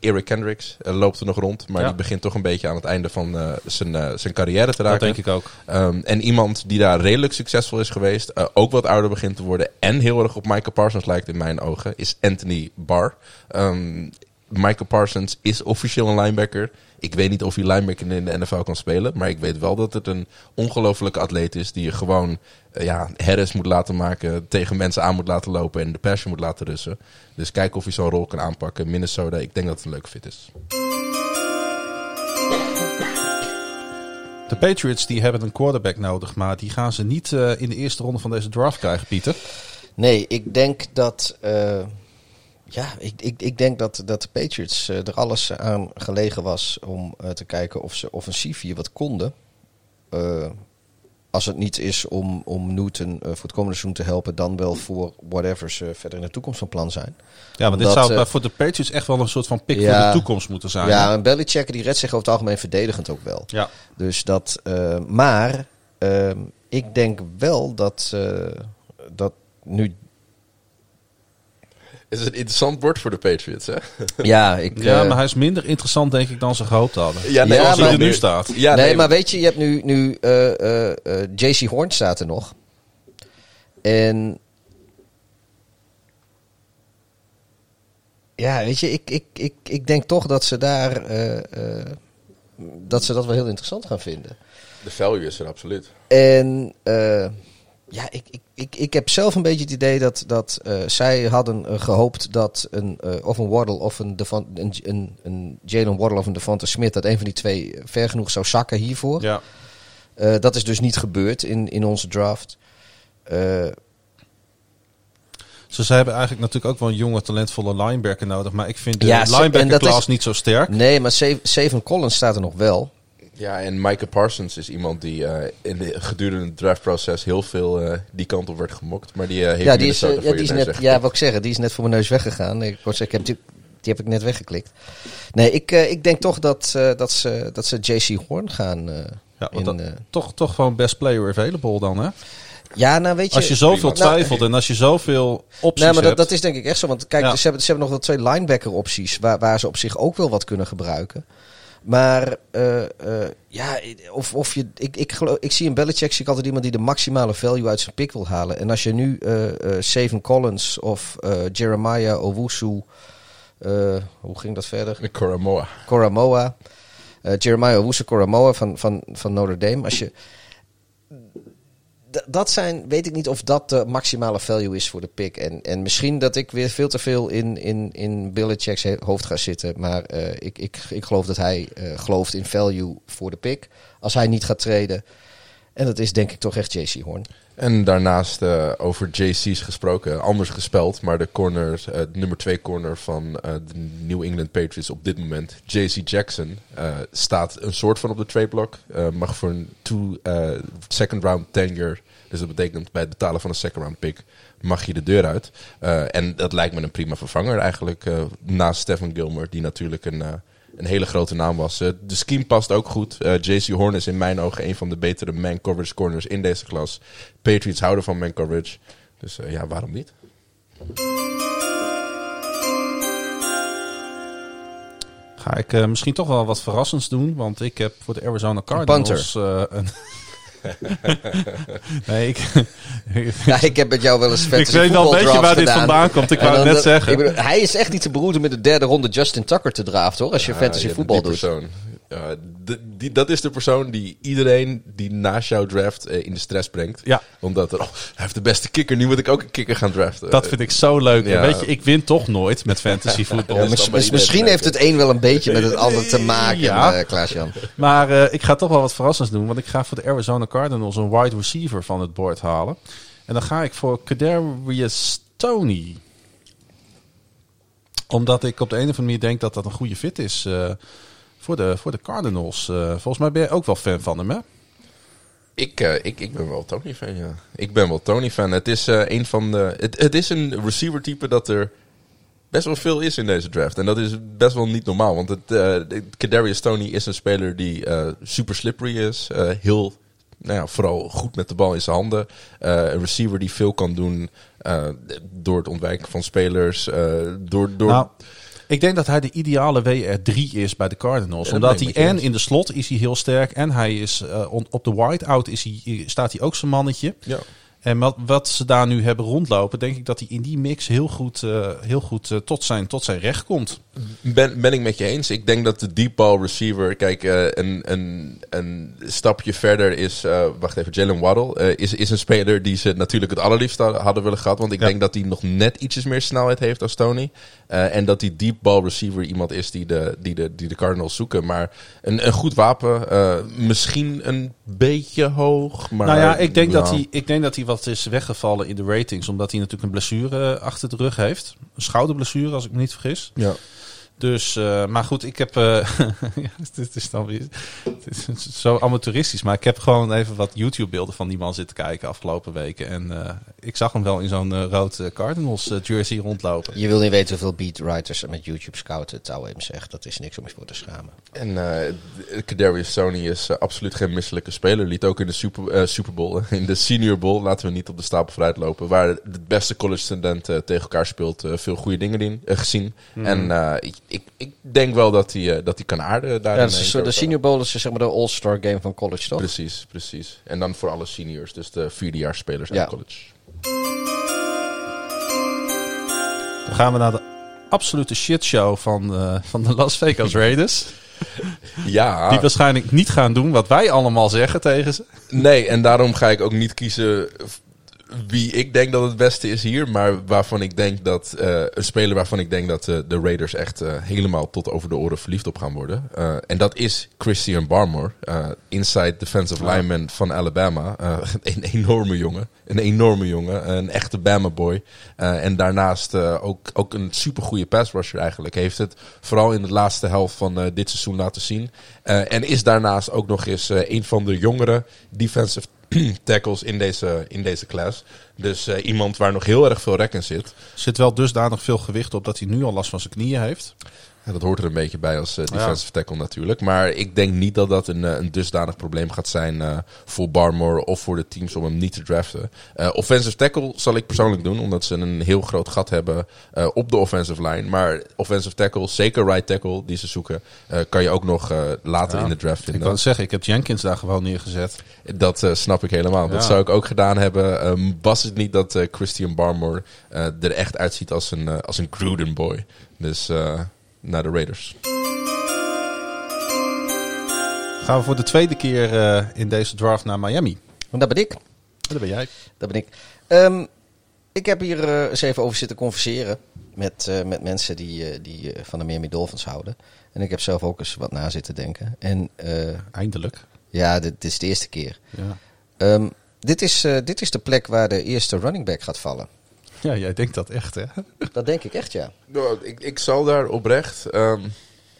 Eric Kendricks, loopt er nog rond. Maar Ja. die begint toch een beetje aan het einde van zijn, zijn carrière te Dat raken. denk ik ook. Um, en iemand die daar redelijk succesvol is geweest, ook wat ouder begint te worden en heel erg op Michael Parsons lijkt in mijn ogen, is Anthony Barr. Um, Michael Parsons is officieel een linebacker. Ik weet niet of hij linebacker in de NFL kan spelen, maar ik weet wel dat het een ongelofelijke atleet is die je gewoon eh, ja, herres moet laten maken, tegen mensen aan moet laten lopen en de passion moet laten russen. Dus kijken of hij zo'n rol kan aanpakken. Minnesota, ik denk dat het een leuke fit is. De Patriots die hebben een quarterback nodig, maar die gaan ze niet eh, in de eerste ronde van deze draft krijgen, Pieter. Nee, ik denk dat. eh, ja, ik, ik, ik denk dat, dat de Patriots eh, er alles aan gelegen was om eh, te kijken of ze offensief hier wat konden. Eh, als het niet is om, om Newton voor het komende seizoen te helpen, dan wel voor whatever ze verder in de toekomst van plan zijn. Ja, want dit zou voor de Patriots echt wel een soort van pick Ja. voor de toekomst moeten zijn. ja, en Belichick die redt zich over het algemeen verdedigend ook wel. ja. Dus dat, maar ehm, ik denk wel dat, dat nu. Is het een interessant bord voor de Patriots, hè? Ja, ik, Ja, eh, maar hij is minder interessant, denk ik, dan ze gehoopt hadden. Ja, nee, Zoals hij maar- er nu staat. Ja, nee, maar weet je, je hebt nu, nu eh, eh, eh, JC Horn staat er nog. En ja, weet je, ik, ik, ik, ik denk toch dat ze daar eh, eh, dat ze dat wel heel interessant gaan vinden. De value is er absoluut. En eh, ja, ik, ik, ik, ik heb zelf een beetje het idee dat, dat eh, zij hadden eh, gehoopt dat een, eh, of een Waddle of een, Devon- een, een, een Jalen Waddle of een Devonta Smith, dat een van die twee ver genoeg zou zakken hiervoor. Ja. Dat is dus niet gebeurd in, in onze draft. Dus ze hebben eigenlijk natuurlijk ook wel een jonge, talentvolle linebacker nodig. Maar ik vind de Ja, linebacker niet zo sterk. nee, maar Sev- Seven Collins staat er nog wel. Ja, en Micah Parsons is iemand die eh, in de, gedurende het draftproces heel veel eh, die kant op werd gemokt. Maar die eh, heeft Ja, die is, ja, voor die is net, ja, wat ik zeggen, die is net voor mijn neus weggegaan. Ik, wou zeggen, ik heb die, die heb ik net weggeklikt. Nee, ik, ik denk toch dat, eh, dat, ze, dat ze JC Horn gaan. eh, Ja, want in, dat- eh, toch, toch gewoon best player available dan, hè? ja, nou weet je. Als je zoveel Nou, twijfelt en als je zoveel opties Nee, maar dat, hebt. dat is denk ik echt zo. Want kijk, Ja. ze, hebben, ze hebben nog wel twee linebacker opties waar, waar ze op zich ook wel wat kunnen gebruiken. Maar eh, eh, ja, of, of je, ik, ik, geloof, ik zie in Belichick zie ik altijd iemand die de maximale value uit zijn pick wil halen. En als je nu eh eh Seven Collins of Jeremiah Owusu, hoe ging dat verder? Coramoa, eh, Jeremiah Owusu Coramoa van, van, van Notre Dame. Als je dat zijn, weet ik niet of dat de maximale value is voor de pick. En, en misschien dat ik weer veel te veel in, in, in Belichick's he- hoofd ga zitten. Maar eh, ik, ik, ik geloof dat hij eh, gelooft in value voor de pick. Als hij niet gaat treden. En dat is denk ik toch echt JC Horn. En daarnaast eh, over JC's gesproken, anders gespeld, maar de corner, de nummer twee corner van de New England Patriots op dit moment, JC Jackson, staat een soort van op de trade block. Mag voor een two, second round tenure, dus dat betekent bij het betalen van een second round pick, mag je de deur uit. Eh, en dat lijkt me een prima vervanger eigenlijk, eh, naast Stephen Gilmore, die natuurlijk een... eh, een hele grote naam was. De scheme past ook goed. Eh, JC Horn is in mijn ogen een van de betere man coverage corners in deze klas. Patriots houden van man coverage. Dus ja, waarom niet? Ga ik misschien toch wel wat verrassends doen. Want ik heb voor de Arizona Cardinals... eh, een nee, ik, Ja, ik heb met jou wel eens ik fantasy weet wel een beetje waar dit vandaan komt. Ik wou het net dat- zeggen. ik bedoel, hij is echt niet te beroeren met de derde ronde Justin Tucker te draften hoor. Als je Ja, fantasy je voetbal doet. persoon. De- die, dat is de persoon die iedereen die naast jou draft eh, in de stress brengt. Ja. Omdat er, oh, hij heeft de beste kicker, nu moet ik ook een kicker gaan draften. Dat vind ik zo leuk. Ja. weet je, ik win toch nooit met fantasy voetbal. Ja, mis- mis- misschien heeft het een wel een beetje met het ander te maken, Ja. eh, Klaas-Jan. Maar eh, ik ga toch wel wat verrassends doen. Want ik ga voor de Arizona Cardinals een wide receiver van het bord halen. En dan ga ik voor Kadarius Tony. Omdat ik op de een of andere manier denk dat dat een goede fit is eh, voor, de, voor de Cardinals. Eh, volgens mij ben je ook wel fan van hem, hè? Ik, eh, ik, ik ben wel Tony fan, ja. Ik ben wel Tony fan. Het is eh, een van de. Het, het is een receiver type dat er best wel veel is in deze draft. En dat is best wel niet normaal. Want het, eh Kadarius Tony is een speler die eh, super slippery is. eh, heel, nou ja, vooral goed met de bal in zijn handen. Eh, een receiver die veel kan doen eh, door het ontwijken van spelers. eh, door, door, Nou, ik denk dat hij de ideale WR3 is bij de Cardinals. Ja, omdat hij en in de slot is hij heel sterk. En hij is eh, on- op de whiteout is hij, staat hij ook zijn mannetje. ja. En wat, wat ze daar nu hebben rondlopen, denk ik dat hij in die mix heel goed, eh, heel goed eh, tot, zijn, tot zijn recht komt. Ben, ben ik met je eens. Ik denk dat de deep ball receiver, kijk, eh, een, een, een stapje verder is, eh, wacht even, Jalen Waddle eh, is, is een speler die ze natuurlijk het allerliefst hadden hadden willen gehad. Want ik Ja. denk dat hij nog net ietsjes meer snelheid heeft als Tony. Eh, en dat die deep ball receiver iemand is die de, die de, die de Cardinals zoeken. Maar een, een goed wapen, eh, misschien een beetje hoog. Maar, nou ja, ik denk, dat hij, ik denk dat hij wat is weggevallen in de ratings. Omdat hij natuurlijk een blessure achter de rug heeft. Een schouderblessure, als ik me niet vergis. Ja. Dus, eh, maar goed, ik heb. eh ja, dit is dan weer. Het is zo amateuristisch. Maar ik heb gewoon even wat YouTube-beelden van die man zitten kijken afgelopen weken. En eh, ik zag hem wel in zo'n rood Cardinals jersey rondlopen. Je wil niet weten hoeveel beatwriters er met YouTube scouten. Het hem zegt, dat is niks om je voor te schamen. En eh Kadarius Tony is absoluut geen misselijke speler. Liet ook in de Super, eh, Super Bowl, in de Senior Bowl, laten we niet op de stapel vooruit lopen, waar de beste college studenten tegen elkaar speelt, veel goede dingen in, gezien. En eh, ik, ik, denk wel dat hij, eh, dat hij kan aarden daar. Ja, dat is, de Senior Bowl is zeg maar de all-star game van college, toch? Precies, precies. En dan voor alle seniors, dus de vierdejaarsspelers Ja. uit college. Dan gaan we naar de absolute shitshow van, eh, van de Las Vegas Raiders. Ja, Die waarschijnlijk niet gaan doen wat wij allemaal zeggen tegen ze. Nee, en daarom ga ik ook niet kiezen wie ik denk dat het beste is hier. Maar waarvan ik denk dat eh, een speler waarvan ik denk dat eh, de Raiders echt eh, helemaal tot over de oren verliefd op gaan worden. En dat is Christian Barmore, inside defensive lineman van Alabama. Een enorme jongen. Een enorme jongen. Een echte Bama boy. En daarnaast ook, ook een supergoeie pass rusher eigenlijk. Heeft het vooral in de laatste helft van dit seizoen laten zien. En is daarnaast ook nog eens een van de jongere defensive tackles in deze, in deze class. Dus eh, iemand waar nog heel erg veel rek in zit. Zit wel dusdanig veel gewicht op dat hij nu al last van zijn knieën heeft. Ja, dat hoort er een beetje bij als eh, defensive tackle natuurlijk. Maar ik denk niet dat dat een, eh, een dusdanig probleem gaat zijn eh, voor Barmore of voor de teams om hem niet te draften. Eh, offensive tackle zal ik persoonlijk doen, omdat ze een heel groot gat hebben op de offensive line. Maar offensive tackle, zeker right tackle die ze zoeken, kan je ook nog later Ja, in de draft Ik vinden. kan zeggen, ik heb Jenkins daar gewoon neergezet. Dat snap ik helemaal. Dat zou ik ook gedaan hebben. Ehm, was het niet dat Christian Barmore er echt uitziet als een, als een Gruden boy. Dus naar de Raiders. Gaan we voor de tweede keer eh, in deze draft naar Miami. Want dat ben ik. Dat ben jij. Dat ben ik. Ehm, ik heb hier eh, eens even over zitten converseren met, eh, met mensen die, eh, die van de Miami Dolphins houden. En ik heb zelf ook eens wat na zitten denken. En eh, Eindelijk. ja, dit, dit is de eerste keer. Ja. Ehm, dit, is, eh, dit is de plek waar de eerste running back gaat vallen. Ja, jij denkt dat echt, hè? Dat denk ik echt, ja. Nou, ik, ik zal daar oprecht ehm,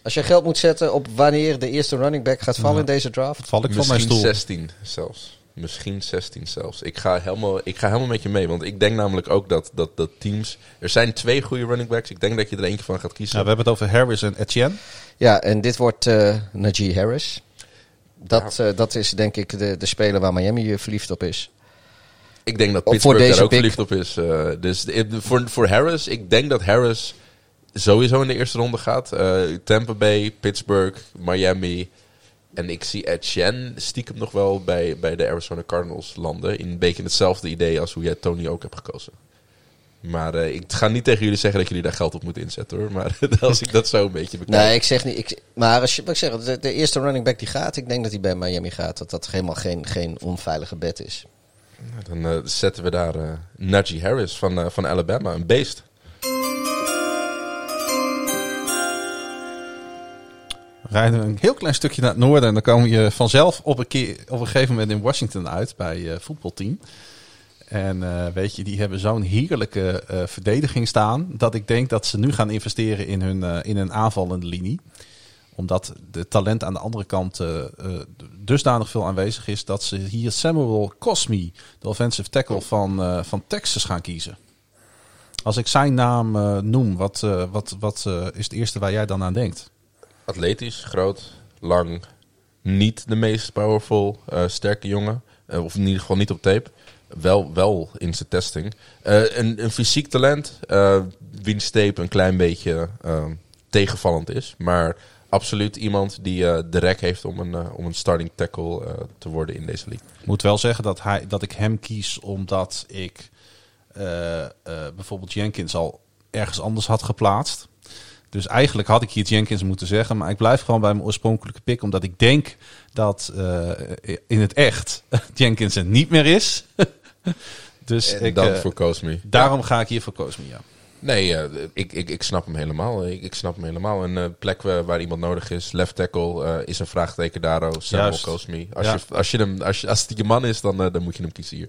Als je geld moet zetten op wanneer de eerste running back gaat vallen in deze draft. Val ik van mijn misschien stoel. 16 zelfs. Misschien 16 zelfs. Ik ga, helemaal, ik ga helemaal met je mee. Want ik denk namelijk ook dat, dat, dat teams... Er zijn twee goede running backs. Ik denk dat je er eentje van gaat kiezen. Ja, we hebben het over Harris en Etienne. Ja, en dit wordt eh Najee Harris. Dat, eh, dat is denk ik de, de speler waar Miami eh, verliefd op is. Ik denk dat Pittsburgh daar ook pick. verliefd op is. eh, dus voor, voor Harris, ik denk dat Harris sowieso in de eerste ronde gaat. Eh, Tampa Bay, Pittsburgh, Miami. En ik zie Etienne stiekem nog wel bij, bij de Arizona Cardinals landen. In een beetje hetzelfde idee als hoe jij Tony ook hebt gekozen. Maar eh, ik ga niet tegen jullie zeggen dat jullie daar geld op moeten inzetten hoor. Maar als ik dat zo een beetje bekijk. Nee, ik zeg niet. Ik, maar als je, wat ik zeg, de, de eerste running back die gaat, ik denk dat hij bij Miami gaat. Dat dat helemaal geen, geen onveilige bet is. Dan eh, zetten we daar eh Najee Harris van, eh, van Alabama, een beest. rijden we een heel klein stukje naar het noorden. En dan kom je vanzelf op een, keer, op een gegeven moment in Washington uit bij eh voetbalteam. En weet je, die hebben zo'n heerlijke verdediging staan. Dat ik denk dat ze nu gaan investeren in hun, in een aanvallende linie. Omdat de talent aan de andere kant eh, eh, dusdanig veel aanwezig is. Dat ze hier Samuel Cosme, de offensive tackle van, eh, van Texas, gaan kiezen. Als ik zijn naam noem, wat, wat, wat is het eerste waar jij dan aan denkt? Atletisch, groot, lang. Niet de meest powerful, sterke jongen. Of in ieder geval niet op tape. Wel, wel in zijn testing. Een, een fysiek talent. eh wiens tape een klein beetje tegenvallend is. Maar absoluut iemand die eh, de rek heeft om een, eh, om een starting tackle eh, te worden in deze league. Ik moet wel zeggen dat, hij, dat ik hem kies omdat ik bijvoorbeeld Jenkins al ergens anders had geplaatst. Dus eigenlijk had ik hier Jenkins moeten zeggen, maar ik blijf gewoon bij mijn oorspronkelijke pick, omdat ik denk dat in het echt Jenkins er niet meer is. dus En ik, dan voor daarom ga ik hier voor Cosme, ja. Nee, eh, ik, ik, ik snap hem helemaal. Ik, ik snap hem helemaal. Een eh, plek waar, waar iemand nodig is, left tackle, eh, is een vraagteken daar. oh, Samuel Juist. Cosme. Als, Ja. je, als, je hem, als, je, als het je man is, dan, dan moet je hem kiezen hier.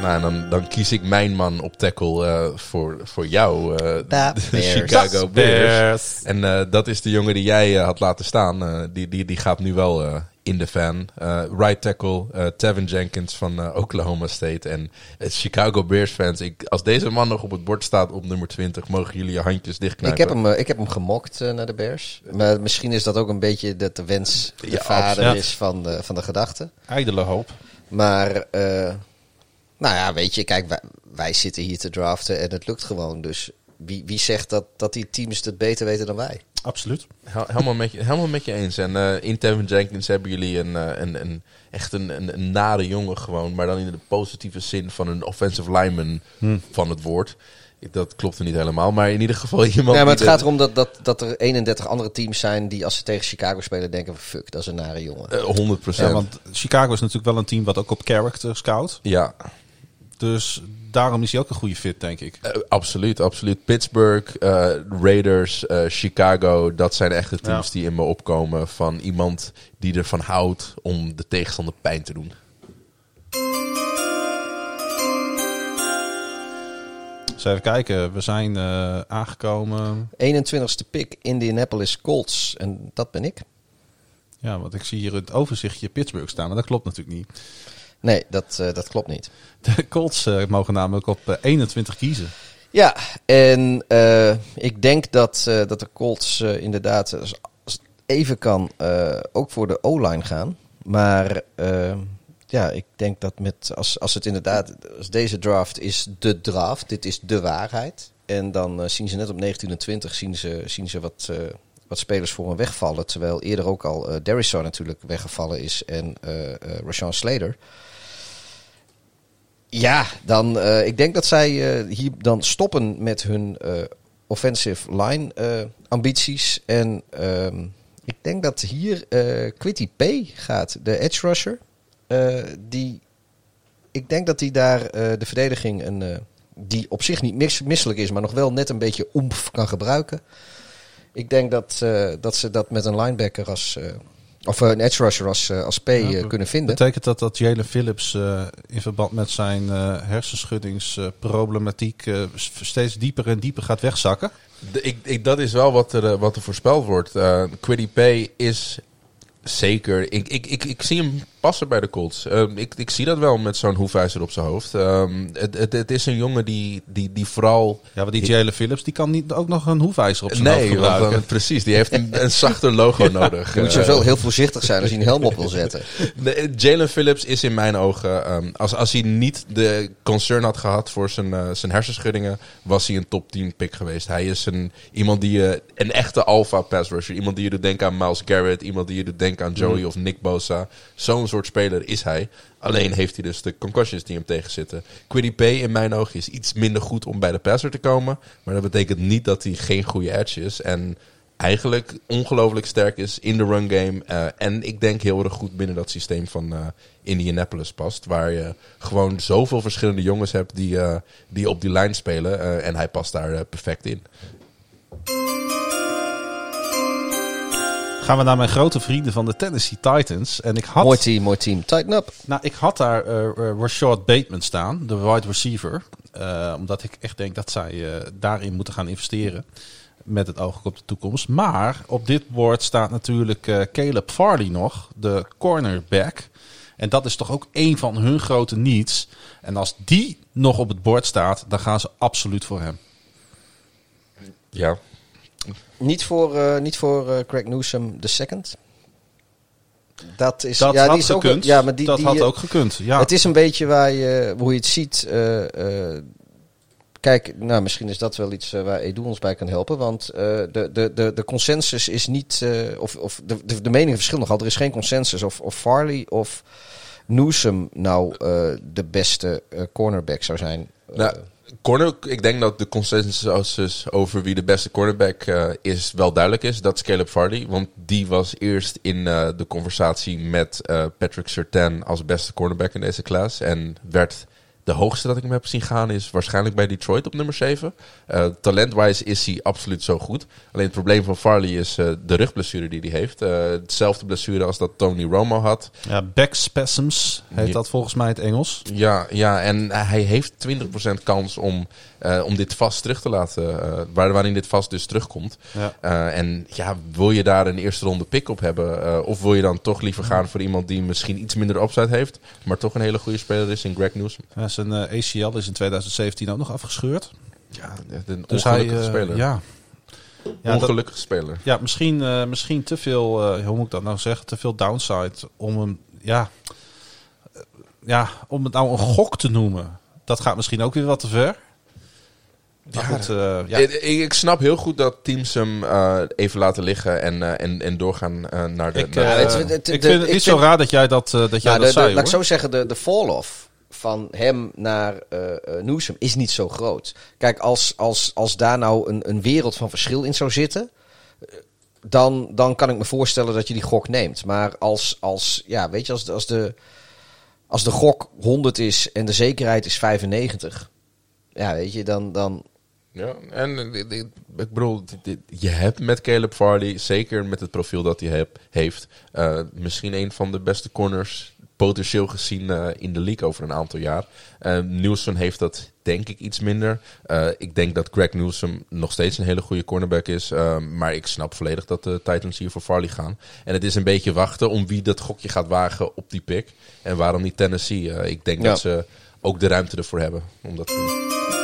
Nou, en dan, dan kies ik mijn man op tackle eh, voor, voor jou. eh, de Bears. Chicago Bears. En eh, dat is de jongen die jij had laten staan. Eh, die, die, die gaat nu wel eh, in de fan. Eh, right tackle, eh, Tevin Jenkins van eh, Oklahoma State. En het Chicago Bears fans. Ik, als deze man nog op het bord staat op nummer 20, mogen jullie je handjes dichtknijpen. Ik heb hem, ik heb hem gemokt naar de Bears. Maar misschien is dat ook een beetje dat de wens de Ja, vader absoluut. is van de, van de gedachte. Ijdele hoop. Maar, eh, nou ja, weet je, kijk, wij, wij zitten hier te draften en het lukt gewoon. Dus wie, wie zegt dat, dat die teams het beter weten dan wij? Absoluut. Hel- helemaal, met je, helemaal met je eens. En eh, in Tevin Jenkins hebben jullie een, eh, een, een, echt een, een, een nare jongen gewoon. Maar dan in de positieve zin van een offensive lineman van het woord. Ik- Dat klopt er niet helemaal. Maar in ieder geval iemand... Ja, maar het gaat erom dat, dat, dat er 31 andere teams zijn die als ze tegen Chicago spelen denken van fuck, dat is een nare jongen. eh, 100 Ja, want Chicago is natuurlijk wel een team wat ook op character scout. Ja, Dus daarom is hij ook een goede fit, denk ik. eh, absoluut, absoluut. Pittsburgh, eh, Raiders, eh, Chicago, dat zijn echt de teams Ja. die in me opkomen van iemand die ervan houdt om de tegenstander pijn te doen. Dus even kijken, we zijn eh, aangekomen. 21ste pick Indianapolis Colts en dat ben ik. Ja, want ik zie hier het overzichtje Pittsburgh staan, maar dat klopt natuurlijk niet. Nee, dat, eh, dat klopt niet. De Colts eh, mogen namelijk op eh, 21 kiezen. Ja, en eh, ik denk dat, eh, dat de Colts eh, inderdaad, als het even kan, eh, ook voor de O-line gaan. Maar eh, ja, ik denk dat met, als, als het inderdaad, als deze draft is de draft, dit is de waarheid. En dan eh, zien ze net op 19 en 20 zien ze, zien ze wat, eh, wat spelers voor hen wegvallen. Terwijl eerder ook al eh Darisaw natuurlijk weggevallen is en eh eh Rashawn Slater. Ja, dan, eh, ik denk dat zij eh, hier dan stoppen met hun eh, offensive line ambities. En ehm, ik denk dat hier Quitty P gaat, de edge rusher. Die, ik denk dat hij daar de verdediging, een, die op zich niet mis, misselijk is, maar nog wel net een beetje oemf kan gebruiken. Ik denk dat, dat ze dat met een linebacker als, of een edge rusher als, eh, als P eh, kunnen vinden. Betekent dat dat Jalen Phillips eh, in verband met zijn eh hersenschuddingsproblematiek eh, steeds dieper en dieper gaat wegzakken? De- ik, ik, dat is wel wat er, eh, wat er voorspeld wordt. Eh Quiddy Pay is zeker. Ik, ik, ik, ik zie hem passen bij de Colts. Ehm, ik, ik zie dat wel met zo'n hoefijzer op zijn hoofd. Ehm, het, het, het is een jongen die, die, die vooral. Ja, want die Jalen Phillips die kan niet ook nog een hoefijzer op zijn hoofd Nee, gebruiken. dan, precies. Die heeft een, een zachter logo nodig. Je moet Eh, sowieso heel voorzichtig zijn als je een helm op wil zetten. Nee, Jalen Phillips is in mijn ogen, ehm, als, als hij niet de concern had gehad voor zijn, eh, zijn hersenschuddingen, was hij een top 10 pick geweest. Hij is een, iemand die je, een echte alpha pass rusher. Iemand die je doet denken aan Miles Garrett, iemand die je doet denken aan Joey of Nick Bosa. Zo'n soort soort speler is hij. Alleen heeft hij dus de concussions die hem tegenzitten. Quiddy P in mijn ogen is iets minder goed om bij de passer te komen. Maar dat betekent niet dat hij geen goede edge is. En eigenlijk ongelooflijk sterk is in de run game. Eh, en ik denk heel erg goed binnen dat systeem van eh, Indianapolis past. Waar je gewoon zoveel verschillende jongens hebt die, eh, die op die lijn spelen. en hij past daar perfect in. Gaan we naar mijn grote vrienden van de Tennessee Titans. En ik had, Mooi team, mooi team. Tighten up. nou, ik had daar eh eh, Rashad Bateman staan, de wide receiver. Eh, omdat ik echt denk dat zij eh, daarin moeten gaan investeren. Met het oog op de toekomst. Maar op dit bord staat natuurlijk eh, Caleb Farley nog, de cornerback. En dat is toch ook een van hun grote needs. En als die nog op het bord staat, dan gaan ze absoluut voor hem. Ja, Niet voor, eh, niet voor eh, Craig Newsom the second. Dat is, Dat ja, die had is ook, gekund. ja, maar die, dat die, had eh, ook gekund. Ja. Het is een beetje waar je, hoe je het ziet. eh, eh, kijk, nou, misschien is dat wel iets waar Edu ons bij kan helpen. Want eh, de, de, de, de consensus is niet. eh, of of de, de, de meningen verschillen nogal. Er is geen consensus of, of Farley of Newsom nou eh, de beste cornerback zou zijn. Nou, corner, ik denk dat de consensus over wie de beste cornerback eh, is wel duidelijk is. Dat is Caleb Farley. Want die was eerst in eh, de conversatie met eh, Patrick Surtain als beste cornerback in deze klas. En werd de hoogste dat ik hem heb zien gaan is waarschijnlijk bij Detroit op nummer 7. Eh Talentwise is hij absoluut zo goed. Alleen het probleem van Farley is eh, de rugblessure die hij heeft. Eh, hetzelfde blessure als dat Tony Romo had. Ja, back spasms heet Ja. dat volgens mij in het Engels. Ja, ja, en hij heeft 20% kans om, eh, om dit vast terug te laten. eh, waar, waarin dit vast dus terugkomt. Ja. Eh, en ja, wil je daar een eerste ronde pick op hebben? of wil je dan toch liever gaan voor iemand die misschien iets minder upside heeft. Maar toch een hele goede speler is in Greg Newsom. Ja, zijn eh, ACL is in 2017 ook nog afgescheurd. Ja, een Dus ongelukkige hij, speler. Ja, ja, ongelukkige speler. ja misschien, misschien te veel, hoe moet ik dat nou zeggen, te veel downside om hem, ja, ja, om het nou een gok te noemen. Dat gaat misschien ook weer wat te ver. Maar Ja, goed, eh, ja. Ik, ik snap heel goed dat teams hem eh, even laten liggen en, eh, en, en doorgaan eh, naar de... ik, naar- het- het- het- ik de- vind het niet zo raar dat jij dat, dat, jij Nou, dat de, de- zei, laat ik zo zeggen, de, de fall-off van hem naar Newsom is niet zo groot. Kijk, als, als, als daar nou een, een wereld van verschil in zou zitten, dan, dan kan ik me voorstellen dat je die gok neemt. Maar als, als ja, weet je, als, de- als, de, als de gok 100 is en de zekerheid is 95, ja, weet je, dan, dan Ja, en eh, ik bedoel, je hebt met Caleb Farley, zeker met het profiel dat hij heb, heeft, eh, misschien een van de beste corners potentieel gezien eh, in de league over een aantal jaar. Uh, Newsom heeft dat denk ik iets minder. Ik denk dat Greg Newsom nog steeds een hele goede cornerback is. maar ik snap volledig dat de Titans hier voor Farley gaan. En het is een beetje wachten om wie dat gokje gaat wagen op die pick. En waarom niet Tennessee? Ik denk Ja. dat ze ook de ruimte ervoor hebben om dat te doen.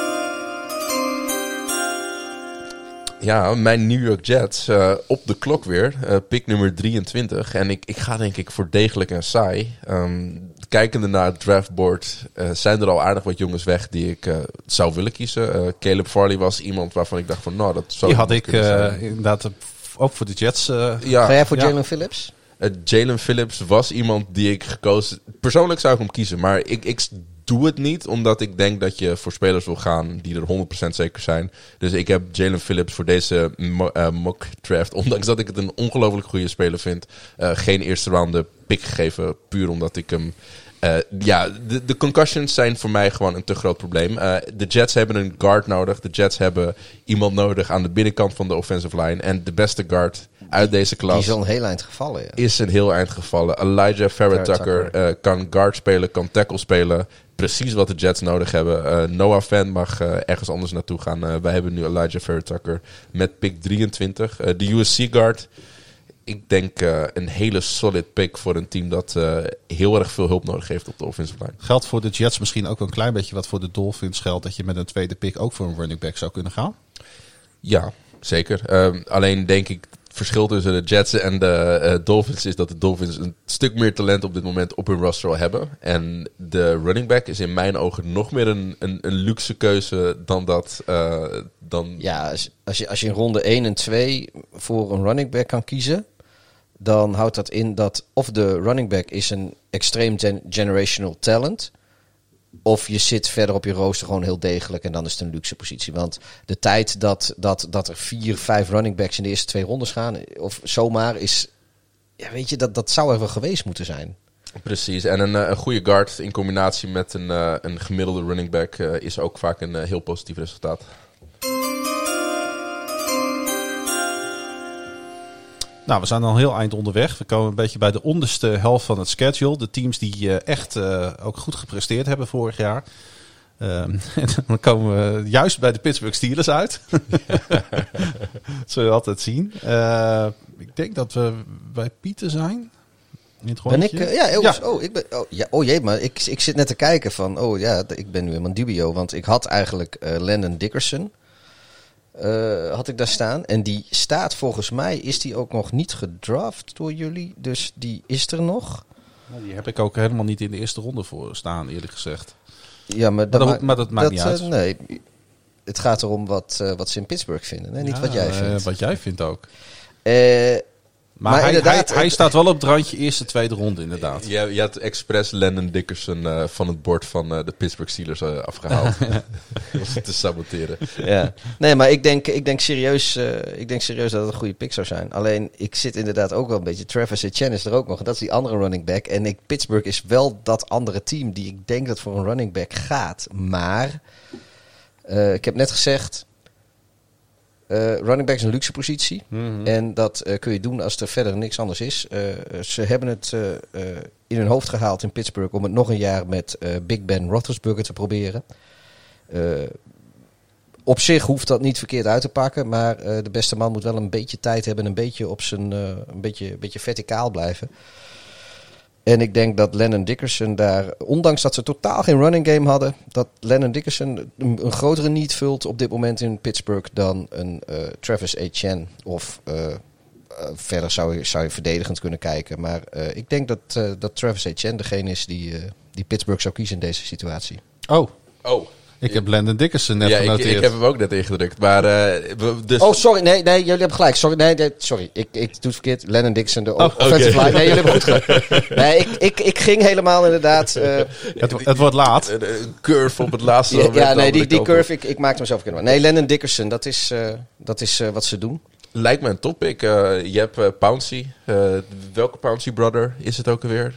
Ja, mijn New York Jets eh, op de klok weer. eh, pick nummer 23. En ik, ik ga denk ik voor degelijk en saai. Ehm, kijkende naar het draftboard eh, zijn er al aardig wat jongens weg die ik eh, zou willen kiezen. Eh, Caleb Farley was iemand waarvan ik dacht van nou dat zou Die had ik eh, inderdaad ook voor de Jets. eh, ja, ga jij voor ja. Jalen Phillips? eh, Jalen Phillips was iemand die ik gekozen... Persoonlijk zou ik hem kiezen, maar ik, ik doe het niet omdat ik denk dat je voor spelers wil gaan die er 100% zeker zijn. Dus ik heb Jalen Phillips voor deze eh, mock draft, ondanks dat ik het een ongelooflijk goede speler vind, eh, geen eerste ronde pick gegeven, puur omdat ik hem... eh, ja, de, de concussions zijn voor mij gewoon een te groot probleem. De Jets hebben een guard nodig. De Jets hebben iemand nodig aan de binnenkant van de offensive line. En de beste guard uit deze Die klas is al een heel eind gevallen, ja. is een heel eind gevallen. Elijah Farrah-Tucker. eh, kan guard spelen, kan tackle spelen. Precies wat de Jets nodig hebben. Eh, Noah Fan mag eh, ergens anders naartoe gaan. Eh, wij hebben nu Elijah Farrah-Tucker met pick 23. Eh, de USC guard. Ik denk een hele solid pick voor een team dat heel erg veel hulp nodig heeft op de offensive line. Geldt voor de Jets misschien ook een klein beetje wat voor de Dolphins geldt. Dat je met een tweede pick ook voor een running back zou kunnen gaan. Ja, zeker. Ehm, alleen denk ik, verschil tussen de Jets en de eh, Dolphins is dat de Dolphins een stuk meer talent op dit moment op hun roster al hebben. En de running back is in mijn ogen nog meer een, een, een luxe keuze dan dat. eh, dan, Ja, als, als, je, als je in ronde 1 en 2 voor een running back kan kiezen, dan houdt dat in dat of de running back is een extreem gen- generational talent, of je zit verder op je rooster gewoon heel degelijk en dan is het een luxe positie. Want de tijd dat, dat, dat er vier, vijf running backs in de eerste twee rondes gaan, of zomaar, is, ja, weet je, dat, dat zou er wel geweest moeten zijn. Precies, en een, eh, een goede guard in combinatie met een, eh, een gemiddelde running back eh, is ook vaak een heel positief resultaat. Nou, we zijn al een heel eind onderweg. We komen een beetje bij de onderste helft van het schedule. De teams die eh, echt eh, ook goed gepresteerd hebben vorig jaar. Ehm, en dan komen we juist bij de Pittsburgh Steelers uit. dat zul je altijd zien. Eh, ik denk dat we bij Pieter zijn. In het Ben ik, ja, oh, Ja. Oh, ik ben, oh, ja, oh jee, maar ik, ik zit net te kijken van, oh ja, ik ben nu helemaal dubio. Want ik had eigenlijk Landon Dickerson, eh, had ik daar staan. En die staat volgens mij, is die ook nog niet gedraft door jullie. Dus die is er nog. Nou, Die heb ik ook helemaal niet in de eerste ronde voor staan, eerlijk gezegd. Ja, maar, dat- maakt- maar dat maakt niet eh, uit. nee, het gaat erom wat, eh, wat ze in Pittsburgh vinden. Nee, niet Ja, wat jij eh, vindt. wat jij vindt ook. Eh, Maar, Maar hij, hij, hij het- staat wel op het randje eerste, tweede ronde, inderdaad. Je, je had expres Landon Dickerson eh, van het bord van eh, de Pittsburgh Steelers eh, afgehaald. Om ze te saboteren. ja. Nee, maar ik denk, ik, denk serieus, eh, ik denk serieus dat het een goede pick zou zijn. Alleen, ik zit inderdaad ook wel een beetje... Travis Etienne is er ook nog. En dat is die andere running back. En ik, Pittsburgh is wel dat andere team die ik denk dat voor een running back gaat. Maar, eh, ik heb net gezegd... eh, running back is een luxe positie. En dat eh, kun je doen als er verder niks anders is. Eh, ze hebben het in hun hoofd gehaald in Pittsburgh... om het nog een jaar met Big Ben Roethlisberger te proberen. Op zich hoeft dat niet verkeerd uit te pakken, maar de beste man moet wel een beetje tijd hebben en een beetje op zijn een beetje, een beetje verticaal blijven. En ik denk dat Lennon Dickerson daar, ondanks dat ze totaal geen running game hadden, dat Lennon Dickerson een, een grotere need vult op dit moment in Pittsburgh dan een eh, Travis Etienne. Of eh, eh, verder zou je, zou je verdedigend kunnen kijken. Maar eh, ik denk dat, eh, dat Travis Etienne degene is die, eh, die Pittsburgh zou kiezen in deze situatie. Oh, Oh, ik heb Landon Dickerson net ja, ik, genoteerd. ik heb hem ook net ingedrukt. Maar, eh, dus, Oh, sorry. Nee, nee, jullie hebben gelijk. Sorry, nee, nee, sorry. Ik, ik doe het verkeerd. Lennon Dixon, de offensive oké. line. Nee, jullie hebben goed gelijk. Nee, ik, ik, ik ging helemaal inderdaad... eh, het, het wordt laat. een, curve op het laatste ja, moment. ja, nee, die, die curve, ik, ik maakte mezelf kunnen. Nee, Lennon Dickerson, dat is, eh, dat is eh, wat ze doen. Lijkt me een topic. Eh je hebt eh, Pouncy. Eh, welke Pouncy brother is het ook alweer?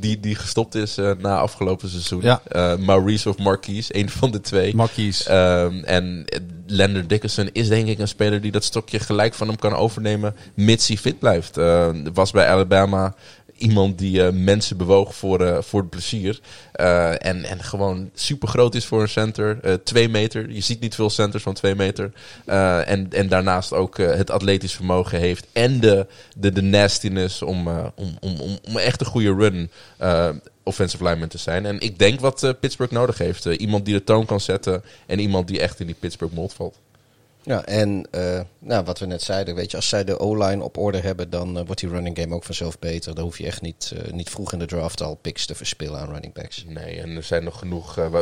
Die, die gestopt is na afgelopen seizoen. Ja. Maurice of Marquise, een van de twee. Marquise. Ehm, en Lander Dickerson is denk ik een speler die dat stokje gelijk van hem kan overnemen, mits hij fit blijft. Was bij Alabama iemand die eh, mensen bewoog voor, eh, voor het plezier. Eh, en, en gewoon super groot is voor een center. Twee meter. Je ziet niet veel centers van twee meter. En, en daarnaast ook het atletisch vermogen heeft. En de, de, de nastiness om, om, om, om, om echt een goede run offensive lineman te zijn. En ik denk wat Pittsburgh nodig heeft. Iemand die de toon kan zetten. En iemand die echt in die Pittsburgh mold valt. Ja, en eh, nou, wat we net zeiden, weet je, als zij de O-line op orde hebben, dan eh, wordt die running game ook vanzelf beter. Dan hoef je echt niet, eh, niet vroeg in de draft al picks te verspillen aan running backs. Nee, en er zijn nog genoeg. eh,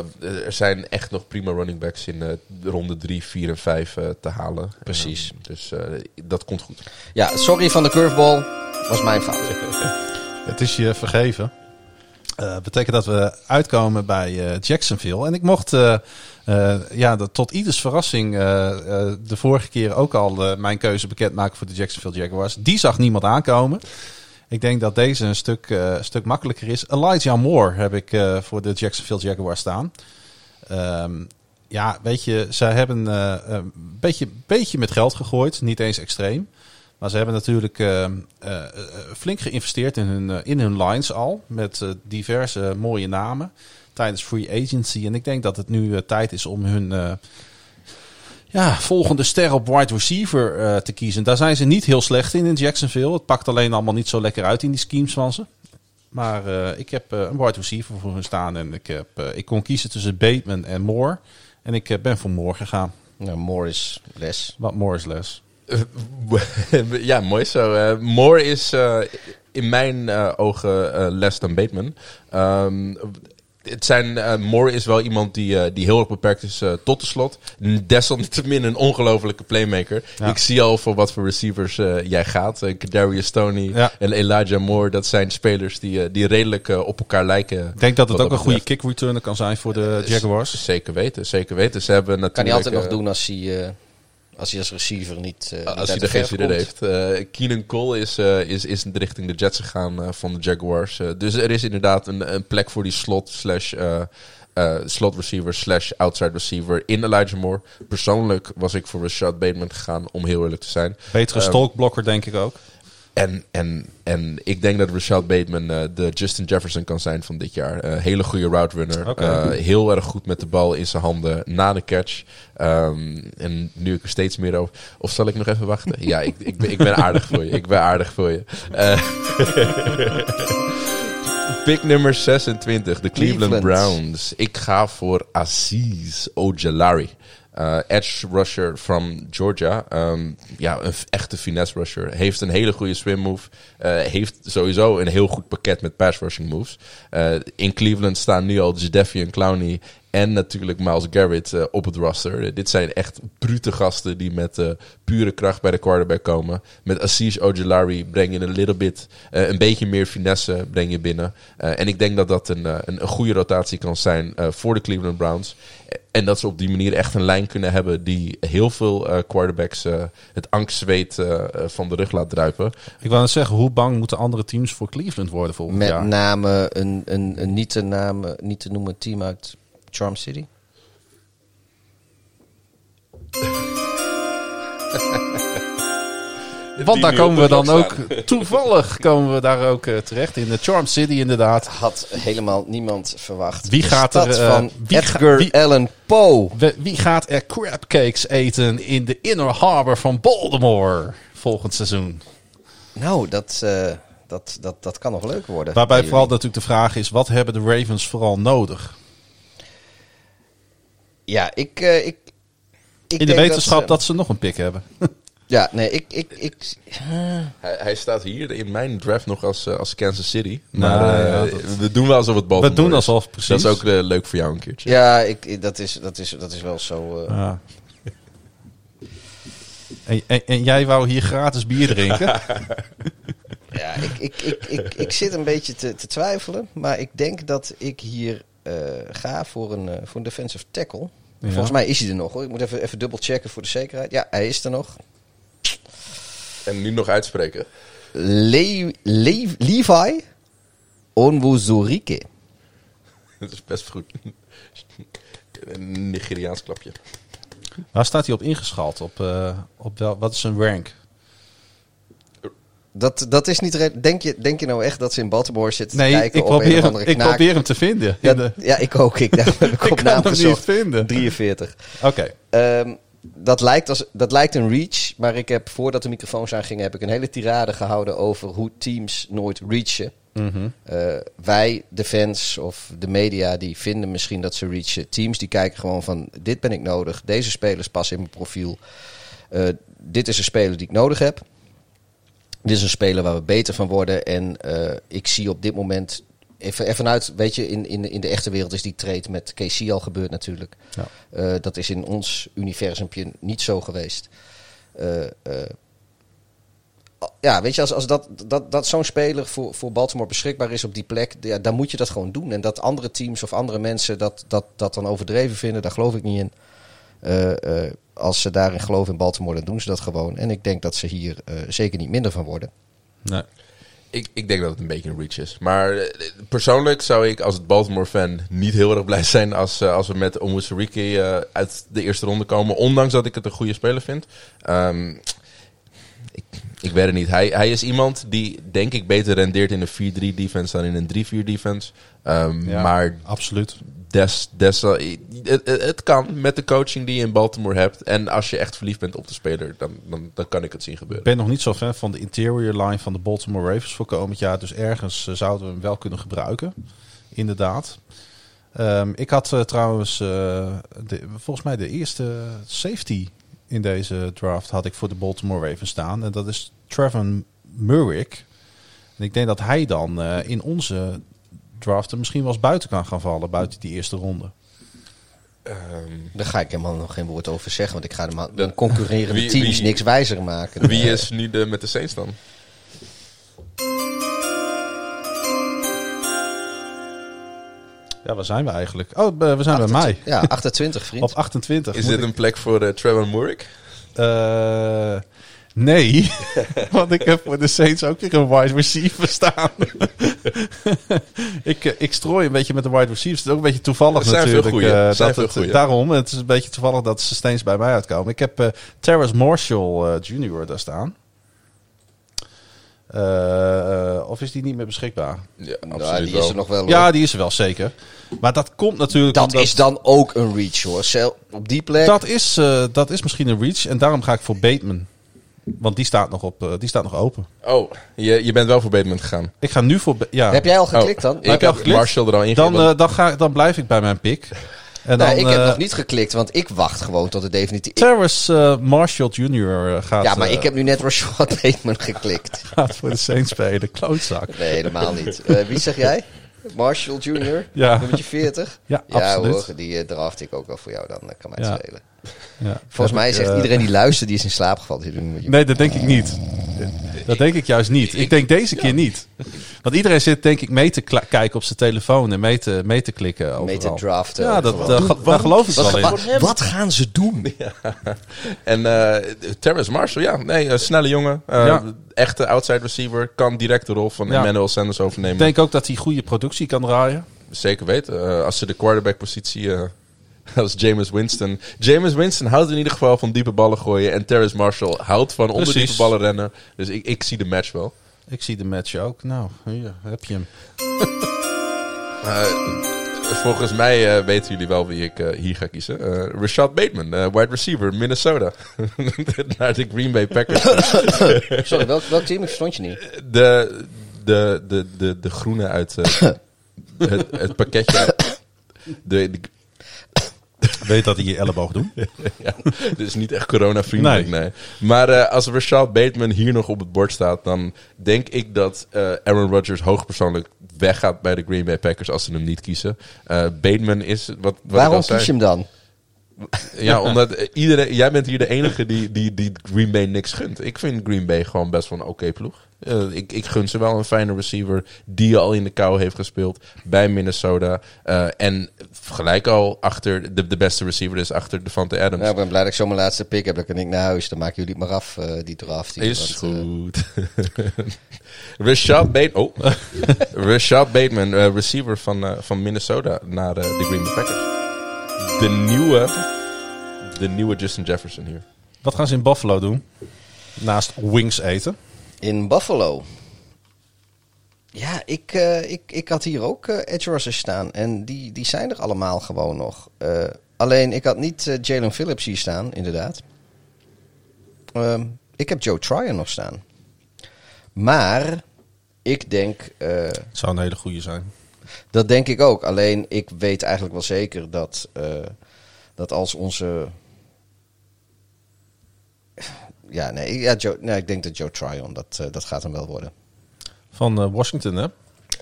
er zijn echt nog prima running backs in eh, de ronde 3, 4 en 5 eh, te halen. Precies. Eh, dus eh, dat komt goed. Ja, sorry van de curveball, was mijn fout. Het is je vergeven. Eh betekent dat we uitkomen bij eh, Jacksonville. En ik mocht eh, ja, tot ieders verrassing de vorige keer ook al mijn keuze bekendmaken voor de Jacksonville Jaguars. Die zag niemand aankomen. Ik denk dat deze een stuk, stuk makkelijker is. Elijah Moore heb ik voor de Jacksonville Jaguars staan. Ehm, ja, weet je, zij hebben een beetje, beetje met geld gegooid. Niet eens extreem. Maar ze hebben natuurlijk eh, eh, eh, flink geïnvesteerd in hun, in hun lines al. Met diverse mooie namen tijdens free agency. En ik denk dat het nu tijd is om hun ja, volgende ster op wide receiver te kiezen. Daar zijn ze niet heel slecht in in Jacksonville. Het pakt alleen allemaal niet zo lekker uit in die schemes van ze. Maar ik heb een wide receiver voor hun staan. En ik, heb, ik kon kiezen tussen Bateman en Moore. En ik ben voor Moore gegaan. Nou, more is less. Wat Moore is les. Eh, ja, mooi zo. Eh, Moore is eh, in mijn ogen eh, less dan Bateman. Ehm, het zijn, eh, Moore is wel iemand die, die heel erg beperkt is tot de slot. Desalniettemin een ongelofelijke playmaker. Ja. Ik zie al voor wat voor receivers jij gaat. Uh, Kadarius Stoney Ja. en Elijah Moore. Dat zijn spelers die, die redelijk op elkaar lijken. Ik denk dat het ook een goede kick returner kan zijn voor de Jaguars. Zeker weten, zeker weten. Ze hebben natuurlijk... Kan hij altijd nog doen als hij, eh, als hij als receiver niet, eh, Als hij de geen zin heeft. Eh Keenan Cole is, eh, is, is richting de Jets gegaan van de Jaguars. Dus er is inderdaad een, een plek voor die slot slash slot receiver slash outside receiver in Elijah Moore. Persoonlijk was ik voor Rashad Bateman gegaan, om heel eerlijk te zijn. Betere Ehm, stalkblokker denk ik ook. En, en, en ik denk dat Rashad Bateman eh, de Justin Jefferson kan zijn van dit jaar. Eh, hele goede route runner. Eh, heel erg goed met de bal in zijn handen na de catch. Ehm, en nu ik er steeds meer over... Of zal ik nog even wachten? ja, ik, ik, ben, ik ben aardig voor je. Ik ben aardig voor je. Eh, Pick nummer 26, de Cleveland, Cleveland. Browns. Ik ga voor Aziz Ojolari. Eh, edge rusher from Georgia. Ehm, ja, een echte finesse rusher. Heeft een hele goede swim move. Eh, heeft sowieso een heel goed pakket met pass rushing moves. Eh, in Cleveland staan nu al Jadeveon Clowney en natuurlijk Miles Garrett eh, op het roster. Eh, dit zijn echt brute gasten die met eh, pure kracht bij de quarterback komen. Met Aziz Ojolari breng je een little bit, eh, een beetje meer finesse breng je binnen. Eh, en ik denk dat dat een, een, een goede rotatie kan zijn eh, voor de Cleveland Browns. En dat ze op die manier echt een lijn kunnen hebben die heel veel eh, quarterbacks eh, het angstzweet van de rug laat druipen. Ik wou net zeggen, hoe bang moeten andere teams voor Cleveland worden volgend Met jaar? name een, een, een niet, te namen, niet te noemen team uit Charm City. Want daar komen we de dan ook, toevallig komen we daar ook eh, terecht in de Charm City inderdaad. Had helemaal niemand verwacht. Wie De gaat er, eh, van wie ga- Edgar wie- Allan Poe. We- wie gaat er crabcakes eten in de Inner Harbor van Baltimore volgend seizoen? Nou, dat, eh, dat, dat, dat kan nog leuker worden. Waarbij bij vooral natuurlijk de vraag is, wat hebben de Ravens vooral nodig? Ja, ik... eh, ik, ik In de denk wetenschap ze- dat ze nog een pick hebben. Ja, nee, ik... ik, ik Hij, hij staat hier in mijn draft nog als, eh, als Kansas City. Nou, Maar eh, ja, dat- we doen wel alsof het Baltimore We doen alsof, precies. Dat is ook leuk voor jou een keertje. ja, ik, ik- dat, is, dat, is, dat is wel zo... eh, Ja. En, en, en jij wou hier gratis bier drinken? Ja, ik, ik, ik, ik, ik zit een beetje te, te twijfelen. Maar ik denk dat ik hier ga voor een, eh, voor een defensive tackle. Ja. Volgens mij is hij er nog hoor. Ik moet even, even dubbel checken voor de zekerheid. Ja, hij is er nog. En nu nog uitspreken. Le Le Levi Onwuzurike. Dat is best goed. Een Nigeriaans klapje. Waar staat hij op ingeschaald? Op, eh, op wel, wat is zijn rank? Dat, dat is niet... Denk je, denk je nou echt dat ze in Baltimore zitten Nee, te kijken ik op een probeer, andere ik probeer hem te vinden. Ja, de- ja, ik ook. Ik, heb ik Ik op kan hem niet vinden. 43. Oké. Ehm, dat, lijkt als, dat lijkt een reach, maar ik heb voordat de microfoons aangingen, heb ik een hele tirade gehouden over hoe teams nooit reachen. Mhm. Eh, wij, de fans of de media, die vinden misschien dat ze reachen. Teams die kijken gewoon van, dit ben ik nodig, deze spelers passen in mijn profiel. Eh, dit is een speler die ik nodig heb. Dit is een speler waar we beter van worden. En eh, ik zie op dit moment, even, even vanuit, weet je, in, in, in de echte wereld is die trade met KC al gebeurd natuurlijk. Ja. Eh, dat is in ons universumpje niet zo geweest. Eh, ja, weet je, als, als dat, dat, dat zo'n speler voor, voor Baltimore beschikbaar is op die plek, ja, dan moet je dat gewoon doen. En dat andere teams of andere mensen dat, dat, dat dan overdreven vinden, daar geloof ik niet in. Als ze daarin geloven in Baltimore, dan doen ze dat gewoon. En ik denk dat ze hier eh, zeker niet minder van worden. Nee. Ik, ik denk dat het een beetje een reach is. Maar eh, persoonlijk zou ik als Baltimore-fan niet heel erg blij zijn als, eh, als we met Omwusarike eh uit de eerste ronde komen. Ondanks dat ik het een goede speler vind. Ehm, ik, ik weet het niet. Hij, hij is iemand die denk ik beter rendeert in een 4-3 defense dan in een 3-4 defense. Ehm, Ja, maar absoluut. Des, des, eh, het, het, kan met de coaching die je in Baltimore hebt. En als je echt verliefd bent op de speler, dan, dan, dan kan ik het zien Ik gebeuren. ben nog niet zo fan van de interior line van de Baltimore Ravens voor komend jaar. Dus ergens eh, zouden we hem wel kunnen gebruiken. Inderdaad. Ehm, ik had eh, trouwens, volgens mij de eerste safety in deze draft had ik voor de Baltimore Ravens staan. En dat is Trevor Murrick. Ik denk dat hij dan in onze draften misschien wel eens buiten kan gaan vallen, buiten die eerste ronde. Ehm, Daar ga ik helemaal nog geen woord over zeggen, want ik ga de, de concurrerende wie- teams wie- niks wijzer maken. wie is nu de, met de Saints dan? Ja, waar zijn we eigenlijk? Oh, we zijn bij mij. Ja, 28 vriend. Op 28. Is dit ik- een plek voor uh, Trevor Murray? Eh, nee, want ik heb voor de Saints ook weer een wide receiver staan. ik, eh, ik strooi een beetje met de wide receivers. Het is ook een beetje toevallig zijn veel natuurlijk. goeie. zijn dat veel het, goeie. daarom, het is een beetje toevallig dat ze steeds bij mij uitkomen. Ik heb eh Terrace Marshall eh, Jr. daar staan. Of is die niet meer beschikbaar? Ja, nou, die is er nog wel. hoor. Ja, die is er wel zeker. Maar dat komt natuurlijk dat omdat- is dan ook een reach hoor. Op die plek. Dat is, eh, dat is misschien een reach. En daarom ga ik voor Bateman. Want die staat nog, op, eh, die staat nog open. Oh, je, je bent wel voor Bateman gegaan. Ik ga nu voor... Ja. Heb jij al geklikt dan? Oh, Heb ik al heb geklikt? Marshall er al in dan, eh, dan, ga, dan blijf ik bij mijn pick. En dan, nee, ik heb eh, nog niet geklikt, want ik wacht gewoon tot het definitief... Ik- Terrace eh, Marshall Jr. gaat, ja, maar ik heb nu net Rashad Bateman geklikt. gaat voor de Saints spelen. Klootzak. Nee, helemaal niet. Eh, wie zeg jij? Marshall Jr. Ja. Nummertje 40? Ja, ja absoluut. hoor, die draft ik ook wel voor jou dan. Dat kan mij Ja. schelen. Ja. Volgens mij zegt eh, iedereen die luistert, die is in slaap gevallen. Nee, dat denk ik niet. Dat denk ik juist niet. Ik denk deze keer niet. Want iedereen zit denk ik mee te kijken op zijn telefoon en mee te, mee te klikken. Mee te overal. draften. Ja, dat, overal. eh, daar geloof ik wat, wel in. wat, wat gaan ze doen? En eh Terrence Marshall, ja, nee, een snelle jongen. eh, Ja. Echte outside receiver. Kan direct de rol van Ja. Emmanuel Sanders overnemen. Ik denk ook dat hij goede productie kan draaien. Zeker weten. Eh, als ze de quarterback positie... eh als Jameis Winston. Jameis Winston houdt in ieder geval van diepe ballen gooien. En Terrence Marshall houdt van onder Precies. diepe ballen rennen. Dus ik, ik zie de match wel. Ik zie de match ook. Nou, hier heb je hem. Eh, volgens mij eh, weten jullie wel wie ik eh, hier ga kiezen. Eh Rashad Bateman, eh, wide receiver, Minnesota. Naar de Green Bay Packers. Sorry, welk, welk team? Ik verstond je niet. de, de, de, de, de groene uit eh, het, het pakketje. De, de, Weet dat hij je elleboog doet. ja, dit is niet echt corona-vriendelijk, Nee. nee. Maar eh, als Rashad Bateman hier nog op het bord staat, dan denk ik dat eh, Aaron Rodgers hoogpersoonlijk weggaat bij de Green Bay Packers als ze hem niet kiezen. Eh, Bateman is, wat, wat Waarom kies je hem dan? Ja, omdat iedereen, jij bent hier de enige die, die, die Green Bay niks gunt. Ik vind Green Bay gewoon best wel een oké ploeg. Eh, ik, ik gun ze wel een fijne receiver die al in de kou heeft gespeeld bij Minnesota. Eh, en gelijk al achter de, de beste receiver is achter Devante Adams. Nou, ik ben blij dat ik zo mijn laatste pick heb. Dan kan ik naar huis. Dan maken jullie het maar af, eh, die draft. hier. Is Want, goed. Rashad Bateman, oh. Rashad Bateman, receiver van, van Minnesota naar de Green Bay Packers. De nieuwe, de nieuwe Justin Jefferson hier. Wat gaan ze in Buffalo doen? Naast wings eten. In Buffalo. Ja, ik, eh, ik, ik had hier ook eh, edge rushers staan. En die, die zijn er allemaal gewoon nog. Eh, alleen, ik had niet Jalen Phillips hier staan, inderdaad. Ehm, ik heb Joe Tryon nog staan. Maar, ik denk... Het zou een hele goede zijn. dat denk ik ook. Alleen, ik weet eigenlijk wel zeker dat, dat als onze... Ja, nee, ja, Joe, nee, ik denk dat Joe Tryon, dat, eh, dat gaat hem wel worden. Van eh, Washington, hè?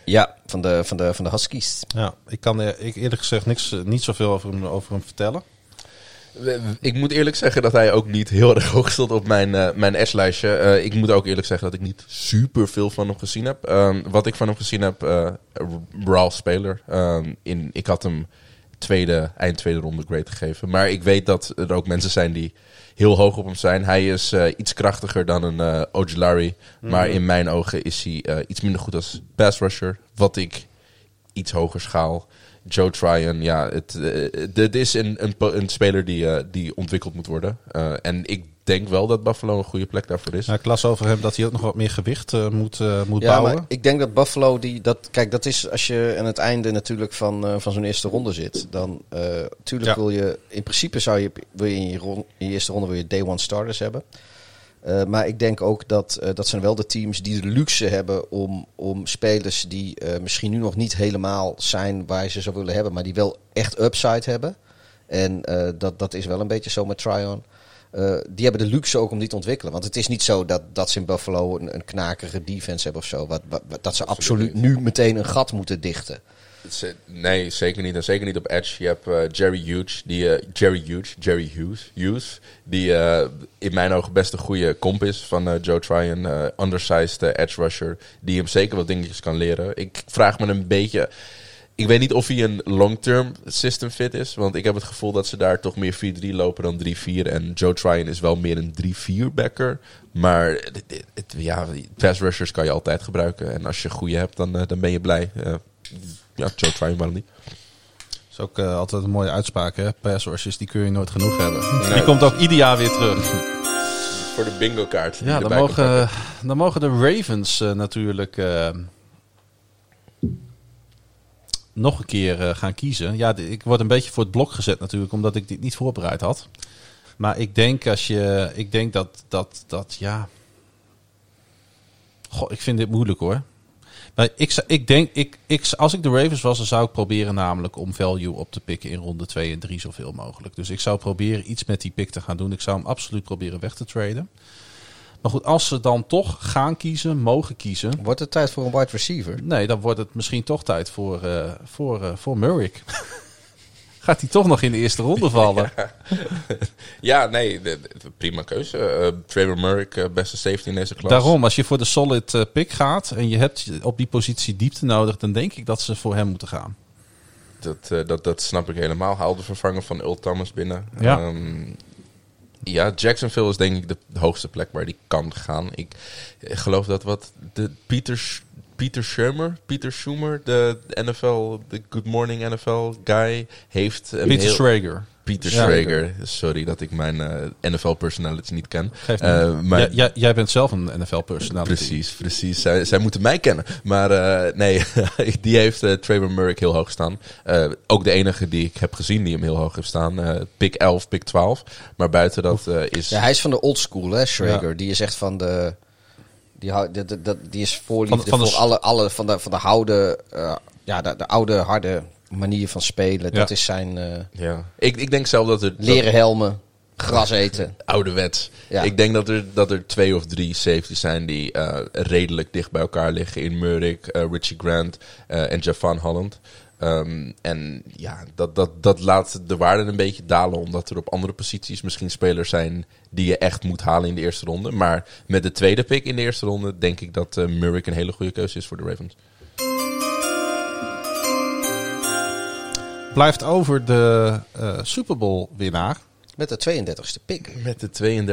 Ja, van de, van de, van de Huskies. Ja, ik kan eh, ik eerlijk gezegd niks, niet zoveel over hem, over hem vertellen. Ik moet eerlijk zeggen dat hij ook niet heel erg hoog stond op mijn, eh mijn S-lijstje. Eh, ik moet ook eerlijk zeggen dat ik niet super veel van hem gezien heb. Ehm, wat ik van hem gezien heb, eh raw speler. Ehm, in, ik had hem tweede, eind tweede ronde grade gegeven. Maar ik weet dat er ook mensen zijn die heel hoog op hem zijn. Hij is eh, iets krachtiger dan een eh Ojulari. Maar in mijn ogen is hij eh, iets minder goed als pass rusher. Wat ik iets hoger schaal. Joe Tryon, ja, het, dit is een, een, een speler die, die ontwikkeld moet worden. En ik denk wel dat Buffalo een goede plek daarvoor is. Ja, ik las over hem dat hij ook nog wat meer gewicht eh, moet, eh, moet Ja, bouwen. maar ik denk dat Buffalo, die, dat, kijk, dat is als je aan het einde natuurlijk van, eh, van zo'n eerste ronde zit. Dan, eh tuurlijk Ja. wil je, in principe zou je, wil je in je, ron- in je eerste ronde wil je day one starters hebben. Eh, maar ik denk ook dat, eh, dat zijn wel de teams die de luxe hebben om, om spelers die eh, misschien nu nog niet helemaal zijn waar je ze zou willen hebben, maar die wel echt upside hebben. En eh, dat, dat is wel een beetje zo met Tryon. Eh, die hebben de luxe ook om die te ontwikkelen. Want het is niet zo dat, dat ze in Buffalo een, een knakerige defense hebben of zo. Wat, wat, wat- dat ze absoluut nu meteen een gat moeten dichten. Ze- Nee, zeker niet. En zeker niet op Edge. Je hebt eh, Jerry Hughes, die, eh, Jerry Hughes, Jerry Hughes, Hughes die eh, in mijn ogen best een goede comp is van eh, Joe Tryon, eh, undersized eh, edge rusher, die hem zeker wat dingetjes kan leren. Ik vraag me een beetje, ik weet niet of hij een long-term system fit is, want ik heb het gevoel dat ze daar toch meer 4-3 lopen dan 3-4 en Joe Tryon is wel meer een 3-4 backer. Maar het, ja, pass rushers kan je altijd gebruiken en als je goede hebt, dan, eh, dan ben je blij. Eh, ja, Joe Tryon waarom niet? Dat is ook eh, altijd een mooie uitspraak, hè? Pass rushers, die kun je nooit genoeg hebben. Nee. Die komt ook ieder jaar weer terug. Voor de bingo kaart. Ja, dan mogen, dan mogen de Ravens natuurlijk eh, nog een keer eh, gaan kiezen. Ja, ik word een beetje voor het blok gezet natuurlijk, omdat ik dit niet voorbereid had. Maar ik denk als je, ik denk dat, dat, dat ja. Goh, ik vind dit moeilijk hoor. Maar ik, ik denk, ik, ik, als ik de Ravens was, dan zou ik proberen namelijk om value op te pikken in ronde 2 en 3 zoveel mogelijk. Dus ik zou proberen iets met die pick te gaan doen. Ik zou hem absoluut proberen weg te traden. Maar goed, als ze dan toch gaan kiezen, mogen kiezen. Wordt het tijd voor een wide receiver? Nee, dan wordt het misschien toch tijd voor, eh voor, eh voor Murray. Gaat hij toch nog in de eerste ronde vallen? Ja, nee, de- de- prima keuze. Eh Trevor Murray, eh, beste safety in deze klas. Daarom, als je voor de solid pick gaat en je hebt op die positie diepte nodig, dan denk ik dat ze voor hem moeten gaan. Dat, eh, dat, dat snap ik helemaal. Haal de vervanger van Earl Thomas binnen. Ja. Ehm, ja, Jacksonville is denk ik de hoogste plek waar die kan gaan. Ik geloof dat wat de Peter, Peter Schumer, Peter Schumer, de NFL, de Good Morning NFL guy, heeft Peter heel- Schrager. Peter Ja. Schrager. Sorry dat ik mijn eh, NFL personality niet ken. Eh, maar jij, jij, jij bent zelf een NFL-personality. Precies, precies. Zij, zij moeten mij kennen. Maar eh, nee, die heeft eh, Trevor Murray heel hoog staan. Eh, ook de enige die ik heb gezien die hem heel hoog heeft staan. Eh pick 11, pick 12. Maar buiten dat eh, is... Ja, hij is van de old school, hè, Schrager. Die is echt van de... Die, die is voorliefde Van- van de voor s- alle, alle van de, van de oude... eh, ja, de, de oude, harde manier van spelen. Dat is zijn eh, ja. ik, ik denk zelf dat er... dat- leren helmen, gras eten. ouderwets. Ja. Ik denk dat er, dat er twee of drie safeties zijn die eh, redelijk dicht bij elkaar liggen. In Murray, eh, Richie Grant eh, en Javon Holland. Ehm, en ja, dat, dat, dat laat de waarde een beetje dalen. Omdat er op andere posities misschien spelers zijn die je echt moet halen in de eerste ronde. Maar met de tweede pick in de eerste ronde denk ik dat eh Murray een hele goede keuze is voor de Ravens. Blijft over de eh Super Bowl winnaar. Met de 32e pick. Met de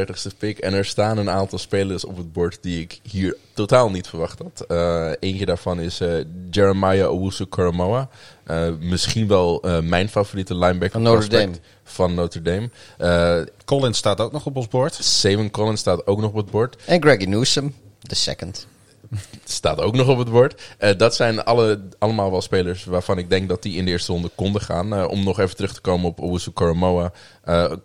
32e pick. En er staan een aantal spelers op het bord die ik hier totaal niet verwacht had. Eh, eentje daarvan is eh, Jeremiah Owusu Koromoa. Eh, misschien wel eh, mijn favoriete linebacker Van Notre prospect Dame. Van Notre Dame. Eh Collins staat ook nog op ons bord. Savon Collins staat ook nog op het bord. En Greggy Newsom, de second. Staat ook nog op het bord. Eh, dat zijn alle, allemaal wel spelers waarvan ik denk dat die in de eerste ronde konden gaan. Eh, om nog even terug te komen op Owusu Koromoa.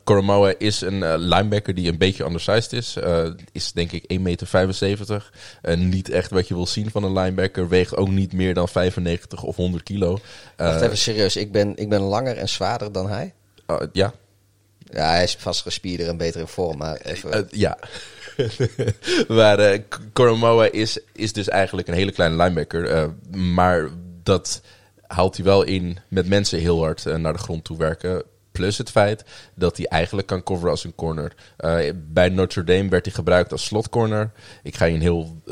Koromoa is een linebacker die een beetje undersized is. Is denk ik 1,75 meter. Niet echt wat je wil zien van een linebacker. Weegt ook niet meer dan 95 of 100 kilo. Wacht even serieus, ik ben, ik ben langer en zwaarder dan hij. ja, Ja, hij is vast gespierder en beter in vorm, maar even... Ja. maar Koromoa is, is dus eigenlijk een hele kleine linebacker. eh, maar dat haalt hij wel in met mensen heel hard eh, naar de grond toe werken. Plus het feit dat hij eigenlijk kan coveren als een corner. Bij Notre Dame werd hij gebruikt als slotcorner. Ik ga je een heel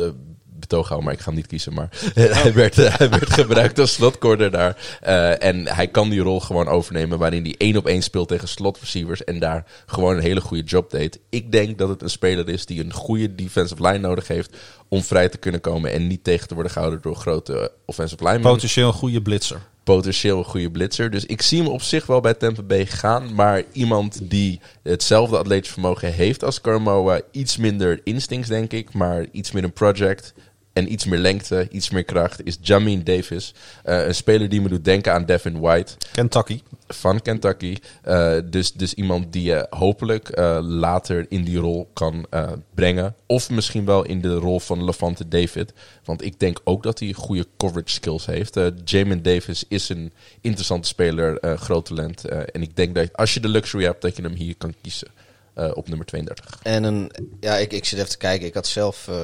betoog houden, maar ik ga hem niet kiezen. Maar hij, werd, hij werd gebruikt als slotcorner daar. Eh, en hij kan die rol gewoon overnemen waarin hij één op één speelt tegen slot receivers. En daar gewoon een hele goede job deed. Ik denk dat het een speler is die een goede defensive line nodig heeft om vrij te kunnen komen. En niet tegen te worden gehouden door grote offensive linemen Potentieel een goede blitzer. potentieel een goede blitzer. Dus ik zie hem op zich wel bij Tampa Bay gaan. Maar iemand die hetzelfde atletisch vermogen heeft als Carmoa. Iets minder instincts, denk ik. Maar iets meer een project. En iets meer lengte, iets meer kracht. Is Jamin Davis. Eh, een speler die me doet denken aan Devin White Kentucky. van Kentucky. Eh, dus, dus iemand die je hopelijk eh, later in die rol kan eh, brengen. Of misschien wel in de rol van Levante David. Want ik denk ook dat hij goede coverage skills heeft. Eh Jamin Davis is een interessante speler, eh, groot talent. Eh, en ik denk dat als je de luxury hebt, dat je hem hier kan kiezen. eh, op nummer 32. En een, ja, ik, ik zit even te kijken. Ik had zelf eh,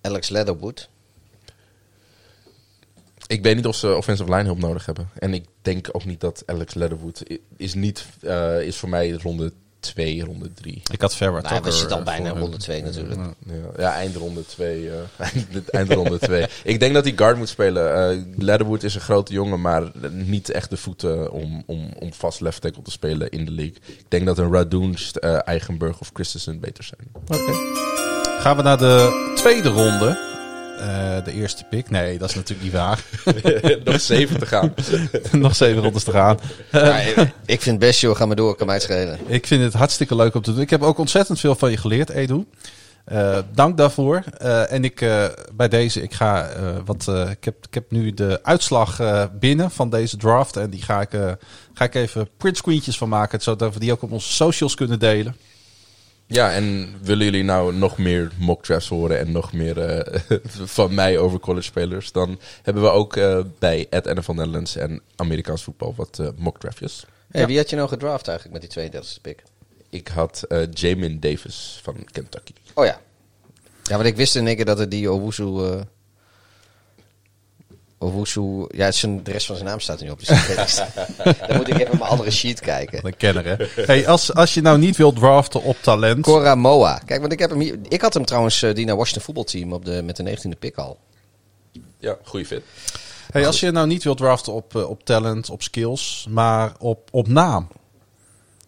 Alex Leatherwood. Ik weet niet of ze offensive line hulp nodig hebben. En ik denk ook niet dat Alex Leatherwood is niet eh, is voor mij ronde 2, ronde 3. Ik had Verward Nou, ook we er, zitten al bijna ronde 2 natuurlijk. Ja, ja eindronde 2. eh eind, eindronde 2. Ik denk dat hij guard moet spelen. Eh Leatherwood is een grote jongen, maar niet echt de voeten om, om, om vast left tackle te spelen in de league. Ik denk dat een Radoon, eh Eigenburg of Christensen beter zijn. Gaan we naar de tweede ronde. Eh, de eerste pick. Nee, dat is natuurlijk niet waar. Nog 7 te gaan. Nog zeven rondes te gaan. Ja, ik- vind het best, joh. Ga maar door. Kan mij schelen. Ik vind het hartstikke leuk om te doen. Ik heb ook ontzettend veel van je geleerd, Edu. Eh, dank daarvoor. Eh, en ik bij deze, ik ga wat. ik, heb, ik heb nu de uitslag binnen van deze draft. En die ga ik, ga ik even print screentjes van maken. Zodat we die ook op onze socials kunnen delen. Ja, en willen jullie nou nog meer mock drafts horen en nog meer eh, van mij over college spelers? Dan hebben we ook eh, bij Ed NFL Netherlands en Amerikaans voetbal wat eh, mock draftjes. Hey, Wie had je nou gedraft eigenlijk met die 32e pick? Ik had eh Jamin Davis van Kentucky. Oh ja. Ja, want ik wist in één keer dat het die Owusu... Owusu... Ja, zijn, de rest van zijn naam staat er niet op. Dus. Dan moet ik even mijn andere sheet kijken. Een kenner, hè? Hey, als, als je nou niet wilt draften op talent. Cora Moa. Kijk, want ik heb hem hier... Ik had hem trouwens, eh, die naar Washington voetbalteam op de, met de 19e pick al. Ja, goede fit. Hey, als je nou niet wilt draften op, eh, op talent, op skills, maar op, op naam.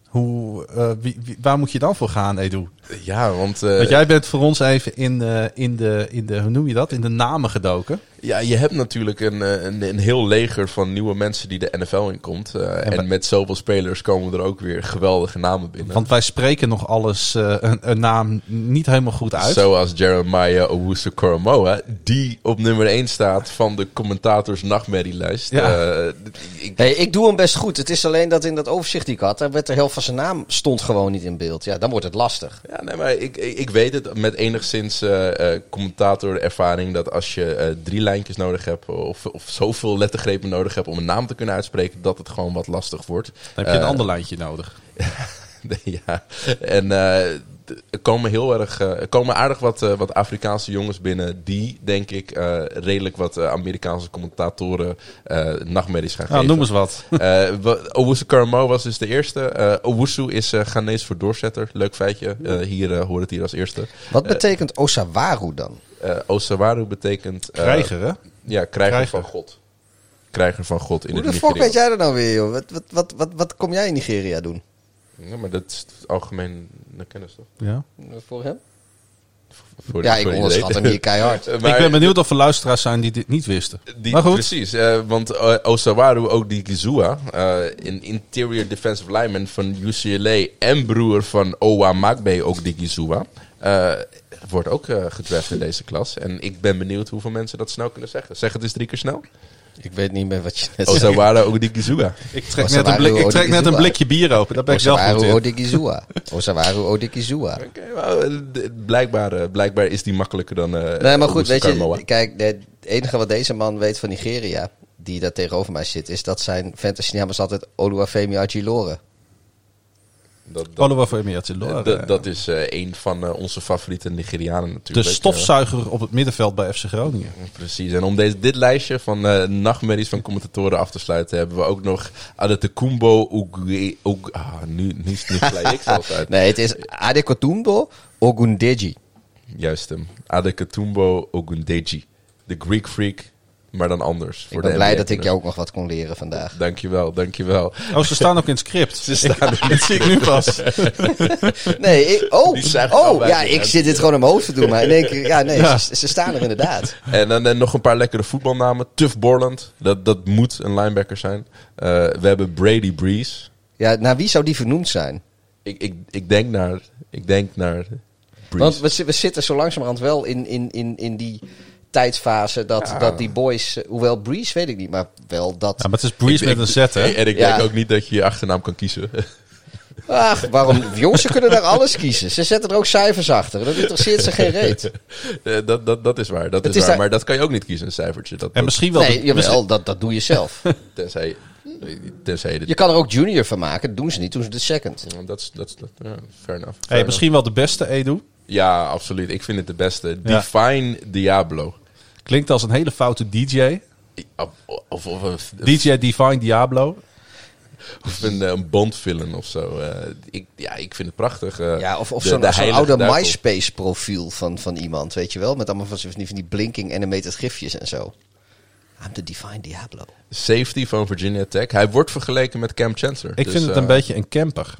Hoe, eh, wie, wie- waar moet je dan voor gaan, Edu? Ja, want, eh, Want jij bent voor ons even in, eh, in, de, in de, hoe noem je dat? In de namen gedoken. ja, je hebt natuurlijk een, eh, een, een heel leger van nieuwe mensen die de NFL in komt. Eh, en met zoveel spelers komen er ook weer geweldige namen binnen. Want wij spreken nog alles, eh, een, een naam niet helemaal goed uit. Zoals Jeremiah Owusu Koromoa, die op nummer 1 staat van de commentators nachtmerrielijst. Ja. Eh, ik, Hey, ik doe hem best goed. Het is alleen dat in dat overzicht die ik had, daar werd de helft van zijn naam stond gewoon niet in beeld. Ja, dan wordt het lastig. Ja, nee, maar ik, ik, weet het met enigszins eh eh commentatorervaring dat als je eh, drie lijntjes nodig hebt of, of zoveel lettergrepen nodig hebt om een naam te kunnen uitspreken, dat het gewoon wat lastig wordt. Dan heb je een ander lijntje nodig. ja, en er komen heel erg, eh, er komen aardig wat, eh, wat Afrikaanse jongens binnen die, denk ik, eh, redelijk wat Amerikaanse commentatoren eh nachtmerries gaan Nou, geven. noem eens wat. Eh, wa- Owusu Karamo was dus de eerste. Eh Owusu is uh, Ghanese voor doorzetter. Leuk feitje. Eh, hier hoort het hier als eerste. Wat betekent Osawaru dan? Eh Osawaru betekent... eh, Krijger, hè? Ja, krijger, Krijger. van God. Krijger van God in Hoe het de fuck weet jij dat nou weer, joh? Wat, wat, wat, wat, wat kom jij in Nigeria doen? Ja, maar dat is algemeen kennis toch? Ja. Voor hem? Voor, Ja, ik onderschat hem hier keihard. Eh, maar- ik ben benieuwd of er luisteraars zijn die dit niet wisten. Die, maar goed. Precies, eh, want eh, Osawaru Odigizua, eh een interior defensive lineman van UCLA en broer van Owa Magbe Odigizua, eh wordt ook eh gedraft in deze klas. En ik ben benieuwd hoeveel mensen dat snel kunnen zeggen. Zeg het eens drie keer snel. Ik weet niet meer wat je net zei. Osawaru Odigizua. Ik trek, Osawaru net een, blik, ik trek net een blikje bier open. Daar ben ik wel goed Osawaru in. Odigizua. Blijkbaar, eh, blijkbaar is die makkelijker dan eh Nee, maar goed, weet je, kijk, het enige wat deze man weet van Nigeria, die daar tegenover mij zit, is dat zijn fantasy naam is altijd Oluwafemi Agilore. Dat, dat, eh, dat, dat is eh, een van eh, onze favoriete Nigerianen de natuurlijk. Eh, stofzuiger op het middenveld bij FC Groningen. Precies, en om deze, dit lijstje van eh, nachtmerries van commentatoren af te sluiten, hebben we ook nog Adetekumbo Ugwe... Ug, ah, nu, nu, ik zelfs uit. Nee, het is Adekotumbo Ogundeji. Juist hem. Adeketumbo Ogundeji. De Greek freak, maar dan anders. Ik ben de blij dat ik jou ook nog wat kon leren vandaag. Dankjewel, dankjewel. Oh, ze staan ook in het script. Ze staan er Dat zie ik nu pas. Nee, ik, oh, oh ja, ik zit dit gewoon in mijn hoofd te doen. Maar in één keer, ja, nee, Ja. Ze, ze staan er inderdaad. En dan nog een paar lekkere voetbalnamen. Tuff Borland, dat, dat moet een linebacker zijn. Eh, we hebben Brady Breeze. Ja, naar wie zou die vernoemd zijn? Ik, ik, ik denk naar... Ik denk naar Breeze. Want we, we zitten zo langzamerhand wel in, in, in, in die tijdsfase dat, Ja. dat die boys... eh, Hoewel Breeze weet ik niet, maar wel dat... Ja, maar het is Breeze Ik- met ik- een Z, hè? En ik Ja. denk ook niet dat je je achternaam kan kiezen. Ach, waarom? Jongens, ze kunnen daar alles kiezen. Ze zetten er ook cijfers achter. Dat interesseert ze geen reet. Eh, dat, dat, dat is waar, dat is is waar. daar- Maar dat kan je ook niet kiezen, een cijfertje. Dat, En dat- misschien wel... Nee, de- jawel, dat, dat doe je zelf. tenzij, Tenzij je dit... Je kan er ook junior van maken. Dat doen ze niet. Doen ze de second. Dat is, dat dat, ja, fair enough. Hey, misschien wel de beste Edu. Ja, absoluut. Ik vind het de beste. Ja. Divine Diablo. Klinkt als een hele foute DJ. Of, of, of, of, DJ Divine Diablo. of een, eh, een Bond-villain of zo. Eh, ik, ja, ik vind het prachtig. eh, Ja, of, of de- zo'n oude duivel. MySpace profiel van, van iemand, weet je wel? Met allemaal van, van die, van die blinking animated gifjes en zo. I'm the Divine Diablo. Safety van Virginia Tech. Hij wordt vergeleken met Cam Chancellor. Ik Dus, vind het eh, een beetje een camper.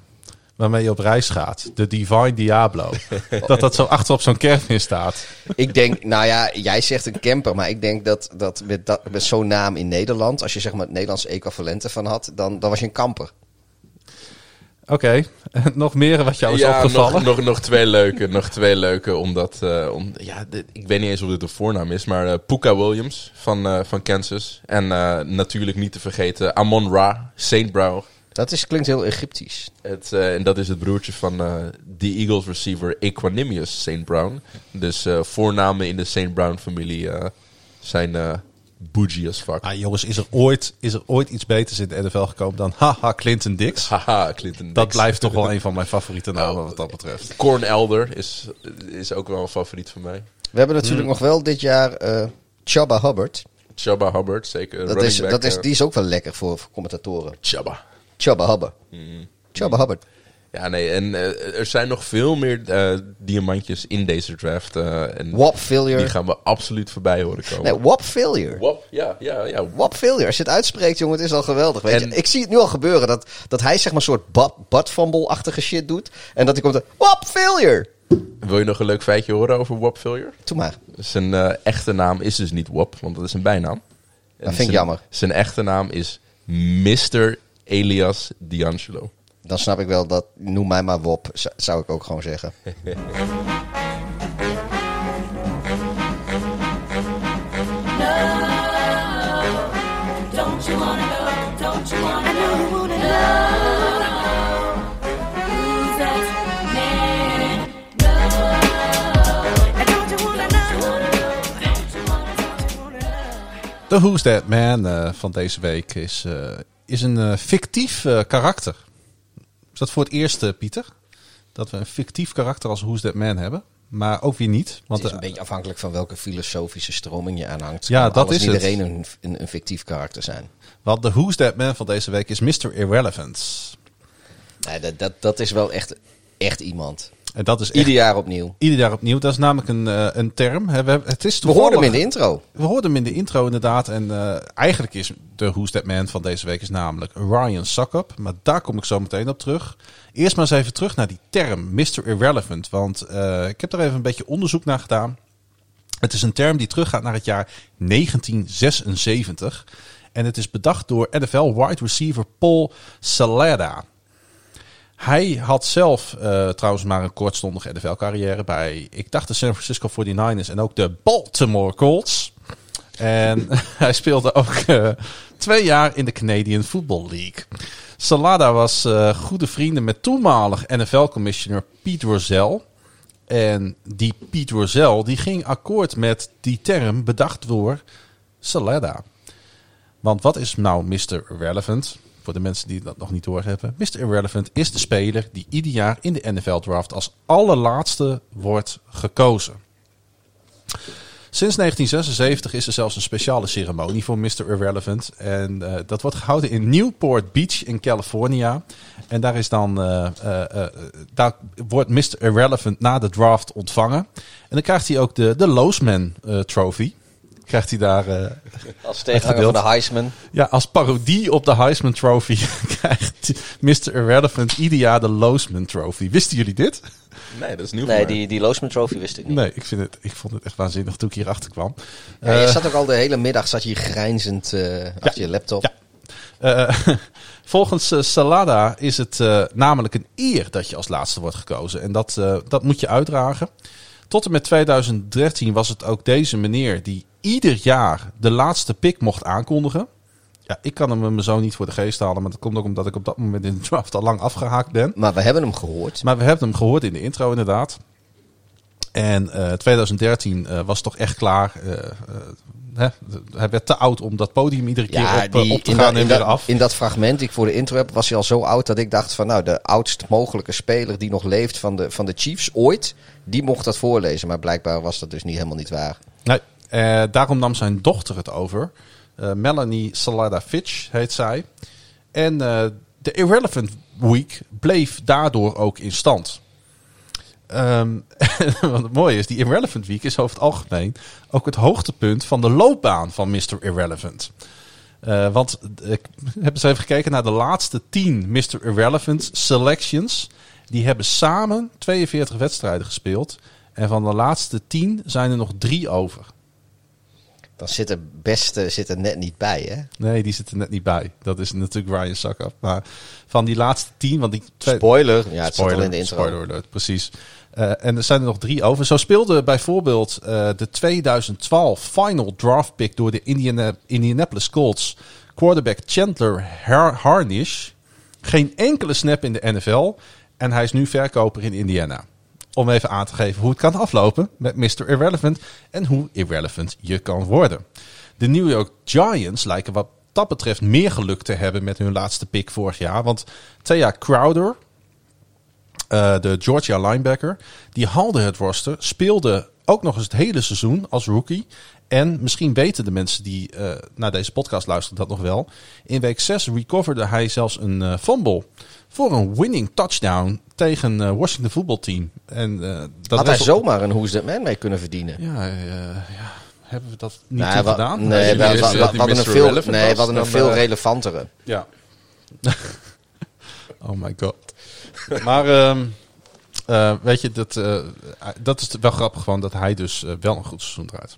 Waarmee je op reis gaat. De Divine Diablo. dat dat zo achter op zo'n caravan staat. Ik denk, nou ja, jij zegt een camper, maar ik denk dat, dat met, dat, met zo'n naam in Nederland, als je zeg maar het Nederlandse equivalent ervan had, dan, dan was je een kamper. Oké, nog meer wat jou is ja, opgevallen? Nog, nog, nog twee leuke. nog twee leuke, omdat... eh, om, ja, dit- ik weet niet eens of dit een voornaam is, maar eh Puka Williams van, eh, van Kansas. En eh, natuurlijk niet te vergeten Amon Ra, Saint Brown. Dat is, klinkt heel Egyptisch. Het, eh, en dat is het broertje van eh de Eagles receiver Equanimous St. Brown. Dus eh, voornamen in de St. Brown familie eh, zijn eh bougie as fuck. Ah, jongens, is er, ooit, is er ooit iets beters in de NFL gekomen dan haha Clinton Dix? Haha, Clinton Dat Dix. blijft toch wel een van mijn favoriete namen wat dat betreft. Corn Elder is, is ook wel een favoriet van mij. We hebben natuurlijk nog wel dit jaar eh Chubba Hubbard. Chubba Hubbard, zeker. Dat running is, back, dat is, eh, die is ook wel lekker voor, voor commentatoren. Chubba. Chubba Hubbard. Chubba Hubbard. Ja, nee, en eh, er zijn nog veel meer eh, diamantjes in deze draft. eh, en Wap die Failure. gaan we absoluut voorbij horen komen. Nee, Wap Failure. Wap, ja, ja, ja. Wap Failure. Als je het uitspreekt, jongen, het is al geweldig. Weet En- je? Ik zie het nu al gebeuren. Dat, dat hij zeg maar een soort butt, butt fumble-achtige shit doet. En dat hij komt... Wap Failure. Wil je nog een leuk feitje horen over Wap Failure? Doe maar. Zijn echte naam is dus niet Wap, want dat is een bijnaam. En vind ik zijn- jammer. Zijn echte naam is Mr. Elias D'Angelo. Dan snap ik wel dat... Noem mij maar Wop, zou ik ook gewoon zeggen. De Who's That Man eh, van deze week is, eh, is een eh, fictief eh, karakter. Is dat voor het eerst, eh, Pieter? Dat we een fictief karakter als Who's That Man hebben. Maar ook weer niet. Want het is een beetje afhankelijk van welke filosofische stroming je aanhangt. Ja, dat is iedereen een, een, een fictief karakter zijn. want de Who's That Man van deze week is Mr. Irrelevant. Nee, dat, dat, dat is wel echt, echt iemand. En dat is echt Ieder jaar opnieuw. ieder jaar opnieuw. Dat is namelijk een, eh, een term. We, het is We hoorden hem in de intro. We hoorden hem in de intro inderdaad. En eh, eigenlijk is de Who's That Man van deze week is namelijk Ryan Suckup. Maar daar kom ik zo meteen op terug. Eerst maar eens even terug naar die term, Mr. Irrelevant. Want eh, ik heb er even een beetje onderzoek naar gedaan. Het is een term die teruggaat naar het jaar 1976. En het is bedacht door NFL wide receiver Paul Salada. Hij had zelf eh, trouwens maar een kortstondige NFL-carrière bij, ik dacht de San Francisco 49ers en ook de Baltimore Colts. En hij speelde ook eh, twee jaar in de Canadian Football League. Salada was eh, goede vrienden met toenmalig NFL-commissioner Pete Rozelle. En die Pete Rozelle die ging akkoord met die term bedacht door Salada. Want wat is nou Mr. Irrelevant? Voor de mensen die dat nog niet doorhebben. Mr. Irrelevant is de speler die ieder jaar in de NFL draft als allerlaatste wordt gekozen. Sinds 1976 is er zelfs een speciale ceremonie voor Mr. Irrelevant. En eh, dat wordt gehouden in Newport Beach in California. En daar, is dan, eh, eh, daar wordt Mr. Irrelevant na de draft ontvangen. En dan krijgt hij ook de, de Loosman Trophy. Krijgt hij daar eh, Als tegenhanger van de Heisman. ja, als parodie op de Heisman Trophy krijgt Mr. Irrelevant ieder jaar de Loosman Trophy. Wisten jullie dit? Nee, dat is nieuw Nee, voor mij. die, die Loosman Trophy wist ik niet. Nee, ik, vind het, ik vond het echt waanzinnig toen ik hierachter kwam. Ja, je Eh, zat ook al de hele middag zat je hier grijnzend eh achter je laptop. Ja. Eh, volgens Salada is het eh, namelijk een eer dat je als laatste wordt gekozen. En dat, eh, dat moet je uitdragen. Tot en met 2013 was het ook deze meneer die ieder jaar de laatste pick mocht aankondigen. Ja, ik kan hem me zo niet voor de geest halen, maar dat komt ook omdat ik op dat moment in de draft al lang afgehaakt ben. Maar we hebben hem gehoord. Maar we hebben hem gehoord in de intro inderdaad. En eh, 2013 eh, was toch echt klaar. Eh, eh, hè? Hij werd te oud om dat podium iedere keer op, eh, op te in, gaan dat, en in, weer dat, af. in dat fragment die ik voor de intro heb, was hij al zo oud dat ik dacht van nou, de oudst mogelijke speler die nog leeft van de, van de Chiefs ooit, die mocht dat voorlezen. Maar blijkbaar was dat dus niet helemaal niet waar. Nee, eh, daarom nam zijn dochter het over. Eh, Melanie Salada Fitch heet zij. En eh, de Irrelevant Week bleef daardoor ook in stand. Ehm, wat het mooie is, die Irrelevant Week is over het algemeen ook het hoogtepunt van de loopbaan van Mr. Irrelevant. Want ik heb eens even gekeken naar de laatste 10 Mr. Irrelevant selections. Die hebben samen 42 wedstrijden gespeeld. En van de laatste 10 zijn er nog drie over. Dan zit er beste zit er net niet bij, hè? Nee, die zitten net niet bij. Dat is natuurlijk Ryan Suckup. Maar van die laatste 10, want die twee, Spoiler, ja, het zit al in de intro. Spoiler alert, precies. Eh, en er zijn er nog drie over. Zo speelde bijvoorbeeld eh, de 2012 final draft pick door de Indiana, Indianapolis Colts quarterback Chandler Har- Harnish geen enkele snap in de NFL. En hij is nu verkoper in Indiana. Om even aan te geven hoe het kan aflopen met Mr. Irrelevant en hoe irrelevant je kan worden. De New York Giants lijken wat dat betreft meer geluk te hebben met hun laatste pick vorig jaar. Want Thea Crowder, eh, de Georgia linebacker, die haalde het roster, speelde ook nog eens het hele seizoen als rookie. En misschien weten de mensen die eh, naar deze podcast luisteren dat nog wel. In week 6 recoverde hij zelfs een eh, fumble voor een winning touchdown tegen eh Washington voetbalteam. En, eh, dat Had hij zomaar een Who's That Man mee kunnen verdienen? Ja, eh, ja, hebben we dat niet gedaan? Nee, we, hadden een veel, nee, we was, hadden een dan, veel relevantere. Ja. oh my god. Maar ehm, eh, weet je, dat, eh, dat is wel grappig gewoon dat hij dus wel een goed seizoen draait.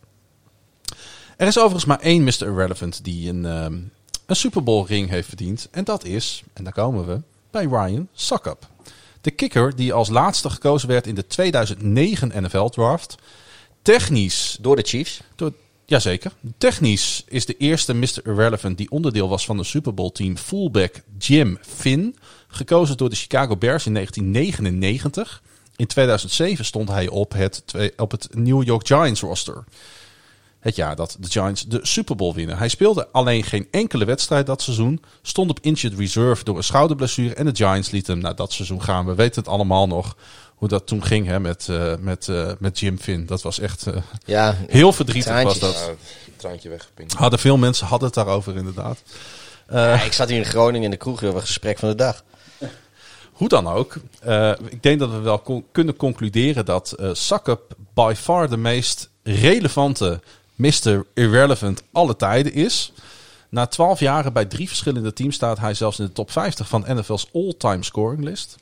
Er is overigens maar één Mr. Irrelevant die een, ehm, een Super Bowl ring heeft verdiend. En dat is, en daar komen we, bij Ryan Suckup. De kicker die als laatste gekozen werd in de 2009 NFL Draft. Technisch Door de Chiefs. door, jazeker. Technisch is de eerste Mr. Irrelevant die onderdeel was van de Super Bowl team fullback Jim Finn. Gekozen door de Chicago Bears in 1999. In 2007 stond hij op het, op het New York Giants roster. Het jaar dat de Giants de Super Bowl winnen. Hij speelde alleen geen enkele wedstrijd dat seizoen. Stond op injured reserve door een schouderblessure. En de Giants lieten hem naar dat seizoen gaan. We weten het allemaal nog. Hoe dat toen ging hè, met, eh, met, eh, met Jim Finn. Dat was echt eh, Ja, heel verdrietig Traantjes. was dat. Ja, traantje weggepinkt. Hadden veel mensen hadden het daarover inderdaad. ja, ik zat hier in Groningen in de kroeg. Een gesprek van de dag. Hoe dan ook. ik denk dat we wel con- kunnen concluderen dat Suckup by far de meest relevante Mr. Irrelevant alle tijden is. Na 12 jaren bij drie verschillende teams staat hij zelfs in de top 50 van NFL's all-time scoring list.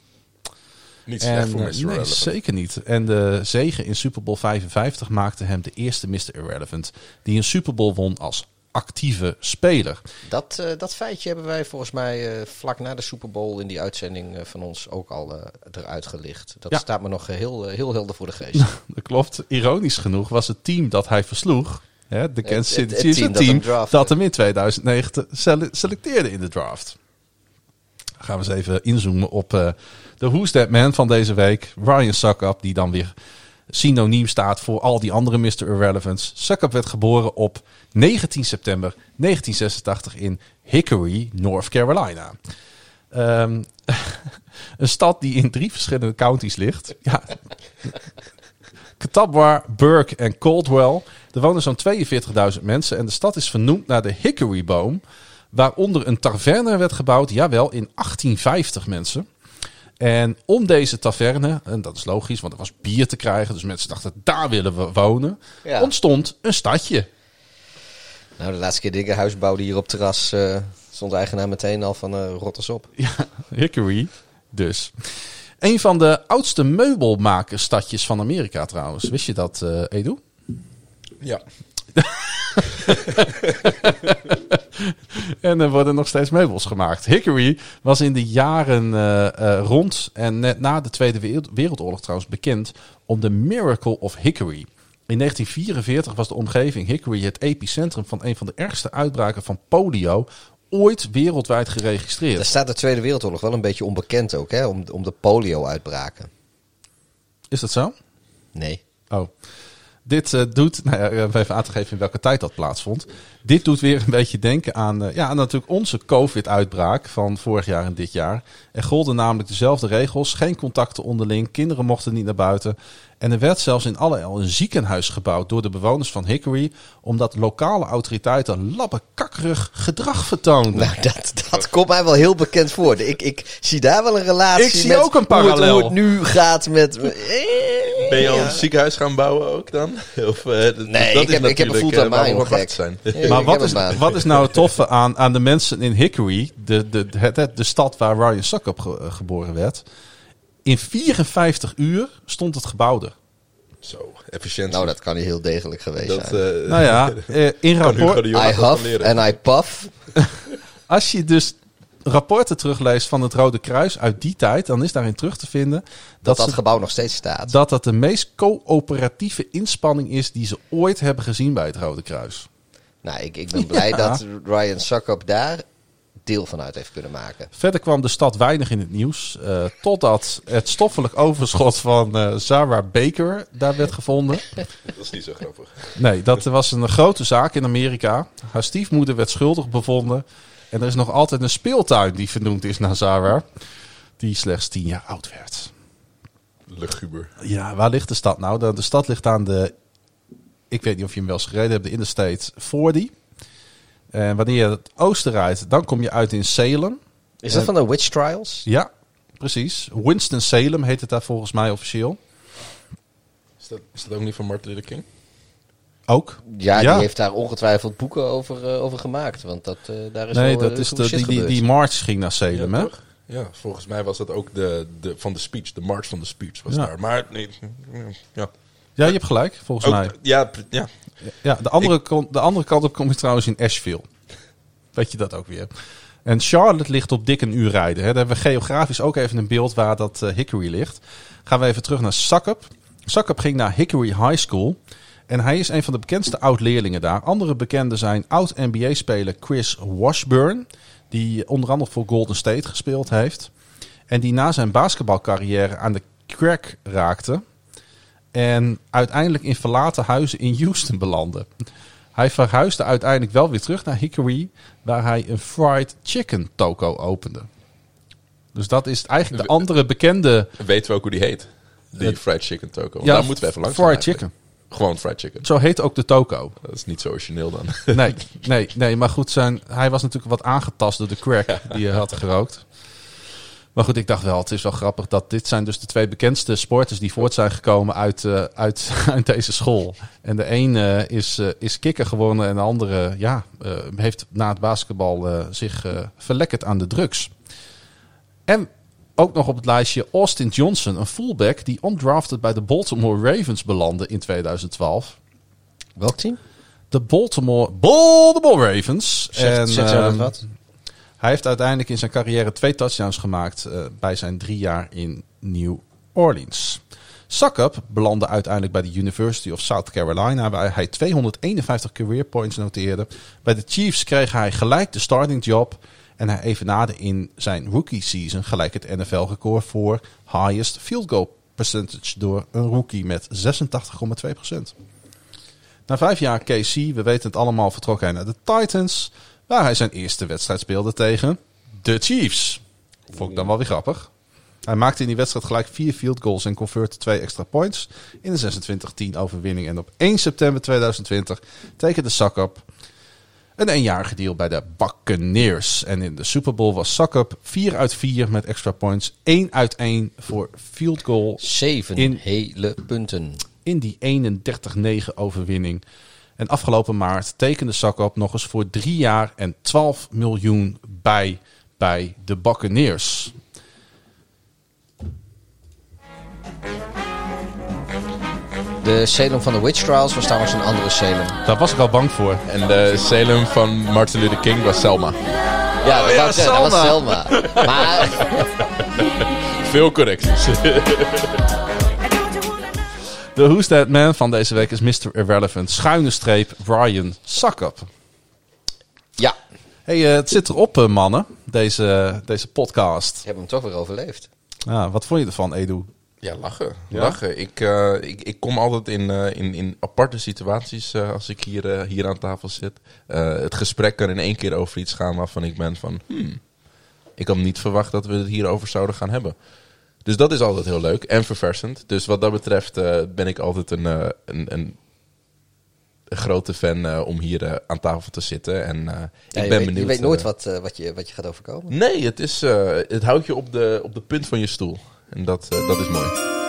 Niet slecht voor eh, Mr. nee, Relevant. zeker niet. En de zege in Super Bowl 55 maakte hem de eerste Mr. Irrelevant die een Super Bowl won als actieve speler. Dat, eh, dat feitje hebben wij volgens mij eh, vlak na de Super Bowl in die uitzending eh, van ons ook al eruit gelicht. Dat Ja. staat me nog heel, heel helder voor de geest. Dat klopt. Ironisch genoeg was het team dat hij versloeg. Hè, de Kansas City het Chiefs, team dat hem draftte. dat hem in 2009 sele- selecteerde in de draft. Gaan we eens even inzoomen op de Who's That Man van deze week. Ryan Suckup, die dan weer synoniem staat voor al die andere Mr. Irrelevants. Suckup werd geboren op 19 september 1986 in Hickory, North Carolina. Ehm, een stad die in drie verschillende counties ligt. Ja, Catawba, Burke en Caldwell. Er wonen zo'n 42.000 mensen en de stad is vernoemd naar de Hickoryboom. Waaronder een taverne werd gebouwd, jawel, in 1850 mensen. En om deze taverne, en dat is logisch, want er was bier te krijgen, dus mensen dachten, daar willen we wonen, Ja. ontstond een stadje. nou, de laatste keer dat ik een huis bouwde hier op terras, eh, stond de eigenaar meteen al van eh rotters op. Ja, Hickory dus. Een van de oudste meubelmakersstadjes van Amerika trouwens. Wist je dat, eh Edu? Ja. En er worden nog steeds meubels gemaakt. Hickory was in de jaren eh, eh, rond en net na de Tweede Wereld- Wereldoorlog trouwens bekend om de Miracle of Hickory. In 1944 was de omgeving Hickory het epicentrum van een van de ergste uitbraken van polio ooit wereldwijd Daar geregistreerd. staat de Tweede Wereldoorlog wel een beetje onbekend ook, hè? Om, om de polio-uitbraken. Is dat zo? Nee. Oh. Dit eh, doet, nou ja, even aan te geven in welke tijd dat plaatsvond. Dit doet weer een beetje denken aan, eh, ja, aan natuurlijk onze COVID-uitbraak van vorig jaar en dit jaar. Er golden namelijk dezelfde regels. Geen contacten onderling. Kinderen mochten niet naar buiten. En er werd zelfs in Allerijl een ziekenhuis gebouwd door de bewoners van Hickory. Omdat lokale autoriteiten labbekakkerig gedrag vertoonden. Nou, dat, dat komt mij wel heel bekend voor. Ik, ik zie daar wel een relatie Ik zie met ook een hoe het- parallel. Hoe het, nu gaat met... Ben je al Ja. een ziekenhuis gaan bouwen ook dan? Of, eh, Nee, dat ik is heb- ik heb een natuurlijk, fulltime eh, gek. zijn. Ja, Maar wat is, wat is nou het toffe aan, aan de mensen in Hickory, de, de, het, het- de stad waar Ryan Suckup ge- geboren werd? In 54 uur stond het gebouw er. Zo, efficiëntie. Nou, dat kan niet heel degelijk geweest dat, zijn. eh, Nou ja, eh, in rapport, de I huff leren. en I puff. als je dus rapporten terugleest van het Rode Kruis uit die tijd, dan is daarin terug te vinden Dat dat dat ze- gebouw nog steeds staat. dat dat de meest coöperatieve inspanning is die ze ooit hebben gezien bij het Rode Kruis. Nou, ik, ik ben blij Ja. dat Ryan Suckup daar deel van uit heeft kunnen maken. Verder kwam de stad weinig in het nieuws, eh, totdat het stoffelijk overschot van eh Sarah Baker daar werd gevonden. Dat is niet zo grappig. Nee, dat was een grote zaak in Amerika. Haar stiefmoeder werd schuldig bevonden. En er is nog altijd een speeltuin die vernoemd is naar Sarah. Die slechts tien jaar oud werd. Luguber. Ja, waar ligt de stad nou? De, de stad ligt aan de... Ik weet niet of je hem wel eens gereden hebt. De Interstate 40. En wanneer je het oosten rijdt, dan kom je uit in Salem. Is dat Eh, van de Witch Trials? Ja, precies. Winston-Salem heet het daar volgens mij officieel. Is dat, is dat ook niet van Martin Luther King? Ook. Ja, Ja. die heeft daar ongetwijfeld boeken over, eh, over gemaakt. Want dat, eh, daar is Nee, wel, dat eh, is de, die, die, gebeurd. die march ging naar Salem, ja, hè? toch? Ja, volgens mij was dat ook de, de, van de speech. De march van de speech was Ja. daar. Maar nee, ja. Ja, je hebt gelijk, volgens mij. Ja, ja. Ja, de andere, kon- de andere kant op kom je trouwens in Asheville. Weet je dat ook weer. En Charlotte ligt op dik een uur rijden. Hè. Daar hebben we geografisch ook even een beeld waar dat eh, Hickory ligt. Gaan we even terug naar Suckup. Suckup ging naar Hickory High School. En hij is een van de bekendste oud-leerlingen daar. Andere bekenden zijn oud-NBA-speler Chris Washburn. Die onder andere voor Golden State gespeeld heeft. En die na zijn basketbalcarrière aan de crack raakte. En uiteindelijk in verlaten huizen in Houston belandde. Hij verhuisde uiteindelijk wel weer terug naar Hickory, waar hij een fried chicken toko opende. Dus dat is eigenlijk de andere bekende. Weten we ook hoe die heet? Die Het- fried chicken toko. Ja, Daar moeten we even langs. fried eigenlijk. chicken. Gewoon fried chicken. Zo heet ook de toko. Dat is niet zo origineel dan. Nee, nee, nee, maar goed, zijn, hij was natuurlijk wat aangetast door de crack die hij had gerookt. Maar goed, ik dacht wel, het is wel grappig dat dit zijn dus de twee bekendste sporters die voort zijn gekomen uit, eh, uit, uit deze school. En de een eh, is, eh, is kikker geworden en de andere ja, heeft na het basketbal zich verlekkerd aan de drugs. En ook nog op het lijstje Austin Johnson, een fullback die undrafted bij de Baltimore Ravens belandde in 2012. Welk team? De Baltimore, Baltimore Ravens. Zeg, zeg zo ehm, wat. Hij heeft uiteindelijk in zijn carrière twee touchdowns gemaakt eh, bij zijn drie jaar in New Orleans. Suckup belandde uiteindelijk bij de University of South Carolina, waar hij 251 career points noteerde. Bij de Chiefs kreeg hij gelijk de starting job en hij evenaarde in zijn rookie season gelijk het NFL-record voor highest field goal percentage door een rookie met 86,2%. Na vijf jaar KC, we weten het allemaal, vertrok hij naar de Titans. Waar hij zijn eerste wedstrijd speelde tegen de Chiefs. Vond ik dan wel weer grappig. Hij maakte in die wedstrijd gelijk vier field goals en convertte twee extra points. In de 26-10 overwinning. En op 1 september 2020 tekende Suckup een eenjarige deal bij de Buccaneers. En in de Super Bowl was Suckup 4 uit 4 met extra points. 1 uit 1 voor field goal Zeven in- hele punten. in die 31-9 overwinning. En afgelopen maart tekende Suckup nog eens voor drie jaar en 12 miljoen bij bij de Buccaneers. De Salem van de Witch Trials was trouwens een andere Salem. Daar was ik al bang voor. En de Salem van Martin Luther King was Selma. Ja, dat, wou ik zeggen, dat was Selma. Maar Veel correcties. De Who's That Man van deze week is Mr. Irrelevant. Schuine streep Ryan Suckup. ja, Hey, eh, het zit erop, eh, mannen. Deze, deze podcast. ik heb hem toch weer overleefd. Ja, wat vond je ervan, Edu? Ja, lachen. Ja? lachen. Ik, eh, ik, ik kom altijd in, in, in aparte situaties als ik hier, hier aan tafel zit. Het gesprek kan in één keer over iets gaan waarvan ik ben van... Hmm, ik had niet verwacht dat we het hierover zouden gaan hebben. Dus dat is altijd heel leuk en verversend. Dus wat dat betreft eh, ben ik altijd een, eh, een, een, een grote fan eh, om hier aan tafel te zitten. En Ja, ik ben weet, benieuwd. Je weet nooit wat, wat, je, wat je gaat overkomen. Nee, het, is, het houdt je op de, op de punt van je stoel. En dat, dat is mooi.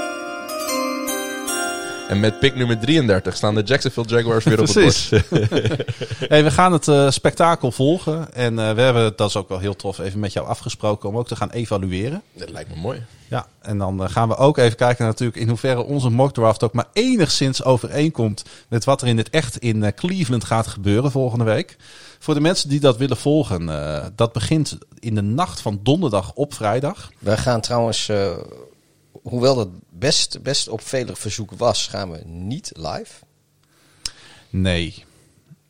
En met pick nummer 33 staan de Jacksonville Jaguars weer op het bord. Hey, we gaan het eh, spektakel volgen. En eh, we hebben, dat is ook wel heel tof, even met jou afgesproken om ook te gaan evalueren. Dat lijkt me mooi. Ja, en dan eh, gaan we ook even kijken natuurlijk in hoeverre onze mock draft ook maar enigszins overeenkomt met wat er in het echt in Cleveland gaat gebeuren volgende week. Voor de mensen die dat willen volgen, eh, dat begint in de nacht van donderdag op vrijdag. We gaan trouwens, eh, hoewel dat best, best op vele verzoek was, gaan we niet live. Nee.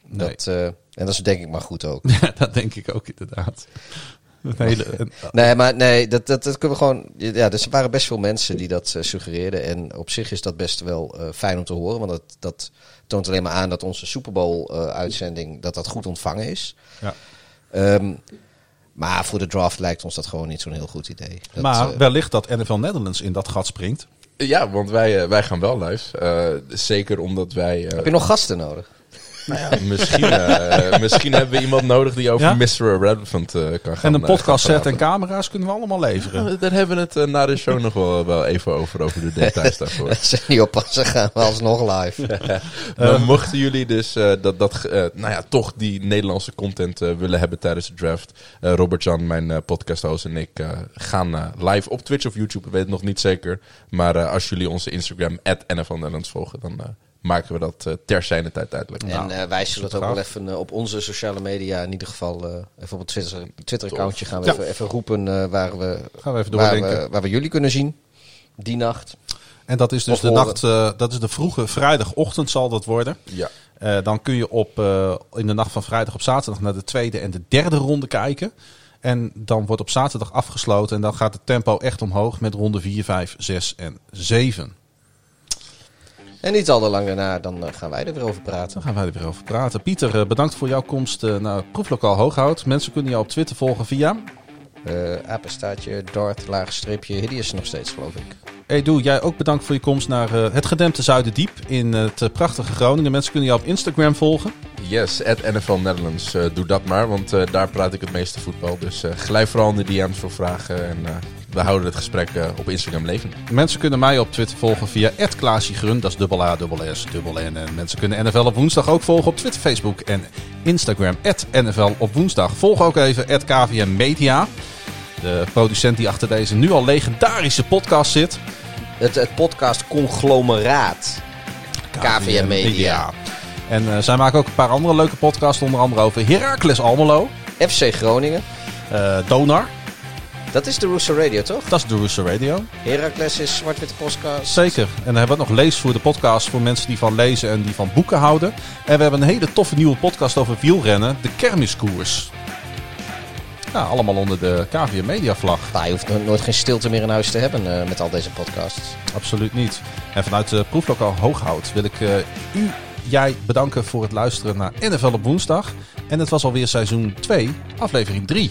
Nee. Dat, eh, en dat is denk ik maar goed ook. Ja, dat denk ik ook inderdaad. Een hele, een- Nee, maar nee, dat, dat, dat kunnen we gewoon. Ja, er waren best veel mensen die dat eh, suggereerden. En op zich is dat best wel eh, fijn om te horen. Want dat, dat toont alleen maar aan dat onze Super Bowl eh, uitzending dat dat goed ontvangen is. Ja. Ehm, maar voor de draft lijkt ons dat gewoon niet zo'n heel goed idee. Dat, maar wellicht dat NFL Netherlands in dat gat springt. Ja, want wij, eh, wij gaan wel live. Eh, zeker omdat wij... eh, heb je nog gasten nodig? Nou ja, misschien, eh, misschien hebben we iemand nodig die over Ja? Mr. Irrelevant eh, kan gaan En een eh, podcast set en camera's kunnen we allemaal leveren. Ja, Daar hebben we het na de show nog wel, wel even over, over de details daarvoor. Als ze niet oppassen, gaan we alsnog live. Maar mochten jullie dus eh, dat, dat, eh, nou ja, toch die Nederlandse content willen hebben tijdens de draft. eh, Robert-Jan, mijn podcasthost en ik eh, gaan live op Twitch of YouTube. Ik weet het nog niet zeker. Maar eh, als jullie onze Instagram, NFL Nederlands volgen, dan eh, maken we dat eh, ter zijner tijd duidelijk. En eh, wij zullen het ook wel even eh, op onze sociale media, in ieder geval eh, even op het Twitter- Twitter-accountje gaan we Ja. even, even roepen eh, waar, we, Gaan we even waar, doordenken. we, waar we jullie kunnen zien. Die nacht. En dat is dus Of de horen. nacht, eh, dat is de vroege vrijdagochtend zal dat worden. Ja. Eh, dan kun je op, eh, in de nacht van vrijdag op zaterdag naar de tweede en de derde ronde kijken. En dan wordt op zaterdag afgesloten en dan gaat het tempo echt omhoog met ronde 4, 5, 6 en 7. En niet al te lang daarna, dan eh, gaan wij er weer over praten. Dan gaan wij er weer over praten. Pieter, eh, bedankt voor jouw komst eh, naar Proeflokaal Hooghout. Mensen kunnen jou op Twitter volgen via... Eh apenstaartje, Dart, laagstreepje, Hideous nog steeds, geloof ik. Edu, jij ook bedankt voor je komst naar eh, het gedempte Zuiderdiep in het eh, prachtige Groningen. Mensen kunnen jou op Instagram volgen. Yes, at NFL Netherlands. eh, doe dat maar, want daar praat ik het meeste voetbal. Dus glijf vooral in de DM's voor vragen. En we houden het gesprek op Instagram levend. Mensen kunnen mij op Twitter volgen via @klaasjegrun. Dat is dubbel A, dubbel S, dubbel N. En mensen kunnen NFL op woensdag ook volgen op Twitter, Facebook en Instagram. NFL op woensdag. Volg ook even KVM Media. De producent die achter deze nu al legendarische podcast zit. Het, het podcast Conglomeraat. KVM Media. En eh, zij maken ook een paar andere leuke podcasts. Onder andere over Heracles Almelo. FC Groningen. eh, Donar. Dat is de Rooster Radio, toch? Dat is de Rooster Radio. Heracles is Zwart-Witte Podcast. Zeker. En dan hebben we nog Lees voor de podcast voor mensen die van lezen en die van boeken houden. En we hebben een hele toffe nieuwe podcast over wielrennen, de Kermiskoers. Ja, allemaal onder de KVM Media vlag. Nou, je hoeft no- nooit geen stilte meer in huis te hebben eh, met al deze podcasts. Absoluut niet. En vanuit de proeflokaal Hooghout wil ik eh, u, jij bedanken voor het luisteren naar NFL op woensdag. En het was alweer seizoen 2, aflevering 3.